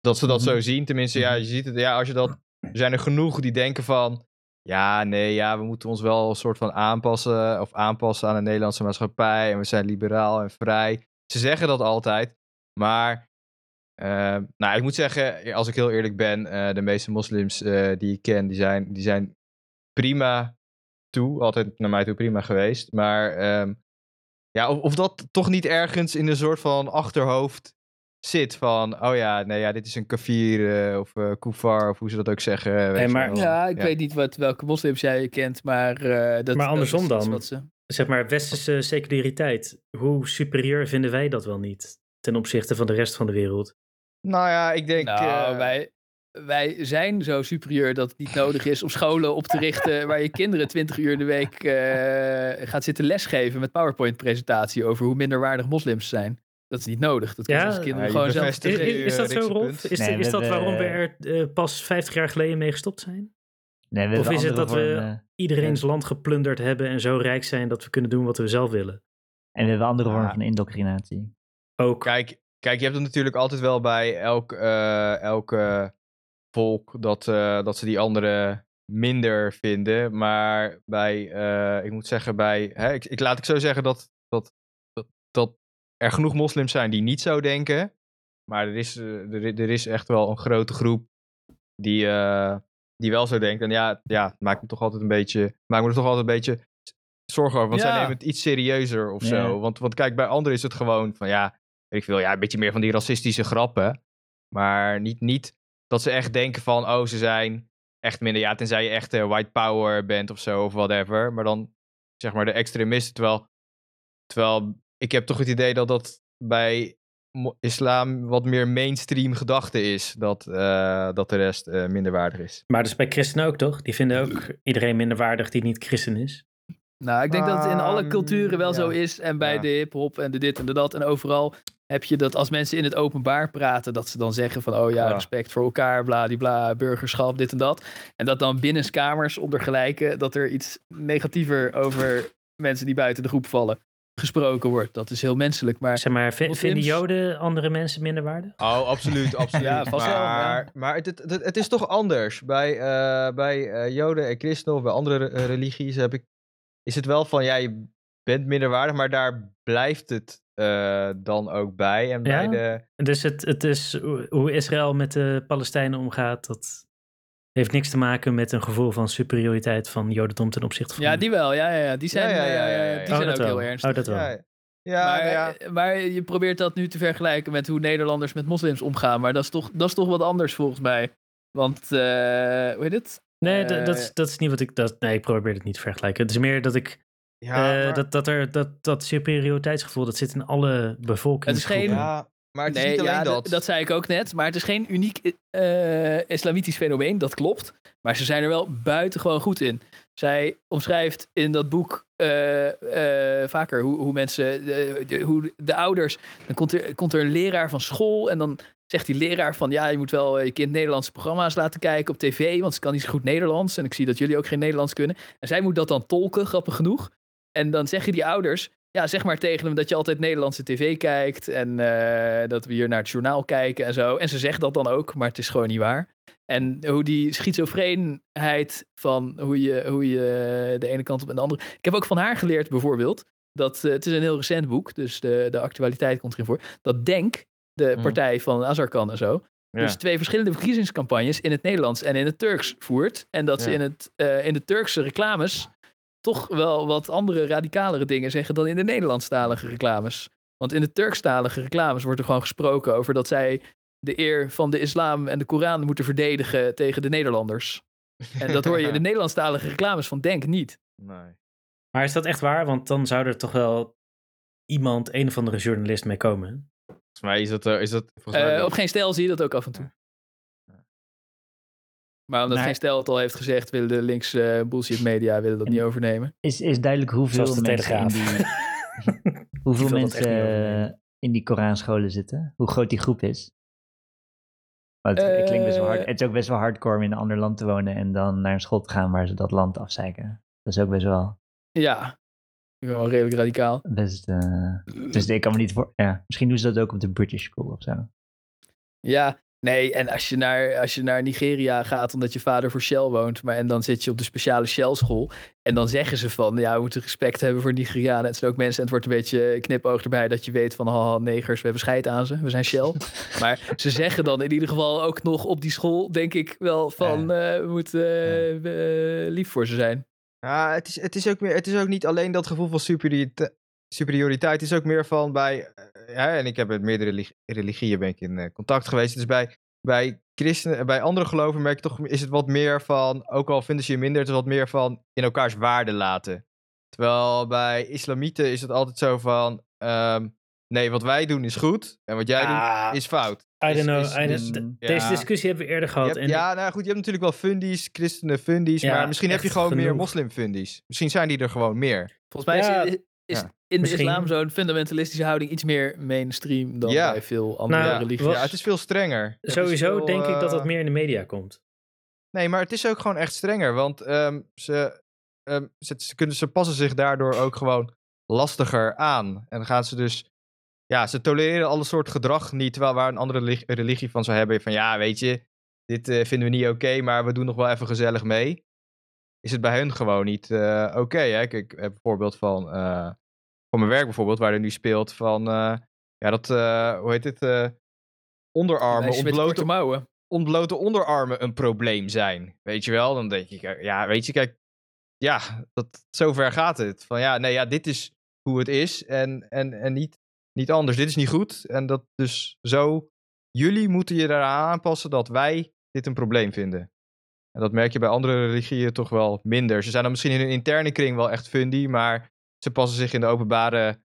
dat ze dat zo zien. Tenminste, ja, je ziet het, ja, als je dat, er zijn er genoeg die denken van, ja, nee, ja, we moeten ons wel een soort van aanpassen of aanpassen aan de Nederlandse maatschappij. En we zijn liberaal en vrij. Ze zeggen dat altijd, maar eh, nou, ik moet zeggen, als ik heel eerlijk ben, eh, de meeste moslims eh, die ik ken, die zijn, die zijn prima toe, altijd naar mij toe prima geweest, maar ehm, ja, of, of dat toch niet ergens in een soort van achterhoofd zit van, oh ja, nee, ja, dit is een kafir eh, of eh kufar of hoe ze dat ook zeggen. weet Hey, maar-. Ja, ik weet niet wat, welke moslims jij kent, maar eh, dat Maar dat andersom is iets dan? Wat ze... Zeg maar, westerse seculariteit. Hoe superieur vinden wij dat wel niet? Ten opzichte van de rest van de wereld. Nou ja, ik denk... Nou, eh, wij, wij zijn zo superieur dat het niet nodig is om scholen op te richten waar je kinderen 20 uur de week eh, gaat zitten lesgeven met PowerPoint-presentatie over hoe minderwaardig moslims zijn. Dat is niet nodig. Dat kunnen Ja, onze kinderen ja, gewoon zelf. Is, is- is dat zo, Rolf? Is, Nee, is dat hebben- waarom we er eh, pas 50 jaar geleden mee gestopt zijn? Nee, we Of hebben is het andere dat we- Iedereen's land geplunderd hebben en zo rijk zijn dat we kunnen doen wat we zelf willen. En we hebben andere vormen van indoctrinatie. Ook. Kijk, kijk, je hebt het natuurlijk altijd wel bij elk, eh, elk eh, volk dat, eh, dat ze die anderen minder vinden. Maar bij, eh, ik moet zeggen, bij, hè, ik, ik laat ik zo zeggen dat, dat, dat, dat er genoeg moslims zijn die niet zo denken. Maar er is, eh, er, er is echt wel een grote groep die, eh, die wel zo denkt. En ja, ja, het maakt me toch altijd een beetje, maakt me er toch altijd een beetje zorgen over. Want zij Ja. nemen het iets serieuzer of zo. Want, want kijk, bij anderen is het gewoon van ja, ik veel, ja, een beetje meer van die racistische grappen. Maar niet, niet dat ze echt denken van, oh, ze zijn echt minder. Ja, tenzij je echt eh, white power bent of zo, of whatever. Maar dan, zeg maar, de extremisten. Terwijl, terwijl ik heb toch het idee dat dat bij islam wat meer mainstream gedachte is. Dat, eh, dat de rest eh, minder waardig is. Maar dat is bij christenen ook, toch? Die vinden ook iedereen minderwaardig die niet christen is. Nou, ik denk dat het in alle Ehm, culturen wel ja. zo is. En bij Ja. de hip-hop en de dit en de dat. En overal heb je dat als mensen in het openbaar praten. Dat ze dan zeggen van, oh ja, Ja. respect voor elkaar, bladibla, burgerschap, dit en dat. En dat dan binnenskamers onder gelijken. Dat er iets negatiever over mensen die buiten de groep vallen gesproken wordt. Dat is heel menselijk. Maar Zeg maar, vinden Joden andere mensen minderwaardig? Oh, absoluut, absoluut. Ja, vast wel, maar ja. maar het, het, is toch anders. Bij, eh, bij eh, Joden en Christenen of bij andere eh, religies heb ik, is het wel van, ja, je bent minderwaardig, maar daar blijft het eh, dan ook bij. En bij Ja? de, Dus het, het is hoe- hoe Israël met de Palestijnen omgaat, dat heeft niks te maken met een gevoel van superioriteit van Jodendom ten opzichte van... ja, die wel. Ja, ja, ja. Die zijn, Ja, ja, ja, eh, ja, ja, ja. Die Oh, zijn dat ook wel. heel ernstig. Oh, dat wel. ja, ja, maar, nou ja. eh, maar je probeert dat nu te vergelijken met hoe Nederlanders met moslims omgaan. Maar dat is toch, dat is toch wat anders volgens mij. Want, eh, hoe heet het? Nee, dat, is, dat is niet wat ik... Dat, nee, ik probeer het niet te vergelijken. Het is meer dat ik... ja, eh, maar- dat, dat, er, dat, dat superioriteitsgevoel, dat zit in alle bevolkingsgroepen. geen- ja, maar het is nee, niet alleen ja, dat. dat zei ik ook net. Maar het is geen uniek eh, islamitisch fenomeen, dat klopt. Maar ze zijn er wel buitengewoon goed in. Zij omschrijft in dat boek eh, eh, vaker hoe, hoe mensen, de, de- hoe de ouders, dan komt er, komt er een leraar van school en dan zegt die leraar van ja, je moet wel je kind Nederlandse programma's laten kijken op tv, want ze kan niet zo goed Nederlands en ik zie dat jullie ook geen Nederlands kunnen. En zij moet dat dan tolken, grappig genoeg. En dan zeggen die ouders, ja, zeg maar tegen hem dat je altijd Nederlandse tv kijkt en eh, dat we hier naar het journaal kijken en zo. En ze zegt dat dan ook, maar het is gewoon niet waar. En hoe die schizofreenheid van hoe je, hoe je de ene kant op en de andere. Ik heb ook van haar geleerd bijvoorbeeld. Dat, eh, het is een heel recent boek, dus de, de actualiteit komt erin voor. Dat Denk, de Hmm. partij van Azarkan en zo. Ja. Dus twee verschillende verkiezingscampagnes in het Nederlands en in het Turks voert. En dat ze in, het, eh, in de Turkse reclames toch wel wat andere radicalere dingen zeggen dan in de Nederlandstalige reclames. Want in de Turkstalige reclames wordt er gewoon gesproken over dat zij de eer van de islam en de Koran moeten verdedigen tegen de Nederlanders. En dat hoor je in de Nederlandstalige reclames van Denk niet. Nee. Maar is dat echt waar? Want dan zou er toch wel iemand, een of andere journalist mee komen. Volgens mij is dat, eh, is dat volgens mij Eh, op geen stijl zie je dat ook af en toe. Maar omdat Maar- geen stijl het al heeft gezegd, willen de linkse eh, bullshit media willen dat En- niet overnemen. Is, is duidelijk hoeveel Zoals de mensen in Telegraaf. die, hoeveel mensen eh, in die Koranscholen zitten? Hoe groot die groep is? Want het, het klinkt best wel hard. Eh. Het is ook best wel hardcore om in een ander land te wonen en dan naar een school te gaan waar ze dat land afzeiken. Dat is ook best wel Ja, ik ben wel redelijk radicaal. best. eh, dus ik kan me niet voor. Ja, misschien doen ze dat ook op de British School of zo. Ja, nee, en als je, naar, als je naar Nigeria gaat omdat je vader voor Shell woont, maar en dan zit je op de speciale Shell school en dan zeggen ze van, ja, we moeten respect hebben voor Nigerianen. Het zijn ook mensen en het wordt een beetje knipoog erbij dat je weet van, haha, negers, we hebben scheid aan ze, we zijn Shell. maar ze zeggen dan in ieder geval ook nog op die school, denk ik wel van, eh, we moeten eh, eh, lief voor ze zijn. Ja, het is, het, is ook meer, het is ook niet alleen dat gevoel van superiorite- superioriteit. Het is ook meer van bij. Ja, en ik heb met meerdere relig- religieën ben ik in eh, contact geweest. Dus bij, bij christenen, bij andere geloven merk je toch, is het wat meer van. Ook al vinden ze je minder, het is wat meer van in elkaars waarde laten. Terwijl bij islamieten is het altijd zo van. ehm, nee, wat wij doen is goed en wat jij Ah, doet is fout. I don't know. is- I don't- is- d- ja. Deze discussie hebben we eerder gehad. hebt- en ja, nou goed, je hebt natuurlijk wel fundies, christenen fundies, Ja, maar misschien heb je gewoon meer genoeg. moslimfundies. Misschien zijn die er gewoon meer. Volgens mij Ja, is, in de islam zo'n fundamentalistische houding iets meer mainstream dan Ja. bij veel andere Nou, religies. Ja, het is veel strenger. Sowieso veel, denk ik dat dat eh, meer in de media komt. Nee, maar het is ook gewoon echt strenger. Want ehm, ze, ehm, ze, ze kunnen, ze passen zich daardoor ook gewoon lastiger aan. En dan gaan ze dus. Ja, ze tolereren alle soort gedrag niet. Terwijl waar een andere relig- religie van zou hebben. Van ja, weet je, dit eh, vinden we niet oké, maar we doen nog wel even gezellig mee. Is het bij hun gewoon niet eh, oké. Kijk, ik heb een voorbeeld van. Van mijn werk bijvoorbeeld, waar er nu speelt van. eh, ja, dat. eh, hoe heet het? eh, onderarmen, ontblote mouwen. ontblote onderarmen een probleem zijn. Weet je wel? Dan denk ik, ja, weet je, kijk, ja, dat, zover gaat het. Van ja, nee, ja, dit is hoe het is en, en, en niet, niet anders. Dit is niet goed. En dat dus zo, jullie moeten je daaraan aanpassen dat wij dit een probleem vinden. En dat merk je bij andere religieën toch wel minder. Ze zijn dan misschien in hun interne kring wel echt fundy, maar ze passen zich in de openbare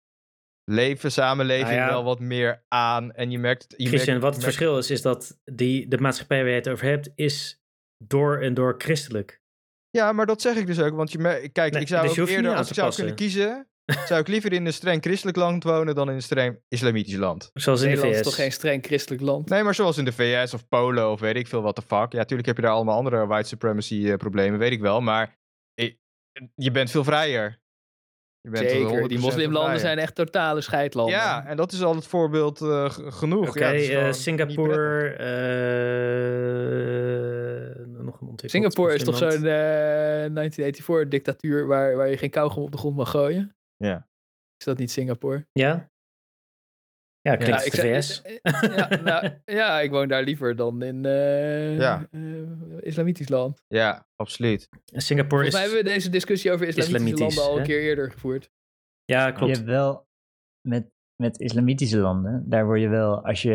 leven, samenleving Nou ja. wel wat meer aan. En je merkt... Je Christian, merkt- wat het merkt- verschil is, is dat die, de maatschappij waar je het over hebt, is door en door christelijk. Ja, maar dat zeg ik dus ook. Want je kijk, Nee, ik zou dus ook eerder, niet als ik zou kunnen kiezen, zou ik liever in een streng christelijk land wonen dan in een streng islamitisch land. Zoals in de VS. is toch geen streng christelijk land? Nee, maar zoals in de VS of Polen of weet ik veel wat de fuck. Ja, natuurlijk heb je daar allemaal andere white supremacy eh, problemen, weet ik wel. Maar je bent veel vrijer. Je bent Zeker, 100% die moslimlanden zijn echt totale scheidlanden. Ja, en dat is al het voorbeeld eh, genoeg. Oké, ja, eh, Singapore. eh, nog een ontwikkeld Singapore is toch zo'n moslimland. eh 1984-dictatuur waar, waar je geen kauwgom op de grond mag gooien? Ja. Is dat niet Singapore? Ja? Ja, klinkt Ja, ik VS. ja, nou, ja, ik woon daar liever dan in eh, Ja. eh, islamitisch land. Ja, absoluut. Singapore Volgens is... mij hebben we deze discussie over islamitische Islamitisch, landen al een hè? keer eerder gevoerd. Ja, Je klopt. hebt wel met, met islamitische landen, daar word je wel, als je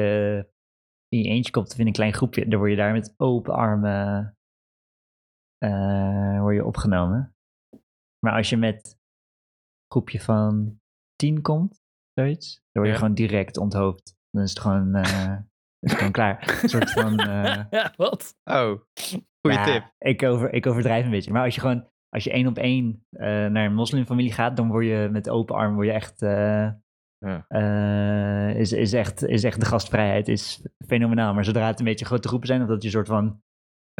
in je eentje komt of in een klein groepje, dan word je daar met open armen eh, word je opgenomen. Maar als je met een groepje van tien komt, zoiets, dan word je Ja. gewoon direct onthoofd. Dan is het gewoon, eh, is het gewoon klaar. Een soort van... eh, Ja, wat? Oh, goede ja, tip. Ik, over, ik overdrijf een beetje. Maar als je gewoon, als je één op één eh, naar een moslimfamilie gaat, dan word je met open arm word je echt, eh, Ja. eh, is, is, echt, is echt de gastvrijheid is fenomenaal. Maar zodra het een beetje grote groepen zijn, of dat je een soort van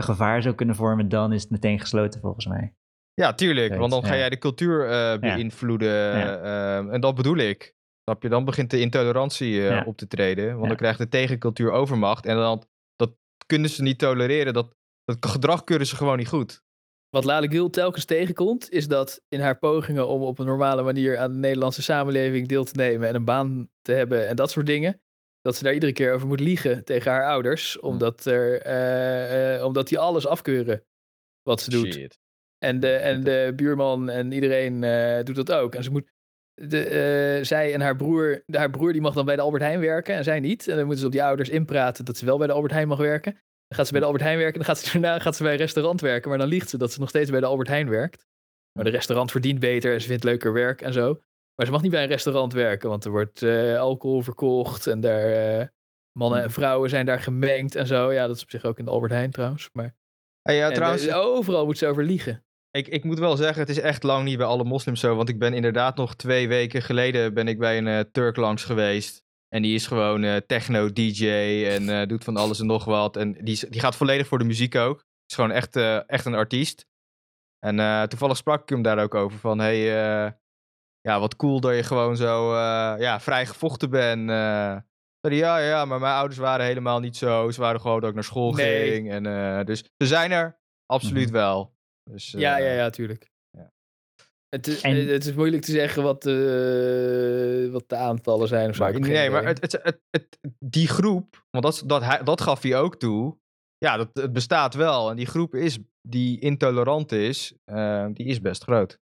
gevaar zou kunnen vormen, dan is het meteen gesloten volgens mij. Ja, tuurlijk. Want dan ga jij de cultuur eh, beïnvloeden. eh, en dat bedoel ik. Snap je? Dan begint de intolerantie eh, Ja. op te treden. Want Ja. dan krijgt de tegencultuur overmacht. En dan, dat kunnen ze niet tolereren. Dat, dat gedrag keuren ze gewoon niet goed. Wat Lale Gül telkens tegenkomt, is dat in haar pogingen om op een normale manier aan de Nederlandse samenleving deel te nemen en een baan te hebben en dat soort dingen, dat ze daar iedere keer over moet liegen tegen haar ouders, omdat, er, eh, eh, omdat die alles afkeuren wat ze doet. Shit. En de, en de buurman en iedereen eh, doet dat ook. En ze moet, de, eh, zij en haar broer, haar broer die mag dan bij de Albert Heijn werken en zij niet. En dan moeten ze op die ouders inpraten dat ze wel bij de Albert Heijn mag werken. Dan gaat ze bij de Albert Heijn werken en dan gaat ze daarna gaat ze bij een restaurant werken. Maar dan liegt ze dat ze nog steeds bij de Albert Heijn werkt. Maar de restaurant verdient beter en ze vindt leuker werk en zo. Maar ze mag niet bij een restaurant werken, want er wordt eh, alcohol verkocht en daar, eh, mannen en vrouwen zijn daar gemengd en zo. Ja, dat is op zich ook in de Albert Heijn trouwens. Maar Hey, ja, en, trouwens, eh, overal moet ze over liegen. Ik, ik moet wel zeggen, het is echt lang niet bij alle moslims zo. Want ik ben inderdaad nog twee weken geleden ben ik bij een eh, Turk langs geweest. En die is gewoon eh, techno-dj en eh, doet van alles en nog wat. En die, die gaat volledig voor de muziek ook. Is gewoon echt, echt een artiest. En toevallig sprak ik hem daar ook over van, hey, ja, wat cool dat je gewoon zo ja, vrij gevochten bent. Zei ja, ja, maar mijn ouders waren helemaal niet zo. Ze waren gewoon dat ik naar school Nee. ging. En, dus ze zijn er absoluut Mhm. wel. Dus, Ja, eh, ja, ja, tuurlijk. ja. Het, is, En- het is moeilijk te zeggen wat, de wat de aantallen zijn of zo. Maar, nee, maar het, het, het, het- die groep, want dat, dat, hij, dat gaf hij ook toe. Ja, dat, het bestaat wel. En die groep is, die intolerant is, eh, die is best groot.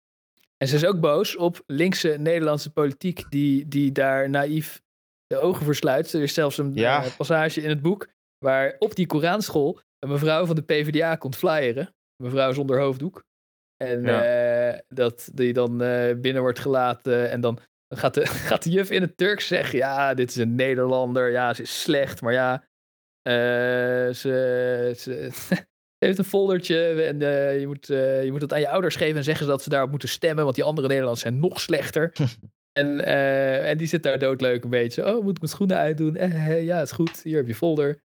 En ze is ook boos op linkse Nederlandse politiek die, die daar naïef de ogen voor sluit. Er is zelfs een Ja. eh, passage in het boek waar op die Koranschool een mevrouw van de PvdA komt flyeren. Mevrouw zonder hoofddoek. En Ja. eh, dat die dan eh, binnen wordt gelaten en dan gaat de, gaat de juf in het Turks zeggen, ja, dit is een Nederlander, ja, ze is slecht, maar ja, eh, ze, ze, ze heeft een foldertje en je, moet, je moet het aan je ouders geven en zeggen dat ze daarop moeten stemmen, want die andere Nederlanders zijn nog slechter. en, en die zit daar doodleuk een beetje. Oh, moet ik mijn schoenen uitdoen? Eh, ja, is goed, hier heb je folder.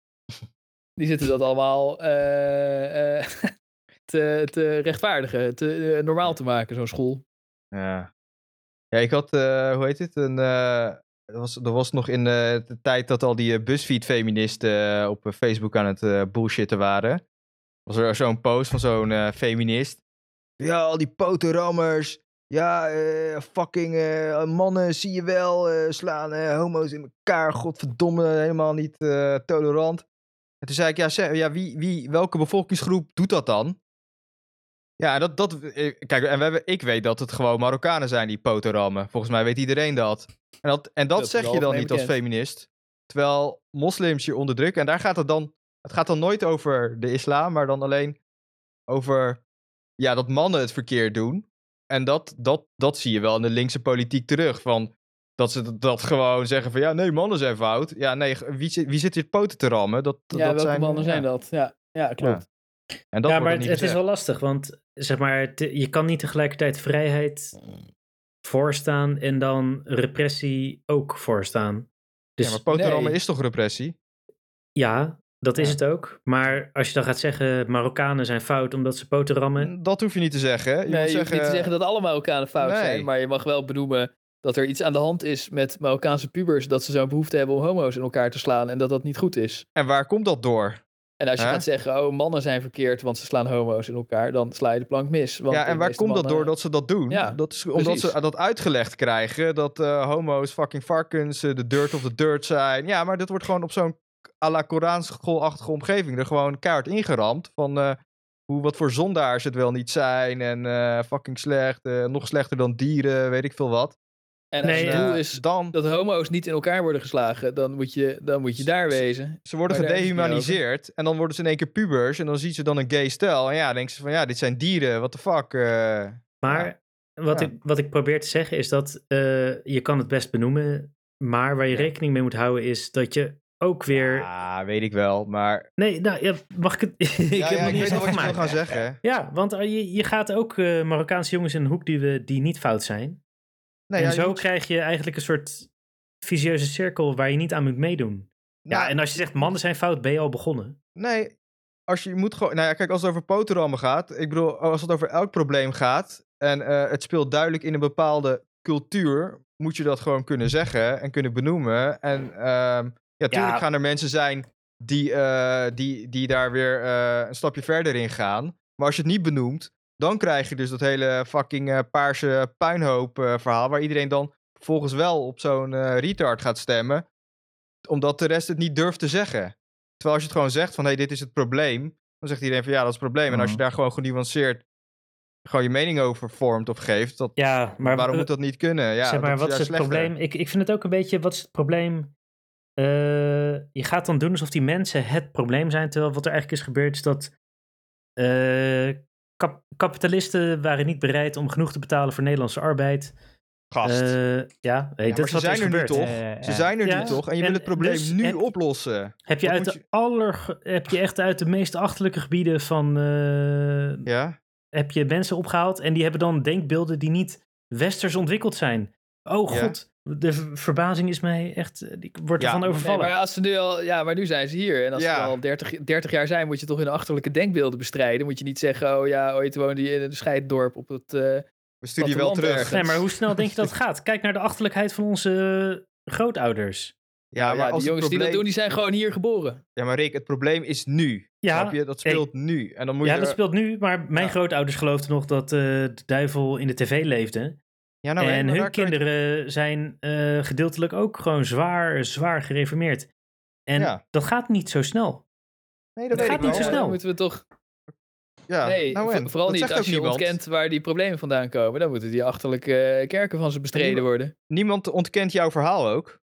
Die zitten dat allemaal te, rechtvaardigen, te eh, normaal te maken, zo'n school. Ja. Ja, ik had, eh, hoe heet het? Een, eh, dat, was, dat was nog in de tijd dat al die BuzzFeed-feministen op Facebook aan het bullshitten waren. Was er zo'n post van zo'n feminist. Ja, al die potenrammers. Ja, fucking mannen, zie je wel, slaan homo's in elkaar. Godverdomme, helemaal niet tolerant. En toen zei ik, ja, ja wie, wie, welke bevolkingsgroep doet dat dan? Ja, dat, dat, eh, kijk, en we hebben, ik weet dat het gewoon Marokkanen zijn die poten rammen. Volgens mij weet iedereen dat. En dat, en dat, zeg je dan niet als feminist. Terwijl moslims je onderdrukken. En daar gaat het dan, het gaat dan nooit over de islam, maar dan alleen over, ja, dat mannen het verkeerd doen. En dat, dat, dat zie je wel in de linkse politiek terug. Van, dat ze dat- gewoon zeggen van, ja, nee, mannen zijn fout. Ja, nee, wie, zit- wie zit hier poten te rammen? Dat, Ja, dat welke zijn, mannen zijn dat? Ja, ja klopt. En dat ja, wordt maar het, niet het is wel lastig, want zeg maar, je kan niet tegelijkertijd vrijheid voorstaan en dan repressie ook voorstaan. Dus ja, maar poten nee. is toch repressie? ja, dat is Ja. het ook. Maar als je dan gaat zeggen, Marokkanen zijn fout omdat ze poten rammen. Dat hoef je niet te zeggen. hè. Je nee, moet je hoeft niet te zeggen dat alle Marokkanen fout Nee. zijn, maar je mag wel benoemen dat er iets aan de hand is met Marokkaanse pubers, dat ze zo'n behoefte hebben om homo's in elkaar te slaan en dat dat niet goed is. En waar komt dat door? En als je gaat zeggen, oh, mannen zijn verkeerd, want ze slaan homo's in elkaar, dan sla je de plank mis. Want ja, en waar komt dat door dat ze dat doen? Ja, dat is omdat precies. ze dat uitgelegd krijgen. Dat eh, homo's fucking varkens, eh, de dirt of the dirt zijn. Ja, maar dit wordt gewoon op zo'n à la Koranschoolachtige omgeving er gewoon keihard ingeramd. Van eh, hoe, wat voor zondaars het wel niet zijn. En fucking slecht, nog slechter dan dieren, weet ik veel wat. En als Nee, het doel is dan, dat homo's niet in elkaar worden geslagen, dan moet je, dan moet je daar wezen. ze worden gedehumaniseerd. En dan worden ze in één keer pubers. En dan ziet ze dan een gay stel. En ja, dan denken ze van ja, dit zijn dieren, what the fuck. eh. Maar wat, Ja. ik, wat ik probeer te zeggen is dat eh, je kan het best benoemen, maar waar je Ja. rekening mee moet houden is dat je ook weer... Ja, weet ik wel. Maar Nee, nou, ja, mag ik het... ik ja, heb ja, nog ik niet weet eens wel wat je wil afgemaakt. gaan zeggen. Ja, want eh, je, je gaat ook eh, Marokkaanse jongens in een hoek die, we, die niet fout zijn. Nee, en ja, zo moet- krijg je eigenlijk een soort visieuze cirkel waar je niet aan moet meedoen. Ja, Nou, en als je zegt mannen zijn fout, ben je al begonnen. Nee, als je moet gewoon. Nou ja, kijk, als het over poterammen gaat. Ik bedoel, als het over elk probleem gaat. En eh, het speelt duidelijk in een bepaalde cultuur. Moet je dat gewoon kunnen zeggen en kunnen benoemen. En ehm, ja, tuurlijk Ja. gaan er mensen zijn die, eh, die, die daar weer eh, een stapje verder in gaan. Maar als je het niet benoemt, dan krijg je dus dat hele fucking eh, paarse puinhoop eh, verhaal. Waar iedereen dan vervolgens wel op zo'n eh, retard gaat stemmen. Omdat de rest het niet durft te zeggen. Terwijl als je het gewoon zegt van, hé, hey, dit is het probleem. Dan zegt iedereen van, ja, dat is het probleem. En als je Mhm. daar gewoon genuanceerd gewoon je mening over vormt of geeft, dat, Ja, maar waarom moet dat niet kunnen? Ja, zeg maar, wat is het slechter. probleem? Ik, ik vind het ook een beetje, wat is het probleem? Je gaat dan doen alsof die mensen het probleem zijn, terwijl wat er eigenlijk is gebeurd is dat kap- kapitalisten waren niet bereid om genoeg te betalen voor Nederlandse arbeid. Gast. Eh, ja, hey, Ja, dat is ze wat er zijn er nu gebeurd. toch? Eh, Ze zijn er Ja, nu toch? En je en wil het probleem dus nu heb- oplossen. Heb je, Wat uit de je- aller, heb je echt uit de meest achterlijke gebieden van eh, Ja? heb je mensen opgehaald en die hebben dan denkbeelden die niet westers ontwikkeld zijn. Oh god, de verbazing is mij echt, eh, ik word Ja, ervan Nee, overvallen. maar als ze nu al, ja, maar nu zijn ze hier. En als Ja. ze al 30, 30 jaar zijn, moet je toch hun achterlijke denkbeelden bestrijden. Moet je niet zeggen, oh ja, ooit woonde je in een scheiddorp op het... eh, We sturen je wel terug. Nee, maar hoe snel denk je dat het gaat? Kijk naar de achterlijkheid van onze grootouders. Ja, maar ja, als die jongens die dat doen, die zijn gewoon hier geboren. Ja, maar Rick, het probleem is nu. Ja, Snap je? Dat hey. speelt nu. En dan moet ja, je... dat speelt nu, maar mijn Ja. grootouders geloofden nog dat eh, de duivel in de tv leefde. Ja, nou, en hun kinderen zijn eh, gedeeltelijk ook gewoon zwaar, zwaar gereformeerd. En Ja. dat gaat niet zo snel. Nee, dat gaat ik niet wel. zo snel. Dan moeten we toch... Ja, nee, nou vooral Dat niet als je niemand. ontkent waar die problemen vandaan komen. Dan moeten die achterlijke eh, kerken van ze bestreden niemand- worden. Niemand ontkent jouw verhaal ook.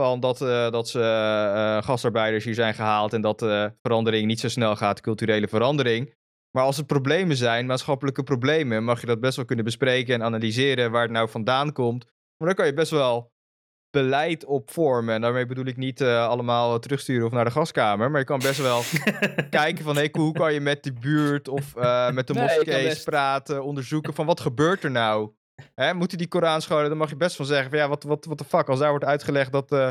Van dat, eh, dat ze eh, gastarbeiders hier zijn gehaald en dat de verandering niet zo snel gaat, culturele verandering. Maar als er problemen zijn, maatschappelijke problemen, mag je dat best wel kunnen bespreken en analyseren waar het nou vandaan komt. Maar dan kan je best wel beleid op vormen. En daarmee bedoel ik niet eh, allemaal terugsturen of naar de gaskamer. Maar je kan best wel kijken van hey, hoe kan je met die buurt of eh, met de Nee, moskees praten, onderzoeken van wat gebeurt er nou? Hè, moeten die Koranscholen, dan mag je best van zeggen van ja, wat, wat, wat de fuck, als daar wordt uitgelegd dat eh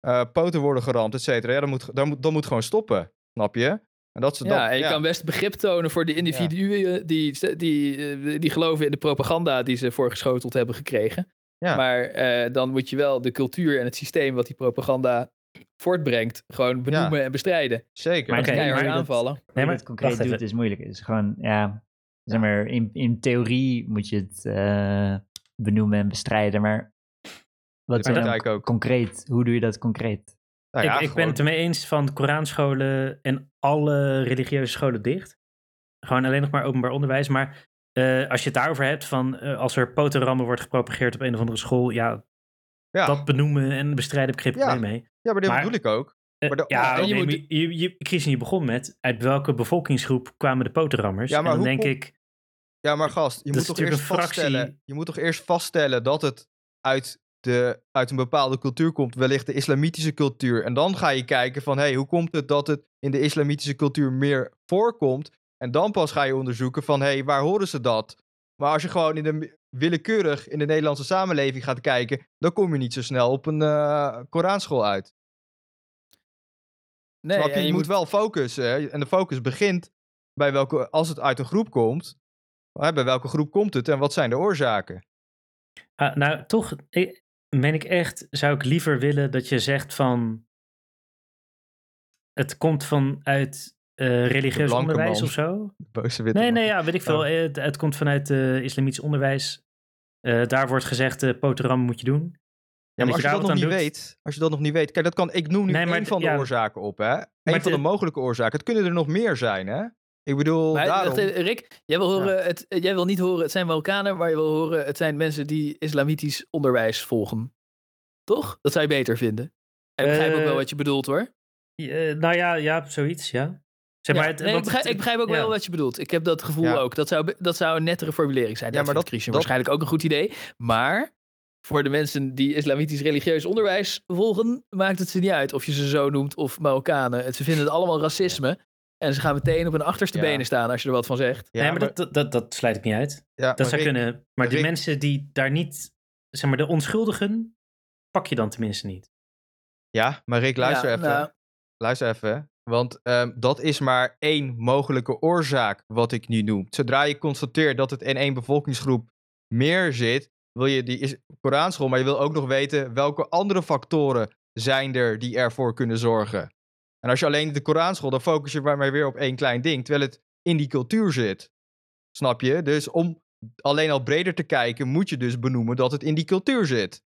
eh, poten worden geramd, et cetera, ja, dan moet, dan, moet, dan moet gewoon stoppen, snap je? En dat ze Ja, dat, en je kan best begrip tonen voor de individuen die, die, eh, die geloven in de propaganda die ze voorgeschoteld hebben gekregen. Ja. Maar eh, dan moet je wel de cultuur en het systeem wat die propaganda voortbrengt, gewoon benoemen en bestrijden. Zeker. Maar maar dat- aanvallen. Nee, je maar dat concreet doet is moeilijk. Het is gewoon, ja, zeg maar, in, in theorie moet je het eh, benoemen en bestrijden, maar wat dan ook. concreet, hoe doe je dat concreet? Nou ja, ik, ik ben het ermee eens van Koranscholen en alle religieuze scholen dicht. Gewoon alleen nog maar openbaar onderwijs. Maar eh, als je het daarover hebt van eh, als er potenrammen wordt gepropageerd op een of andere school, ja, ja. dat benoemen en bestrijden heb ik geen probleem mee. ja, maar maar- bedoel ik ook. Eh, Maar de- ja, je moet- je, je, Christian, je begon met uit welke bevolkingsgroep kwamen de potenrammers? Ja, maar en dan denk kom- ik, Ja, maar gast, je Dat moet toch eerst fractie. vaststellen. Je moet toch eerst vaststellen dat het uit, de, uit een bepaalde cultuur komt, wellicht de islamitische cultuur. En dan ga je kijken van, hé, hey, hoe komt het dat het in de islamitische cultuur meer voorkomt? En dan pas ga je onderzoeken van, hé, hey, waar horen ze dat? Maar als je gewoon in de, willekeurig in de Nederlandse samenleving gaat kijken, dan kom je niet zo snel op een eh Koranschool uit. Nee, je? moet wel focussen. hè. En de focus begint bij welke, als het uit een groep komt, bij welke groep komt het en wat zijn de oorzaken? ah, nou toch, ik, meen ik echt, zou ik liever willen dat je zegt van, het komt vanuit eh religieus onderwijs man. of zo? Boze witte Nee, man. nee, ja, weet ik veel. Oh. Eh, Het, het komt vanuit eh islamitisch onderwijs. Eh, daar wordt gezegd, potenram moet je doen. Ja, maar als je, dat nog niet doet. weet, als je dat nog niet weet, kijk, dat kan, ik noem nu Nee, maar één van de ja. oorzaken op, hè? Eén van de de- mogelijke oorzaken. Het kunnen er nog meer zijn, hè? Ik bedoel, Maar daarom... wacht even, Rick, jij wil, horen, het, eh, jij wil niet horen het zijn Marokkanen, maar je wil horen het zijn mensen die islamitisch onderwijs volgen. Toch? Dat zou je beter vinden. En ik begrijp ook wel Eh, wat je bedoelt hoor. Eh, nou ja, ja, zoiets, ja. Zeg Ja, maar, het, nee, ik, begrijp, het- ik begrijp ook ja. wel wat je bedoelt. Ik heb dat gevoel Ja. ook. Dat zou, dat zou een nettere formulering zijn. Ja, Ja, maar dat- dat Christian dat- waarschijnlijk ook een goed idee. Maar voor de mensen die islamitisch religieus onderwijs volgen, maakt het ze niet uit of je ze zo noemt of Marokkanen. Het- Ze vinden het allemaal racisme. En ze gaan meteen op hun achterste Ja. benen staan als je er wat van zegt. Ja, nee, maar, dat, dat, dat, dat sluit ik niet uit. ja, Dat maar zou Rick, kunnen. Maar de Rick- mensen die daar niet, zeg maar, de onschuldigen, pak je dan tenminste niet. Ja, maar Rick, luister Ja, even. nou, Luister even. Want ehm, dat is maar één mogelijke oorzaak wat ik nu noem. Zodra je constateert dat het in één bevolkingsgroep meer zit, wil je die is Koranschool, maar je wil ook nog weten welke andere factoren zijn er die ervoor kunnen zorgen. En als je alleen de Koranschool, dan focus je maar weer op één klein ding, terwijl het in die cultuur zit. Snap je? Dus om alleen al breder te kijken, moet je dus benoemen dat het in die cultuur zit.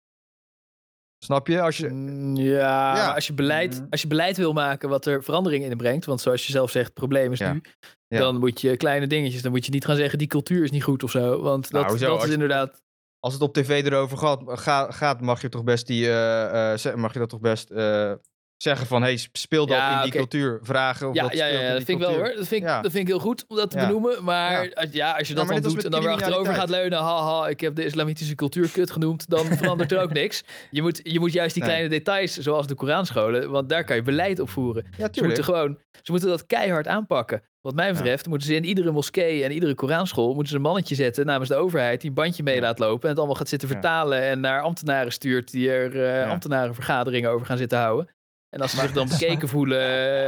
Snap je? Als je Mm, Ja, Ja. Als, je beleid, Mhm. als je beleid wil maken wat er verandering in brengt, want zoals je zelf zegt, het probleem is Ja. nu, Ja. dan moet je kleine dingetjes, dan moet je niet gaan zeggen die cultuur is niet goed of zo, want Nou, dat, dat is inderdaad... als het op tv erover gaat, ga- gaat mag je toch best die, eh, eh, mag je dat toch best eh, zeggen van, hey, speel dat Ja, in die cultuur, vragen of Ja, dat ja, speelt ja, in dat vind ik wel hoor. Dat vind ik, Ja. dat vind ik heel goed om dat te Ja. benoemen. Maar Ja. als, ja, als je Ja, dat dan doet en dan weer achterover gaat leunen. Haha, ik heb de islamitische cultuur kut genoemd. Dan verandert er ook niks. Je moet, je moet juist die Nee. kleine details, zoals de Koranscholen, want daar kan je beleid op voeren. Ja, Ze moeten gewoon, ze moeten dat keihard aanpakken. Wat mij betreft moeten ze in iedere moskee en iedere Koranschool moeten ze een mannetje zetten namens de overheid die een bandje mee Ja. laat lopen en het allemaal gaat zitten Ja. vertalen en naar ambtenaren stuurt die er Ja. ambtenarenvergaderingen over gaan zitten houden. En als ze zich dan bekeken voelen,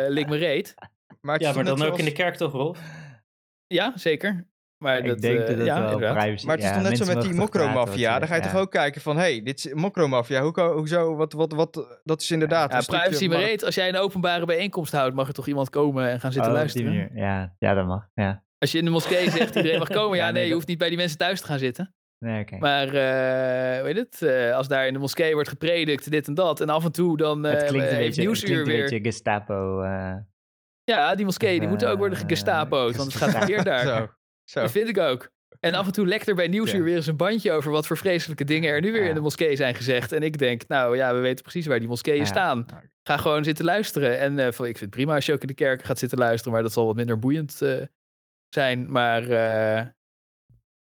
uh, lik me reet. Maar Ja, maar dan ook zoals- in de kerk toch, Rolf? Ja, zeker. Maar ik dat, denk eh, dat dat ja, wel privacy... Maar het is ja, toch net zo met die mokromafia. Dan ga je ja. toch ook kijken van, hé, hey, dit is mokromafia. Hoe, hoezo, wat, wat, wat, dat is inderdaad Ja, privacy reet. Als jij een openbare bijeenkomst houdt, mag er toch iemand komen en gaan zitten Oh, luisteren? Ja, ja, dat mag. Ja. Als je in de moskee zegt iedereen mag komen, ja, Ja, nee, nee, je hoeft niet bij die mensen thuis te gaan zitten. Nee. Maar, eh weet het, eh, als daar in de moskee wordt gepredikt, dit en dat, en af en toe dan eh het klinkt een heeft beetje, het Nieuwsuur klinkt een weer... beetje Gestapo. eh, Ja, die moskee, die moeten ook worden gestapo'd, want het gaat verkeerd daar. Zo, zo. Dat vind ik ook. En af en toe lekt er bij Nieuwsuur Ja. weer eens een bandje over wat voor vreselijke dingen er nu weer Ja. in de moskee zijn gezegd. En ik denk, nou ja, we weten precies waar die moskeeën Ja. staan. Ga gewoon zitten luisteren. En eh, van, ik vind het prima als je ook in de kerk gaat zitten luisteren, maar dat zal wat minder boeiend eh, zijn. Maar eh,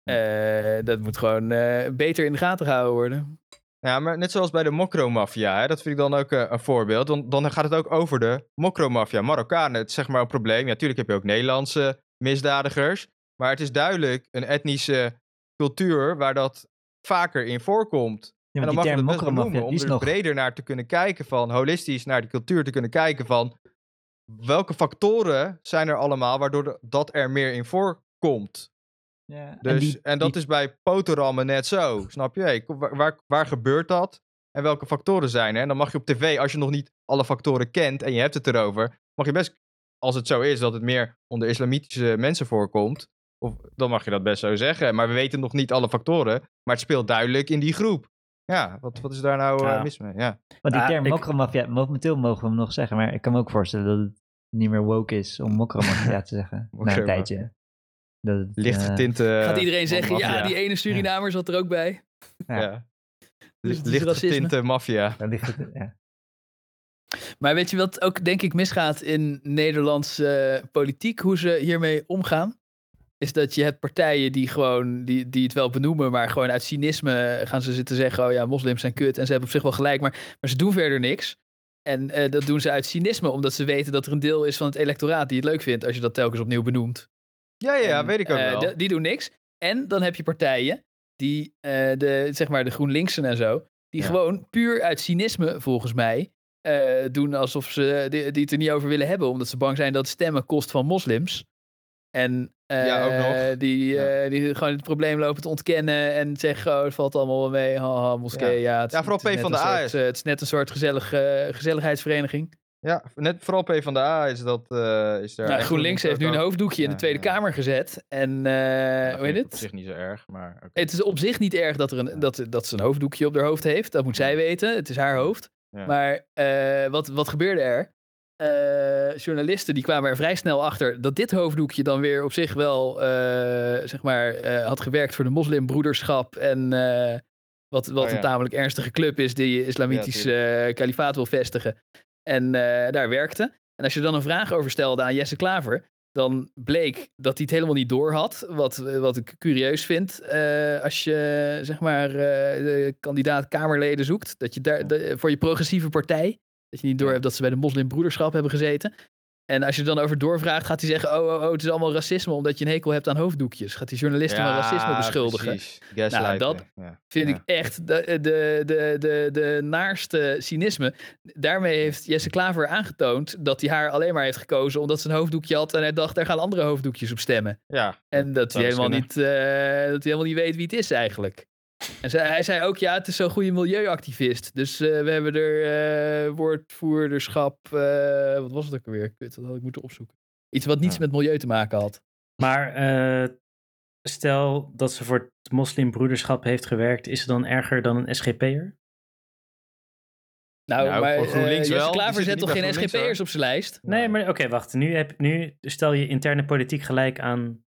eh, dat moet gewoon eh, beter in de gaten gehouden worden. Ja, maar net zoals bij de mokromafia, hè, dat vind ik dan ook eh, een voorbeeld. Dan, dan gaat het ook over de mokromafia, Marokkanen. Het is zeg maar een probleem. Ja, natuurlijk heb je ook Nederlandse misdadigers. Maar het is duidelijk een etnische cultuur waar dat vaker in voorkomt. Ja, en dan mag je best die om is er nog... breder naar te kunnen kijken van, holistisch naar de cultuur te kunnen kijken van, welke factoren zijn er allemaal waardoor dat er meer in voorkomt. Ja, en Dus, die- en dat die- is bij poterammen net zo, snap je? Hey, waar, waar, waar gebeurt dat? En welke factoren zijn er? En dan mag je op tv, als je nog niet alle factoren kent en je hebt het erover, mag je best, als het zo is dat het meer onder islamitische mensen voorkomt, of, dan mag je dat best zo zeggen. Maar we weten nog niet alle factoren, maar het speelt duidelijk in die groep. Ja, wat, wat is daar nou eh, Ja. mis mee? Ja. Want die term ik- mokromafia, momenteel mogen we hem nog zeggen, maar ik kan me ook voorstellen dat het niet meer woke is om mokromafia te zeggen. Na een tijdje. Dat Licht eh, getinte... Gaat iedereen zeggen, ja, die ene Surinamer zat er ook bij. ja. Ja. Dus Licht getinte maffia. ja. Maar weet je wat ook denk ik misgaat in Nederlandse eh, politiek, hoe ze hiermee omgaan? Is dat je hebt partijen die gewoon, die, die het wel benoemen, maar gewoon uit cynisme gaan ze zitten zeggen, oh ja, moslims zijn kut en ze hebben op zich wel gelijk, maar, maar ze doen verder niks. En eh, dat doen ze uit cynisme, omdat ze weten dat er een deel is van het electoraat die het leuk vindt als je dat telkens opnieuw benoemt. Ja, ja, En, weet ik ook eh, wel. de- die doen niks. En dan heb je partijen die, eh, de, zeg maar de GroenLinksen en zo, die Ja. gewoon puur uit cynisme, volgens mij, eh, doen alsof ze die, die het er niet over willen hebben, omdat ze bang zijn dat stemmen kost van moslims. En Ja, ook nog. Die, Ja. die gewoon het probleem lopen te ontkennen en zeggen, oh, het valt allemaal wel mee, haha, moskee, ja. het, Ja, vooral een soort, is- eh, het is net een soort gezellig, gezelligheidsvereniging. Ja, net vooral PvdA is dat... eh is daar nou, GroenLinks heeft nu een hoofddoekje in de Tweede ja. Kamer gezet. En Ja, hoe heet het? Op zich niet zo erg, maar... Het is op zich niet erg dat, er een, dat, dat ze een hoofddoekje op haar hoofd heeft. Dat moet zij weten. Het is haar hoofd. Maar eh, wat, wat gebeurde er? Journalisten die kwamen er vrij snel achter dat dit hoofddoekje dan weer op zich wel zeg maar, had gewerkt voor de moslimbroederschap. En wat, wat Oh, een tamelijk ernstige club is die islamitisch eh, kalifaat wil vestigen. En eh, daar werkte. En als je dan een vraag over stelde aan Jesse Klaver, dan bleek dat hij het helemaal niet door had. Wat, wat ik curieus vind. eh, als je zeg maar eh, de kandidaat Kamerleden zoekt. Dat je daar de- voor je progressieve partij. Dat je niet door hebt dat ze bij de moslimbroederschap hebben gezeten. En als je er dan over doorvraagt, gaat hij zeggen: Oh, oh, oh, het is allemaal racisme omdat je een hekel hebt aan hoofddoekjes. Gaat die journalisten van racisme beschuldigen. precies. Gaslighting, dat ja. Vind Ja. ik echt de, de, de, de, de naarste cynisme. Daarmee heeft Jesse Klaver aangetoond dat hij haar alleen maar heeft gekozen omdat ze een hoofddoekje had. En hij dacht, daar gaan andere hoofddoekjes op stemmen. Ja, En dat hij, helemaal niet, eh, dat hij helemaal niet weet wie het is eigenlijk. En hij zei ook, ja, het is zo'n goede milieuactivist. Dus eh, we hebben er eh, woordvoerderschap, eh, wat was het ook alweer? Kut, dat had ik moeten opzoeken. Iets wat niets Ja. met milieu te maken had. Maar eh, stel dat ze voor het moslimbroederschap heeft gewerkt, is ze dan erger dan een SGP'er? Nou, Nou, maar GroenLinks Jesse wel. Klaver zet toch geen SGP'ers op zijn lijst? Nee, maar oké, wacht. Nu, heb, nu stel je interne politiek gelijk aan.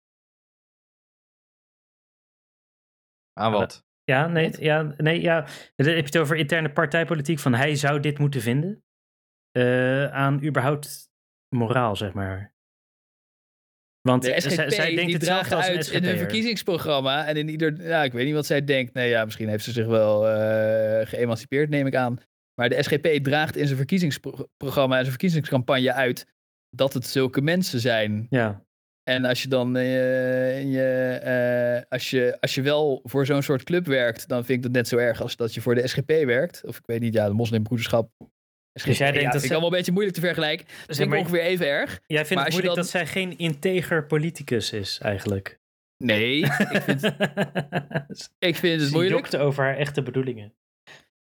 aan wat? Ja, nee, ja, nee, ja. Dan heb je het over interne partijpolitiek. Van hij zou dit moeten vinden. eh, aan überhaupt moraal, zeg maar. Want De zij, SGP zij denkt die dragen uit in hun verkiezingsprogramma. En in ieder, nou, ik weet niet wat zij denkt. Nee, ja, misschien heeft ze zich wel eh, geëmancipeerd, neem ik aan. Maar de SGP draagt in zijn verkiezingsprogramma en zijn verkiezingscampagne uit dat het zulke mensen zijn. Ja, En als je dan eh, in je, eh, als je, als je wel voor zo'n soort club werkt, dan vind ik dat net zo erg als dat je voor de SGP werkt. Of ik weet niet, ja, de moslimbroederschap. SGP, Dus jij denkt ja, dat vind ik ze- allemaal een beetje moeilijk te vergelijken. Dat Zeg vind ik ongeveer even erg. jij vindt het moeilijk dan- dat zij geen integer politicus is, eigenlijk. Nee, ik vind, ik vind het Ze moeilijk. jokte over haar echte bedoelingen.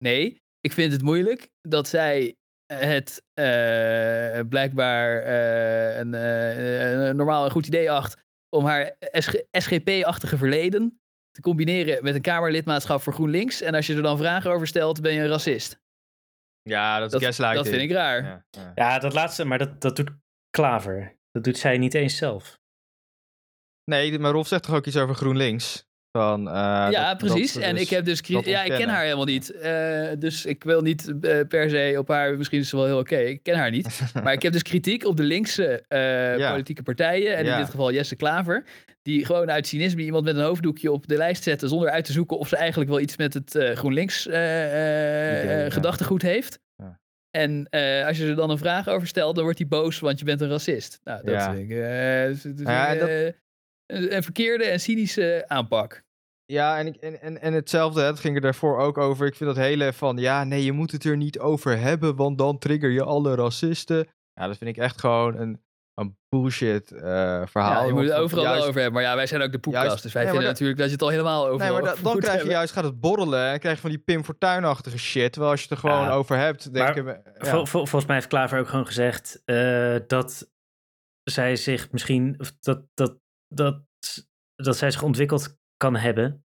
Nee, ik vind het moeilijk dat zij het eh, blijkbaar eh, een, eh, een normaal een goed idee acht om haar SG SGP-achtige verleden te combineren met een Kamerlidmaatschap voor GroenLinks. En als je er dan vragen over stelt, ben je een racist. Ja, dat is Dat, vind ik raar. Ja, ja. Ja, dat laatste, maar dat, dat doet Klaver. Dat doet zij niet eens zelf. Nee, maar Rolf zegt toch ook iets over GroenLinks? Van, eh, ja, precies. en dus ik heb dus... Ja, ik ken haar helemaal niet. Eh, dus ik wil niet eh, per se op haar... Misschien is ze wel heel oké. Ik ken haar niet. Maar ik heb dus kritiek op de linkse Ja. politieke partijen. En Ja. in dit geval Jesse Klaver. die gewoon uit cynisme iemand met een hoofddoekje op de lijst zetten zonder uit te zoeken of ze eigenlijk wel iets met het GroenLinks ja. gedachtegoed heeft. Ja. En als je er dan een vraag over stelt, dan wordt hij boos, want je bent een racist. Nou, dat Ja. is- dat- eh, een, een verkeerde en cynische aanpak. Ja, en, ik, en, en, en hetzelfde, het ging er daarvoor ook over. Ik vind dat hele van, ja, nee, je moet het er niet over hebben, want dan trigger je alle racisten. Ja, dat vind ik echt gewoon een, een bullshit eh, verhaal. Ja, je moet het overal wel over hebben. Maar ja, wij zijn ook de poepkast, Juist- dus wij nee, vinden natuurlijk dat je het al helemaal over Nee, maar da- dan krijg je hebben. juist, gaat het borrelen en krijg je van die Pim Fortuyn-achtige shit. Terwijl als je het er gewoon Ja, over hebt, denken we... ja. Vol- vol- volgens mij heeft Klaver ook gewoon gezegd eh, dat zij zich misschien, of dat, dat, dat, dat zij zich ontwikkeld kan hebben.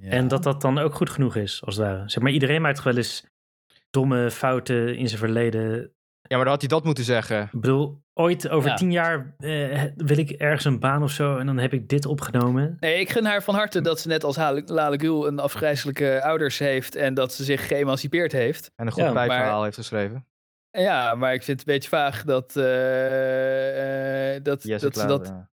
En dat dat dan ook goed genoeg is, als het ware. Zeg maar, iedereen maakt toch wel eens domme fouten in zijn verleden. Ja, maar dan had hij dat moeten zeggen. Ik bedoel, ooit over Ja. tien jaar eh, wil ik ergens een baan of zo en dan heb ik dit opgenomen. Nee, ik gun haar van harte dat ze net als Lale Gül een afgrijzelijke ouders heeft en dat ze zich geëmancipeerd heeft. En een goed Ja, maar- bijverhaal heeft geschreven. En ja, maar ik vind het een beetje vaag dat, eh, eh, dat, dat, ze dat, ja.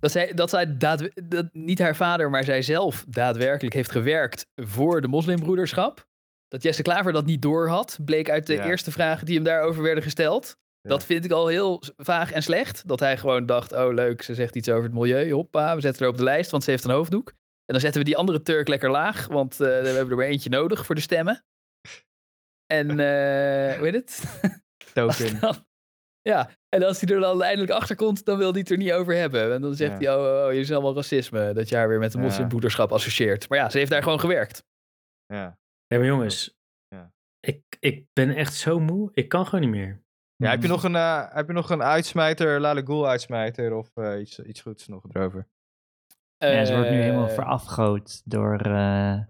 Dat zij, dat zij dat niet haar vader, maar zij zelf daadwerkelijk heeft gewerkt voor de moslimbroederschap. Dat Jesse Klaver dat niet doorhad, bleek uit de Ja. eerste vragen die hem daarover werden gesteld. Ja. Dat vind ik al heel vaag en slecht. Dat hij gewoon dacht, oh leuk, ze zegt iets over het milieu. Hoppa, we zetten haar op de lijst, want ze heeft een hoofddoek. En dan zetten we die andere Turk lekker laag, want eh, we hebben er maar eentje nodig voor de stemmen. En, eh hoe heet het? Token. Ja, en als hij er dan eindelijk achter komt, dan wil hij het er niet over hebben. En dan zegt Ja. hij, oh, oh, je is allemaal racisme, dat je haar weer met de moslimbroederschap associeert. Maar ja, ze heeft daar gewoon gewerkt. Ja. Nee, maar jongens, Ja. ik, ik ben echt zo moe. Ik kan gewoon niet meer. Ja, heb je nog een, eh, heb je nog een uitsmijter, Lale uitsmijter of eh, iets, iets goeds nog erover? Ja, ze wordt nu helemaal Eh, verafgoot door eh,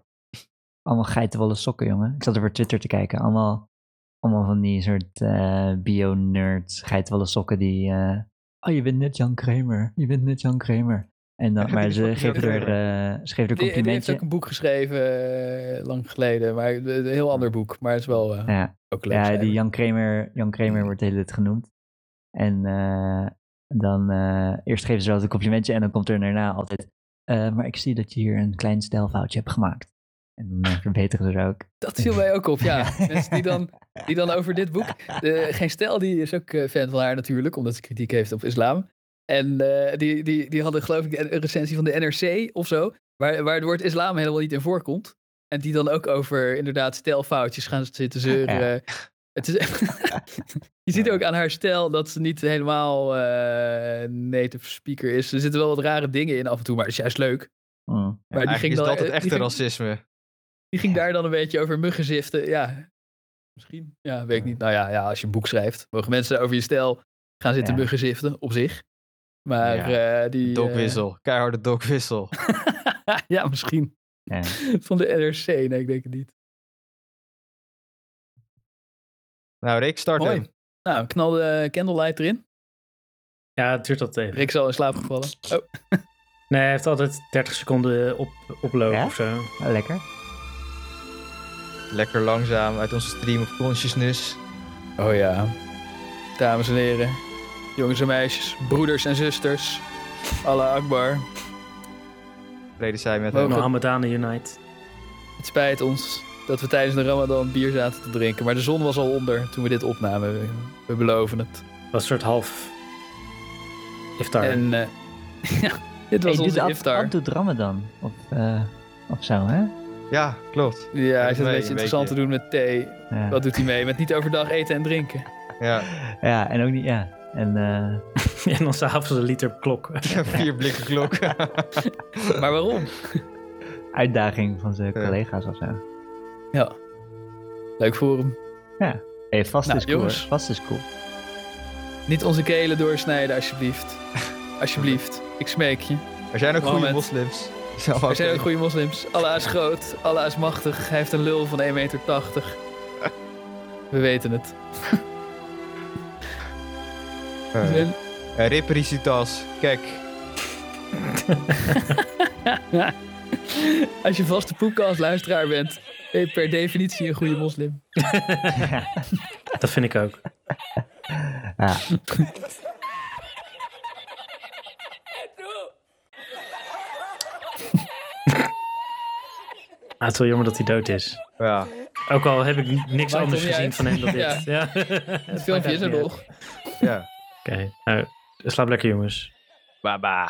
allemaal geitenwolle sokken, jongen. Ik zat er voor Twitter te kijken. Allemaal, allemaal van die soort eh, bio-nerds, geitenwolle sokken die... eh, oh, je bent net Jan Kramer. Je bent net Jan Kramer. En dan, maar Die ze geven er, eh, ze geven er Die, die heeft complimentje. ook een boek geschreven, eh, lang geleden. Maar een heel ander boek. Maar het is wel eh, Ja, ook leuk. ja schrijven. die Jan Kramer, Jan Kramer wordt de hele tijd genoemd. En eh, dan eh, eerst geven ze wel een complimentje en dan komt er daarna altijd... eh, maar ik zie dat je hier een klein stijlfoutje hebt gemaakt. En dan eh, verbeteren ze er ook. Dat viel mij ook op, ja. Mensen die dan, die dan over dit boek... De, Geen Stijl, die is ook eh, fan van haar natuurlijk, omdat ze kritiek heeft op islam. En eh, die, die, die hadden geloof ik een recensie van de NRC of zo, waar, waar het woord islam helemaal niet in voorkomt. En die dan ook over inderdaad stijlfoutjes gaan zitten zeuren. Het is, je ziet ook aan haar stijl dat ze niet helemaal eh native speaker is. Er zitten wel wat rare dingen in af en toe, maar het is juist leuk. Mm. Maar die Eigenlijk ging is dan- dat het die echte ging- racisme. Die ging daar dan een beetje over muggenziften. Ja, misschien. Ja, weet ik niet. Nou ja, ja, als je een boek schrijft, mogen mensen over je stijl gaan zitten Ja. muggenziften op zich. Maar eh, die... eh, Dokwissel. Keiharde dokwissel. ja, misschien. Ja. Van de NRC. Nee, ik denk het niet. Nou, Rick, start Mooi. hem. Nou, knal de candlelight erin. Ja, het duurt altijd even. Rick is al in slaap gevallen. Oh, Nee, hij heeft altijd 30 seconden op, oplopen Ja? of zo. Ah, lekker. Lekker langzaam uit onze stream of consciousness. oh ja. Dames en heren. Jongens en meisjes. Broeders en zusters. Allah Akbar. Vrede zij met. Mohammedanen Unite. Het spijt ons dat we tijdens de Ramadan bier zaten te drinken. Maar de zon was al onder toen we dit opnamen. We, we beloven het. Was een soort half iftar. En eh, ja, dit was Hey, onze dit is iftar. Doet Ramadan. Of, eh, of zo, hè? Ja, klopt. Ja, hij zit een beetje je, interessant te doen met thee. Ja. Wat doet hij mee? Met niet overdag eten en drinken. Ja, ja, en ook niet, ja. En eh, en dan s'avonds een liter klok. vier blikken klok. Maar waarom? uitdaging van zijn Ja. collega's of zo. Ja. Leuk voor hem. Hey, vast Nou, is cool. jongens. Vast is cool. Niet onze kelen doorsnijden, alsjeblieft. Alsjeblieft. Ik smeek je. Er zijn ook goede Moment. Er zijn ook goede moslims. Allah is groot. Allah is machtig. Hij heeft een lul van 1,80 meter. We weten het. Uh, Rip Risitas. Kijk. Als je vaste luisteraar bent, ben je per definitie een goede moslim. Dat vind ik ook. ja. Ah, het is wel jammer dat hij dood is. Ja. Ook al heb ik niks Maakt anders gezien uit. van hem dan dit. Ja. Het filmpje is er nog. ja. Oké, nou, slaap lekker jongens. Baba.